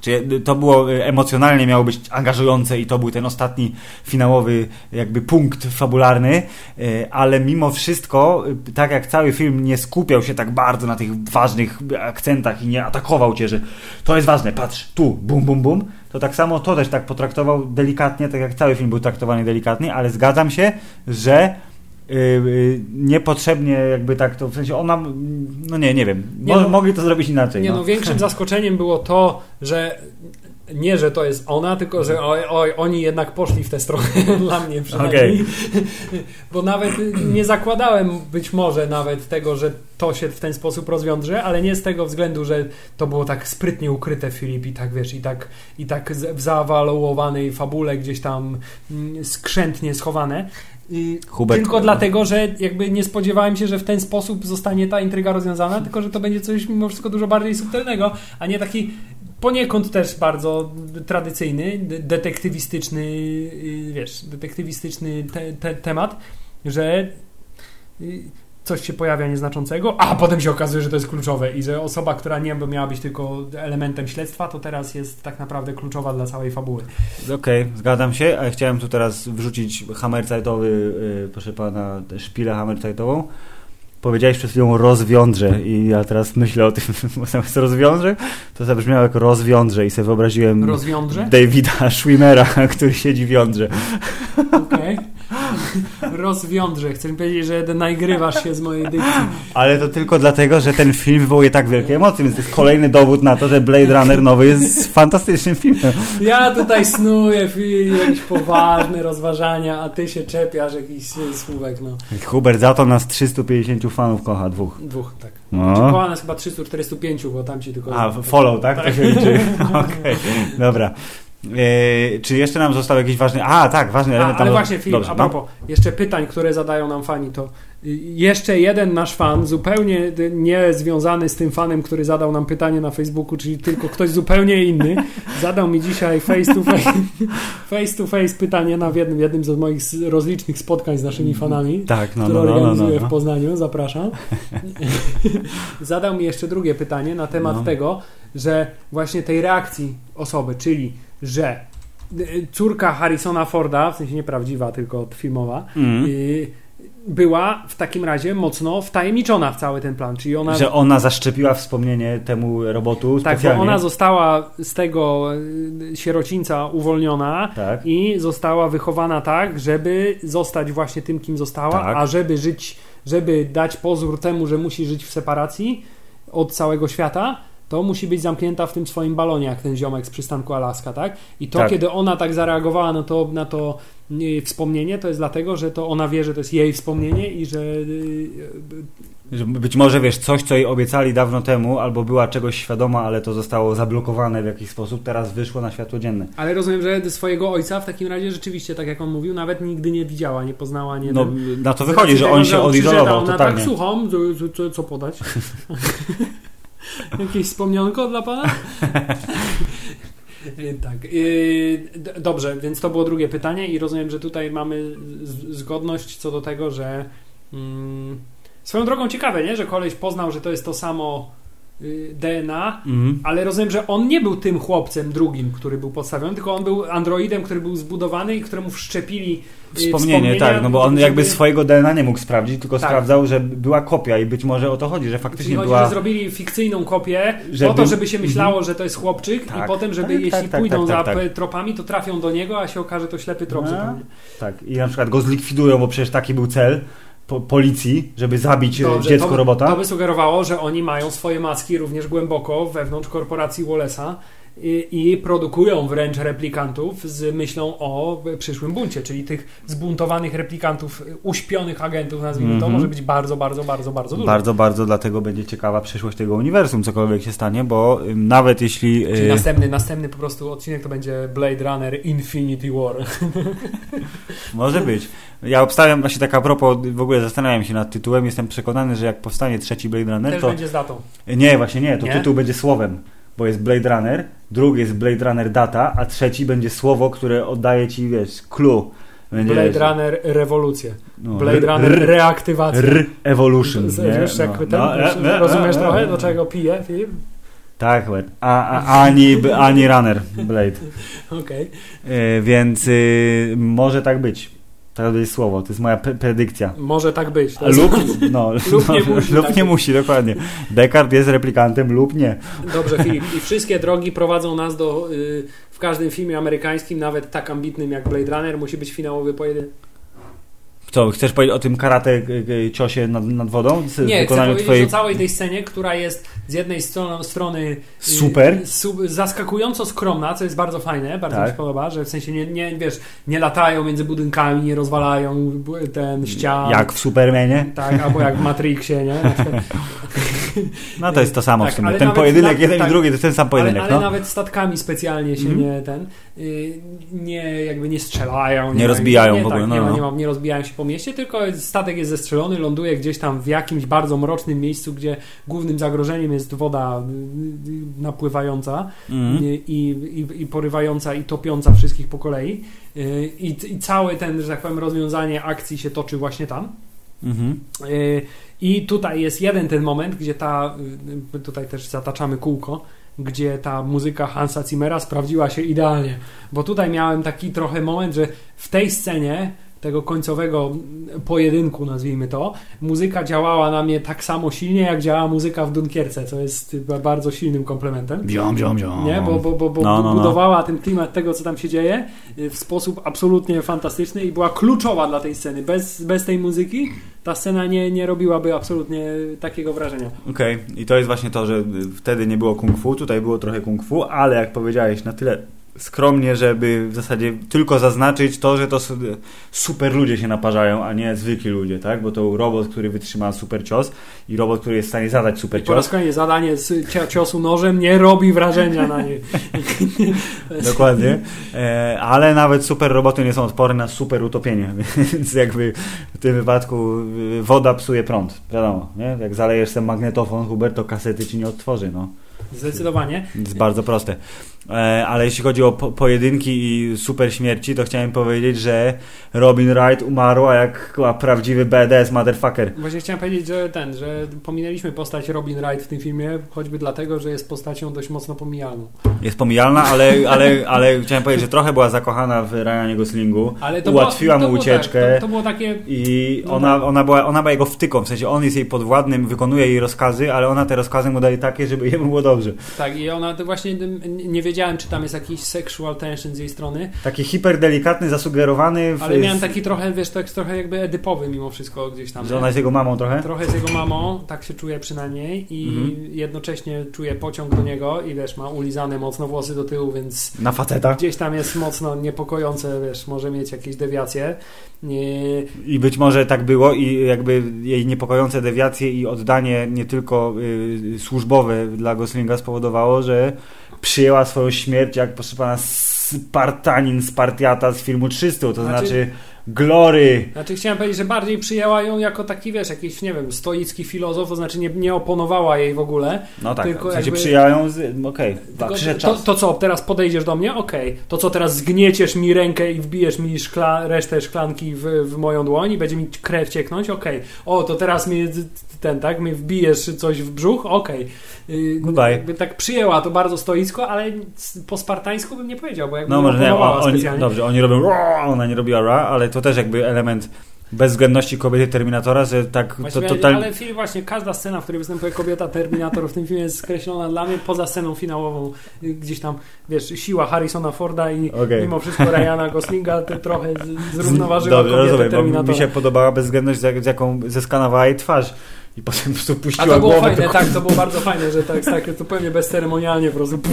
Czyli to było y, emocjonalnie miało być angażujące i to był ten ostatni finałowy jakby punkt fabularny, y, ale mimo wszystko, y, tak jak cały film nie skupiał się tak bardzo na tych ważnych akcentach i nie atakował cię, że to jest ważne, patrz, tu, bum, bum, bum, to tak samo to też tak potraktował delikatnie, tak jak cały film był traktowany delikatnie, ale zgadzam się, że y, y, niepotrzebnie jakby tak to, w sensie ona, no nie, nie wiem, Nie Mo- no. mogli to zrobić inaczej. Nie no. no, większym zaskoczeniem było to, że nie, że to jest ona, tylko że oj, oj, oni jednak poszli w tę stronę, dla mnie przynajmniej. Bo nawet nie zakładałem być może nawet tego, że to się w ten sposób rozwiąże, ale nie z tego względu, że to było tak sprytnie ukryte Filip i tak wiesz, i tak, i tak w zaawalowanej fabule gdzieś tam mm, skrzętnie schowane. Hubert, tylko dlatego, że jakby nie spodziewałem się, że w ten sposób zostanie ta intryga rozwiązana, tylko że to będzie coś mimo wszystko dużo bardziej subtelnego, a nie taki poniekąd też bardzo tradycyjny, de- detektywistyczny, y, wiesz, detektywistyczny te, te, temat, że y, coś się pojawia nieznaczącego, a potem się okazuje, że to jest kluczowe i że osoba, która nie miała być tylko elementem śledztwa, to teraz jest tak naprawdę kluczowa dla całej fabuły. Okej, zgadzam się, ale chciałem tu teraz wrzucić hammerzeitowy, yy, proszę pana, szpilę hammerzeitową. Powiedziałeś przed chwilą rozwiądrze i ja teraz myślę o tym, bo zamiast rozwiądrze, to zabrzmiało jako rozwiądrze i sobie wyobraziłem Rozwiądrze? Davida Schwimmera, który siedzi w jądrze. Okej. Rozwiądrze. Chcę mi powiedzieć, że nagrywasz się z mojej dykcji. Ale to tylko dlatego, że ten film wywołuje tak wielkie emocje, więc to jest kolejny dowód na to, że Blade Runner nowy jest fantastycznym filmem. Ja tutaj snuję Filip, jakieś poważne rozważania, a ty się czepiasz jakichś e, słówek, no. Hubert, za to nas 350 fanów kocha, dwóch. Dwóch, tak. No. Czy koła nas chyba 345, bo tam ci tylko... A, follow, tak? To się liczy. Okej, dobra. E, czy jeszcze nam został jakiś ważny... A, tak, ważny A, element. tam- ale właśnie Filip, Dobrze, a no. propos, jeszcze pytań, które zadają nam fani, to y, jeszcze jeden nasz fan, zupełnie y, nie związany z tym fanem, który zadał nam pytanie na Facebooku, czyli tylko ktoś zupełnie inny, zadał mi dzisiaj face to face, face, to face pytanie na jednym, jednym z moich rozlicznych spotkań z naszymi fanami. Tak, no, które no, no, no, organizuję no, no. w Poznaniu, zapraszam. Zadał mi jeszcze drugie pytanie na temat No. tego, że właśnie tej reakcji osoby, czyli że y, córka Harrisona Forda, w sensie nieprawdziwa, tylko filmowa, Mm. y, była w takim razie mocno wtajemniczona w cały ten plan, czyli ona... Że ona zaszczepiła wspomnienie temu robotu tak, bo specjalnie. ona została z tego y, sierocińca uwolniona Tak. i została wychowana tak, żeby zostać właśnie tym, kim została, Tak. a żeby żyć, żeby dać pozór temu, że musi żyć w separacji od całego świata, to musi być zamknięta w tym swoim balonie, jak ten ziomek z przystanku Alaska, tak? I to, Tak. kiedy ona tak zareagowała na to, na to y, wspomnienie, to jest dlatego, że to ona wie, że to jest jej wspomnienie i że y, Że być może, wiesz, coś, co jej obiecali dawno temu, albo była czegoś świadoma, ale to zostało zablokowane w jakiś sposób, teraz wyszło na światło dzienne. Ale rozumiem, że swojego ojca w takim razie rzeczywiście, tak jak on mówił, nawet nigdy nie widziała, nie poznała, nie No, ten- na to wychodzi, że on się odizolował ona totalnie. tak, słucham, co, co, co podać? Jakieś wspomnianko dla pana? Y, tak. y, d- Dobrze, więc to było drugie pytanie i rozumiem, że tutaj mamy zgodność co do tego, że mm, swoją drogą ciekawe, nie? Że koleś poznał, że to jest to samo DNA, Mhm. ale rozumiem, że on nie był tym chłopcem drugim, który był podstawiony, tylko on był androidem, który był zbudowany i któremu wszczepili y, Wspomnienie, tak, no bo on jakby swojego DNA nie mógł sprawdzić, tylko Tak. sprawdzał, że była kopia i być może o to chodzi, że faktycznie chodzi, była... że zrobili fikcyjną kopię Żeby- po to, żeby się myślało, że to jest chłopczyk Tak. i potem, żeby Tak, jeśli tak, tak, pójdą tak, tak, za tak. tropami, to trafią do niego, a się okaże to ślepy trop No. zupełnie. Tak, i na przykład go zlikwidują, bo przecież taki był cel po, policji, żeby zabić e, Dobrze, dziecko to, robota. To by sugerowało, że oni mają swoje macki również głęboko wewnątrz korporacji Wallace'a i, i produkują wręcz replikantów z myślą o przyszłym buncie, czyli tych zbuntowanych replikantów, uśpionych agentów, nazwijmy to, Mhm. może być bardzo, bardzo, bardzo, bardzo dużo. Bardzo, bardzo dlatego będzie ciekawa przyszłość tego uniwersum, cokolwiek się stanie, bo nawet jeśli... Czyli y, następny, następny po prostu odcinek to będzie Blade Runner Infinity War. Może być. Ja obstawiam właśnie tak a propos, w ogóle zastanawiam się nad tytułem, jestem przekonany, że jak powstanie trzeci Blade Runner, Też to... będzie z datą. Nie, właśnie nie, to Nie? tytuł będzie słowem, bo jest Blade Runner, drugi jest Blade Runner Data, a trzeci będzie słowo, które oddaje ci, wiesz, clue. Będzie, Blade wiesz, Runner Rewolucja. no, Blade Runner r- Reaktywacja. R Evolution. Z- nie? Wiesz, jak No, ten, no, e, rozumiesz e, trochę, do czego pije, Filip? Tak, a, a, ani, ani Runner Blade. Okej. E, więc y, może tak być. Jest słowo, to jest moja pre- predykcja. Może tak być. To jest- Lub, no, Lub nie no, musi lub tak nie musi, dokładnie. Descartes jest replikantem lub nie. Dobrze, Filip. I wszystkie drogi prowadzą nas do. Y, w każdym filmie amerykańskim, nawet tak ambitnym jak Blade Runner, musi być finałowy pojedynek. Co, chcesz powiedzieć o tym karate ciosie nad, nad wodą? Z Nie, chcę powiedzieć twojej... o całej tej scenie, która jest z jednej strony, strony y, Super. su- zaskakująco skromna, co jest bardzo fajne, bardzo Tak. mi się podoba, że w sensie nie, nie, wiesz, nie latają między budynkami, nie rozwalają ten ścian. Jak w Supermanie? Tak, albo jak w Matrixie, nie? No to jest to samo Tak, w sumie. Ten pojedynek, na- jeden tak. i drugi to jest ten sam pojedynek, ale, ale no. nawet statkami specjalnie się Mhm. nie ten nie jakby nie strzelają. Nie ma- rozbijają nie, w ogóle, Tak, no, nie, ma, no. nie, ma, nie rozbijają się po mieście, tylko statek jest zestrzelony, ląduje gdzieś tam w jakimś bardzo mrocznym miejscu, gdzie głównym zagrożeniem jest woda y, y, napływająca y, i, i, i porywająca i topiąca wszystkich po kolei. Y, I, I cały ten, że tak powiem, rozwiązanie akcji się toczy właśnie tam. Mhm. Y, I tutaj jest jeden ten moment, gdzie ta, y, tutaj też zataczamy kółko, gdzie ta muzyka Hansa Zimmera sprawdziła się idealnie. Bo tutaj miałem taki trochę moment, że w tej scenie tego końcowego pojedynku, nazwijmy to, muzyka działała na mnie tak samo silnie, jak działała muzyka w Dunkierce, co jest ba- bardzo silnym komplementem. Biom, biom, biom. Nie, bo, bo, bo, bo No, no, no. budowała ten klimat tego, co tam się dzieje y, w sposób absolutnie fantastyczny i była kluczowa dla tej sceny. Bez, bez tej muzyki ta scena nie, nie robiłaby absolutnie takiego wrażenia. Okej, i to jest właśnie to, że wtedy nie było kung fu, tutaj było trochę kung fu, ale jak powiedziałeś, na tyle skromnie, żeby w zasadzie tylko zaznaczyć to, że to super ludzie się naparzają, a nie zwykli ludzie, tak? Bo to robot, który wytrzyma super cios i robot, który jest w stanie zadać super I po raz cios. kolejny zadanie z ciosu nożem nie robi wrażenia na niej. Dokładnie. E, ale nawet super roboty nie są odporne na super utopienie, więc jakby w tym wypadku y, woda psuje prąd, wiadomo, nie? Jak zalejesz ten magnetofon, Hubert, to kasety ci nie odtworzy, no. Zdecydowanie. jest bardzo proste. E, ale jeśli chodzi o po pojedynki i super śmierci, to chciałem powiedzieć, że Robin Wright umarła jak chyba prawdziwy badass motherfucker. Właśnie chciałem powiedzieć, że ten, że pominęliśmy postać Robin Wright w tym filmie, choćby dlatego, że jest postacią dość mocno pomijalną. Jest pomijalna, ale, ale, ale chciałem powiedzieć, że trochę była zakochana w Ryanie Goslingu. Ale to Ułatwiła było, to mu było ucieczkę. Tak, to, to było takie I No ona, tak. ona, była, ona była jego wtyką, w sensie on jest jej podwładnym, wykonuje jej rozkazy, ale ona te rozkazy mu daje takie, żeby jemu było dobrze. Tak, i ona to właśnie nie wiedziałem, czy tam jest jakiś sexual tension z jej strony, Taki hiperdelikatny, zasugerowany, w, ale miałem taki trochę, wiesz, tak trochę jakby edypowy mimo wszystko gdzieś tam. że ona jest jego mamą trochę. Trochę z jego mamą, tak się czuję przynajmniej i Mhm. jednocześnie czuję pociąg do niego i wiesz, ma ulizane mocno włosy do tyłu, więc Na faceta. gdzieś tam jest mocno niepokojące, wiesz, może mieć jakieś dewiacje. Nie, I być może tak było i jakby jej niepokojące dewiacje i oddanie nie tylko y, służbowe dla Goslinga spowodowało, że przyjęła swoją śmierć jak proszę pana Spartanin Spartiata z filmu 300, to Znaczy- znaczy, Glory. Znaczy chciałem powiedzieć, że bardziej przyjęła ją jako taki, wiesz, jakiś, nie wiem, stoicki filozof, to znaczy nie, nie oponowała jej w ogóle. No tak, Tylko w sensie jakby- przyjęła ją okej, Tylko przyszedł to, to co, teraz podejdziesz do mnie? Okej. To co, teraz zgnieciesz mi rękę i wbijesz mi szkla, resztę szklanki w, w moją dłoń i będzie mi krew cieknąć? Okej. O, to teraz mi ten, tak, mi wbijesz coś w brzuch? Okej. Yy, Goodbye. Jakby tak przyjęła to bardzo stoicko, ale po spartańsku bym nie powiedział, bo jakby No może nie, oponowała o- oni, dobrze, oni robią ra, ona nie robiła ra, ale to też jakby element bezwzględności kobiety Terminatora, że tak to totalnie... Ale film właśnie, każda scena, w której występuje kobieta Terminator w tym filmie jest skreślona dla mnie poza sceną finałową. Y, Gdzieś tam, wiesz, siła Harrisona Forda i Okej. mimo wszystko Ryana Goslinga to trochę zrównoważyła Dobrze, kobietę rozumiem, Terminatora. mi się podobała bezwzględność, z jaką zeskanowała jej twarz i potem po prostu A puściła to było głowę. fajne, do- tak, to było bardzo fajne, że tak, tak zupełnie bezceremonialnie po prostu.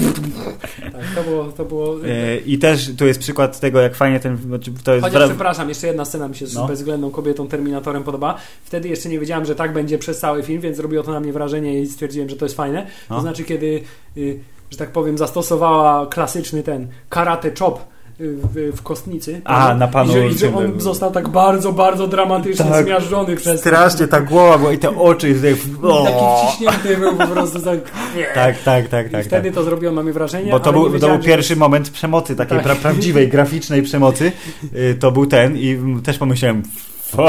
Tak, to było, to było... E, I też tu jest przykład tego, jak fajnie ten. To jest Chociaż przepraszam, jeszcze jedna scena mi się z No. bezwzględną kobietą Terminatorem podoba. Wtedy jeszcze nie wiedziałem, że tak będzie przez cały film, więc zrobiło to na mnie wrażenie i stwierdziłem, że to jest fajne. No. To znaczy, kiedy, y, że tak powiem, zastosowała klasyczny ten karate chop w, w kostnicy. A, na panu I że, i że on został tak bardzo, bardzo dramatycznie Tak. zmiażdżony przez Strasznie ta głowa była i te oczy. tak- to. Taki wciśnięty był po prostu tak. Tak, tak, tak, I tak. wtedy tak. to zrobiło na mnie wrażenie. Bo to był, to był że- pierwszy moment przemocy, takiej Tak. pra- prawdziwej, graficznej przemocy. Y, To był ten i też pomyślałem, fuck.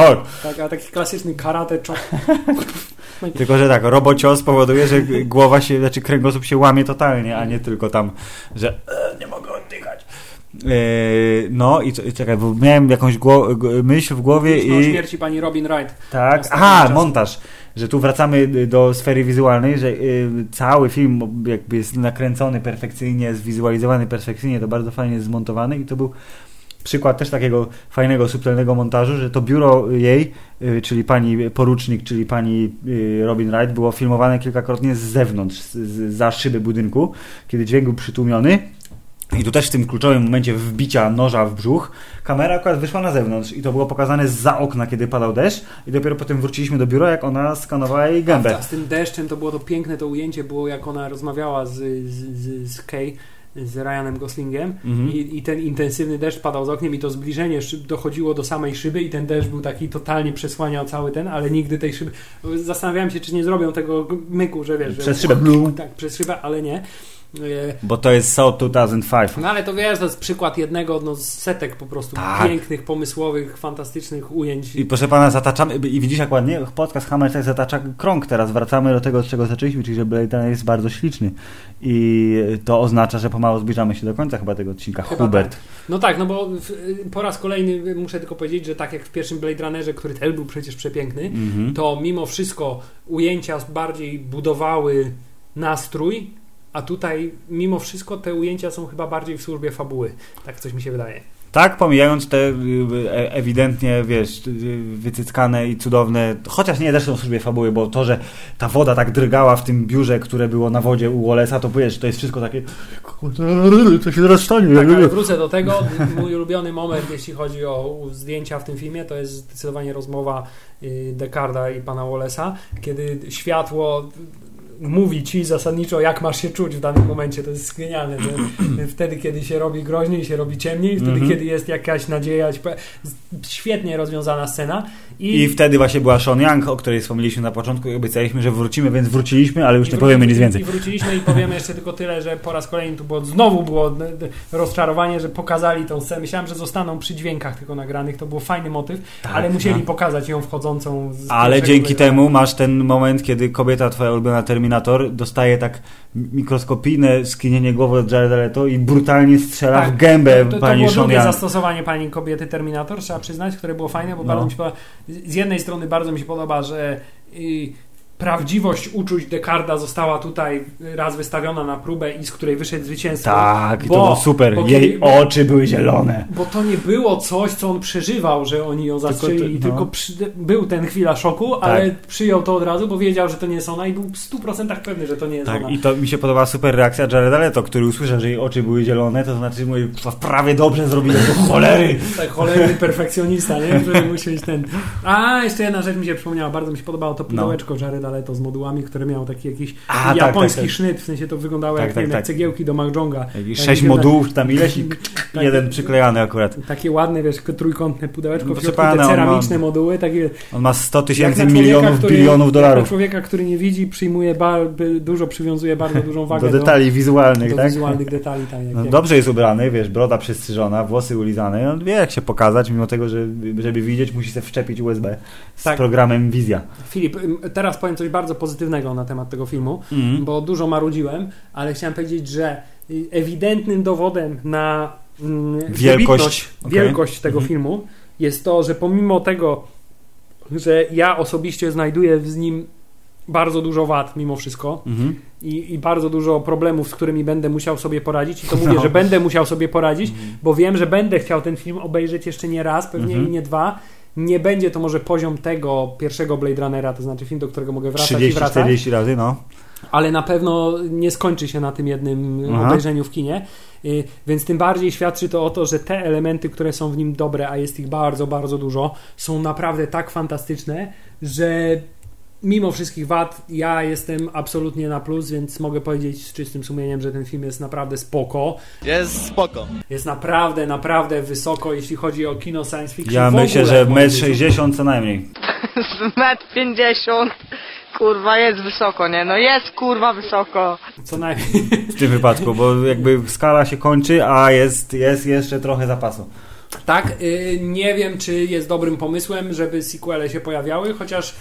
Tak, a taki klasyczny karate chop. Tylko, że tak, robocios powoduje, że głowa się, znaczy kręgosłup się łamie totalnie, a nie tylko tam, że e, nie mogę no i czekaj, bo miałem jakąś myśl w głowie Myślę o i... śmierci pani Robin Wright. Tak, aha, czas. montaż. Że tu wracamy do sfery wizualnej, że y, cały film jakby jest nakręcony perfekcyjnie, zwizualizowany perfekcyjnie, to bardzo fajnie zmontowany i to był przykład też takiego fajnego, subtelnego montażu, że to biuro jej, y, czyli pani porucznik, czyli pani y, Robin Wright, było filmowane kilkakrotnie z zewnątrz, z, z, za szyby budynku, kiedy dźwięk był przytłumiony. I tu też w tym kluczowym momencie wbicia noża w brzuch, kamera akurat wyszła na zewnątrz i to było pokazane za okna, kiedy padał deszcz i dopiero potem wróciliśmy do biura, jak ona skanowała jej gębę. a z tym deszczem to było to piękne to ujęcie, było jak ona rozmawiała z, z, z, z Kay, z Ryanem Goslingiem Mhm. i, i ten intensywny deszcz padał z oknem i to zbliżenie dochodziło do samej szyby i ten deszcz był taki totalnie przesłaniał cały ten, ale nigdy tej szyby... Zastanawiałem się, czy nie zrobią tego myku, że wiesz... Przez że, szybę. Tak, przez szybę, ale nie. E, Bo to jest Saw 2005. No ale to wiesz, to jest przykład jednego no, z setek po prostu Tak. pięknych, pomysłowych, fantastycznych ujęć. I proszę pana, zataczamy, i widzisz jak ładnie, podcast Hammer tak zatacza krąg teraz, wracamy do tego, od czego zaczęliśmy, czyli że Blade Runner jest bardzo śliczny i to oznacza, że pomału zbliżamy się do końca chyba tego odcinka. Chyba Hubert. tak. No tak, no bo w, po raz kolejny muszę tylko powiedzieć, że tak jak w pierwszym Blade Runnerze, który też był przecież przepiękny, Mhm. to mimo wszystko ujęcia bardziej budowały nastrój, a tutaj mimo wszystko te ujęcia są chyba bardziej w służbie fabuły. Tak coś mi się wydaje. Tak, pomijając te y, e- ewidentnie, wiesz, y, wycyckane i cudowne, chociaż nie zresztą w służbie fabuły, bo to, że ta woda tak drgała w tym biurze, które było na wodzie u Wallace'a, to wiesz, to jest wszystko takie to się zaraz stanie. Tak, ale wrócę do tego. Mój ulubiony moment, jeśli chodzi o zdjęcia w tym filmie, to jest zdecydowanie rozmowa y, Decarda i pana Wallace'a, kiedy światło mówi ci zasadniczo, jak masz się czuć w danym momencie. To jest genialne, wtedy, kiedy się robi groźniej, się robi ciemniej, wtedy, Mhm. kiedy jest jakaś nadzieja. Świetnie rozwiązana scena. I, I wtedy właśnie była Sean Young, o której wspomnieliśmy na początku i obiecaliśmy, że wrócimy, więc wróciliśmy, ale już nie powiemy nic więcej. I wróciliśmy i powiemy jeszcze tylko tyle, że po raz kolejny tu było, znowu było rozczarowanie, że pokazali tą scenę. Myślałem, że zostaną przy dźwiękach tylko nagranych. To był fajny motyw, Tak, ale musieli no. pokazać ją wchodzącą z Ale dzięki temu masz ten moment, kiedy kobieta, twoja ulubiona Terminator, dostaje tak mikroskopijne skinienie głowy od Jareda Leto i brutalnie strzela Tak, w gębę to, to, to pani było drugie Young. zastosowanie pani kobiety Terminator, trzeba przyznać, które było fajne, bo No. bardzo mi się podoba. Z jednej strony bardzo mi się podoba, że y, prawdziwość uczuć Decarda została tutaj raz wystawiona na próbę i z której wyszedł zwycięstwo. Tak, i Bo- to było super. bo Jej bo- oczy były zielone. Bo to nie było coś, co on przeżywał, że oni ją zastrzelili, ty- no. tylko przy, był ten chwila szoku, ale przyjął to od razu, bo wiedział, że to nie jest ona i był w 100% pewny, że to nie jest Tak, ona. i to mi się podobała super reakcja Jareda Leto, który usłyszał, że jej oczy były zielone, to znaczy mój prawie dobrze zrobiłem do cholery. Tak, cholerny perfekcjonista, nie? Który musi być ten... A, jeszcze jedna rzecz mi się przypomniała, bardzo mi się podobało to pudełeczko Jareda Leto z modułami, które miało taki jakiś A, tak, japoński tak, tak. sznyt, w sensie to wyglądało Tak, jak, tak, wiem, jak tak. cegiełki do Mahjonga. Tak, sześć tak, modułów, tam ileś i tak, jeden przyklejany akurat. Takie ładne, wiesz, trójkątne pudełeczko, w Proszę środku te pana, on ma- ceramiczne moduły, takie On ma 100 Jak tysięcy milionów, który- bilionów Jak dolarów człowieka, który nie widzi, przyjmuje bar, dużo, przywiązuje bardzo dużą wagę do detali wizualnych, do, do tak? wizualnych detali. Tak, jak, No, jak. dobrze jest ubrany, wiesz, broda przystrzyżona, włosy ulizane, on wie jak się pokazać, mimo tego, że żeby widzieć musi sobie wszczepić USB z Tak. programem Wizja. Filip, teraz powiem coś bardzo pozytywnego na temat tego filmu, Mhm. bo dużo marudziłem, ale chciałem powiedzieć, że ewidentnym dowodem na mm, Wielkość. Okej. wielkość tego Mhm. filmu jest to, że pomimo tego, że ja osobiście znajduję w nim bardzo dużo wad mimo wszystko, Mhm. i, i bardzo dużo problemów, z którymi będę musiał sobie poradzić. I to mówię, No. że będę musiał sobie poradzić, bo wiem, że będę chciał ten film obejrzeć jeszcze nie raz, pewnie Mhm. i nie dwa. Nie będzie to może poziom tego pierwszego Blade Runnera, to znaczy film, do którego mogę wracać i wracać, 30-40 razy, no. ale na pewno nie skończy się na tym jednym Aha. obejrzeniu w kinie. Y, Więc tym bardziej świadczy to o to, że te elementy, które są w nim dobre, a jest ich bardzo, bardzo dużo, są naprawdę tak fantastyczne, że mimo wszystkich wad ja jestem absolutnie na plus, więc mogę powiedzieć z czystym sumieniem, że ten film jest naprawdę spoko. Jest spoko. Jest naprawdę, naprawdę wysoko, jeśli chodzi o kino science fiction. Ja myślę, że metr życiu. 60 co najmniej. z metr 50. Kurwa, jest wysoko, nie? No jest kurwa wysoko. Co najmniej. w tym wypadku, bo jakby skala się kończy, a jest, jest jeszcze trochę zapasu. Tak, y, nie wiem, czy jest dobrym pomysłem, żeby sequele się pojawiały, chociaż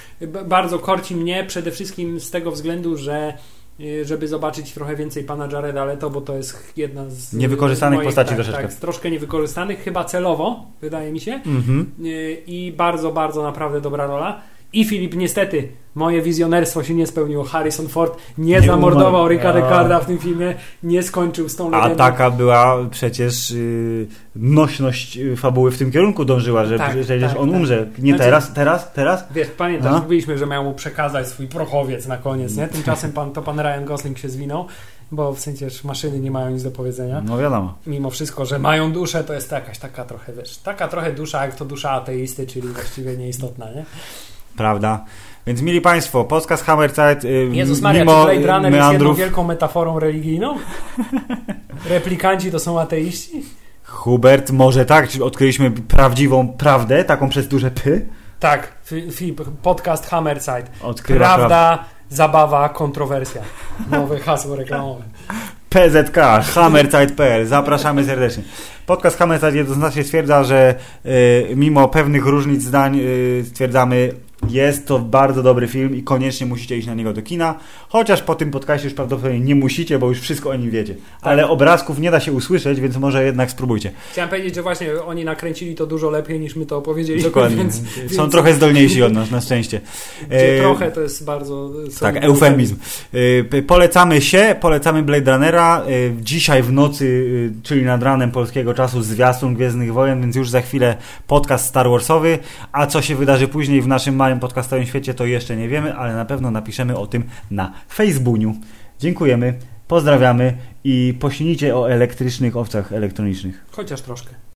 bardzo korci mnie przede wszystkim z tego względu, że y, żeby zobaczyć trochę więcej pana Jareda Leto, bo to jest jedna z Niewykorzystanych moich, postaci tak, troszeczkę. Tak, troszkę niewykorzystanych, chyba celowo, wydaje mi się. Mhm. Y, I bardzo, bardzo naprawdę dobra rola. I Filip, niestety, moje wizjonerstwo się nie spełniło. Harrison Ford nie, Nie zamordował umarł. Ricka A. Ricarda w tym filmie, nie skończył z tą A legendą. taka była przecież y, nośność y, fabuły w tym kierunku dążyła, że Tak, przecież tak, on tak. umrze. Nie Znaczy- teraz, teraz, teraz? Wiesz, pamiętasz, A? mówiliśmy, że miał mu przekazać swój prochowiec na koniec, nie? Tymczasem pan, to pan Ryan Gosling się zwinął, bo w sensie maszyny nie mają nic do powiedzenia. No wiadomo. Mimo wszystko, że mają duszę, to jest jakaś taka trochę, wiesz, taka trochę dusza, jak to dusza ateisty, czyli właściwie nieistotna, nie? Prawda. Więc mili Państwo, podcast Hammerzeit y, Jezus Maria, mimo czy Blade Runner jest jedną meandrów wielką metaforą religijną? Replikanci to są ateiści? Hubert, może tak, odkryliśmy prawdziwą prawdę, taką przez duże py. Tak, Fi- Filip, podcast Hammerzeit. Odkrywa Prawda, prawdę. zabawa, kontrowersja. Nowe hasło reklamowe. PZK, hammerzeit.pl. Zapraszamy serdecznie. Podcast Hammerzeit jednoznacznie stwierdza, że y, mimo pewnych różnic zdań y, stwierdzamy, jest to bardzo dobry film i koniecznie musicie iść na niego do kina. Chociaż po tym podcaście już prawdopodobnie nie musicie, bo już wszystko o nim wiecie. Ale obrazków nie da się usłyszeć, więc może jednak spróbujcie. Chciałem powiedzieć, że właśnie oni nakręcili to dużo lepiej niż my to opowiedzieliśmy, Dokładnie. więc, Są więc trochę zdolniejsi od nas, na szczęście. gdzie E, trochę to jest bardzo Tak, eufemizm. P- Polecamy się, polecamy Blade Runnera. Y, Dzisiaj w nocy, czyli nad ranem polskiego czasu, zwiastun Gwiezdnych Wojen, więc już za chwilę podcast Star Warsowy. A co się wydarzy później w naszym małym podcastowym świecie, to jeszcze nie wiemy, ale na pewno napiszemy o tym na Facebooku. Dziękujemy, pozdrawiamy i pośnijcie o elektrycznych owcach elektronicznych. Chociaż troszkę.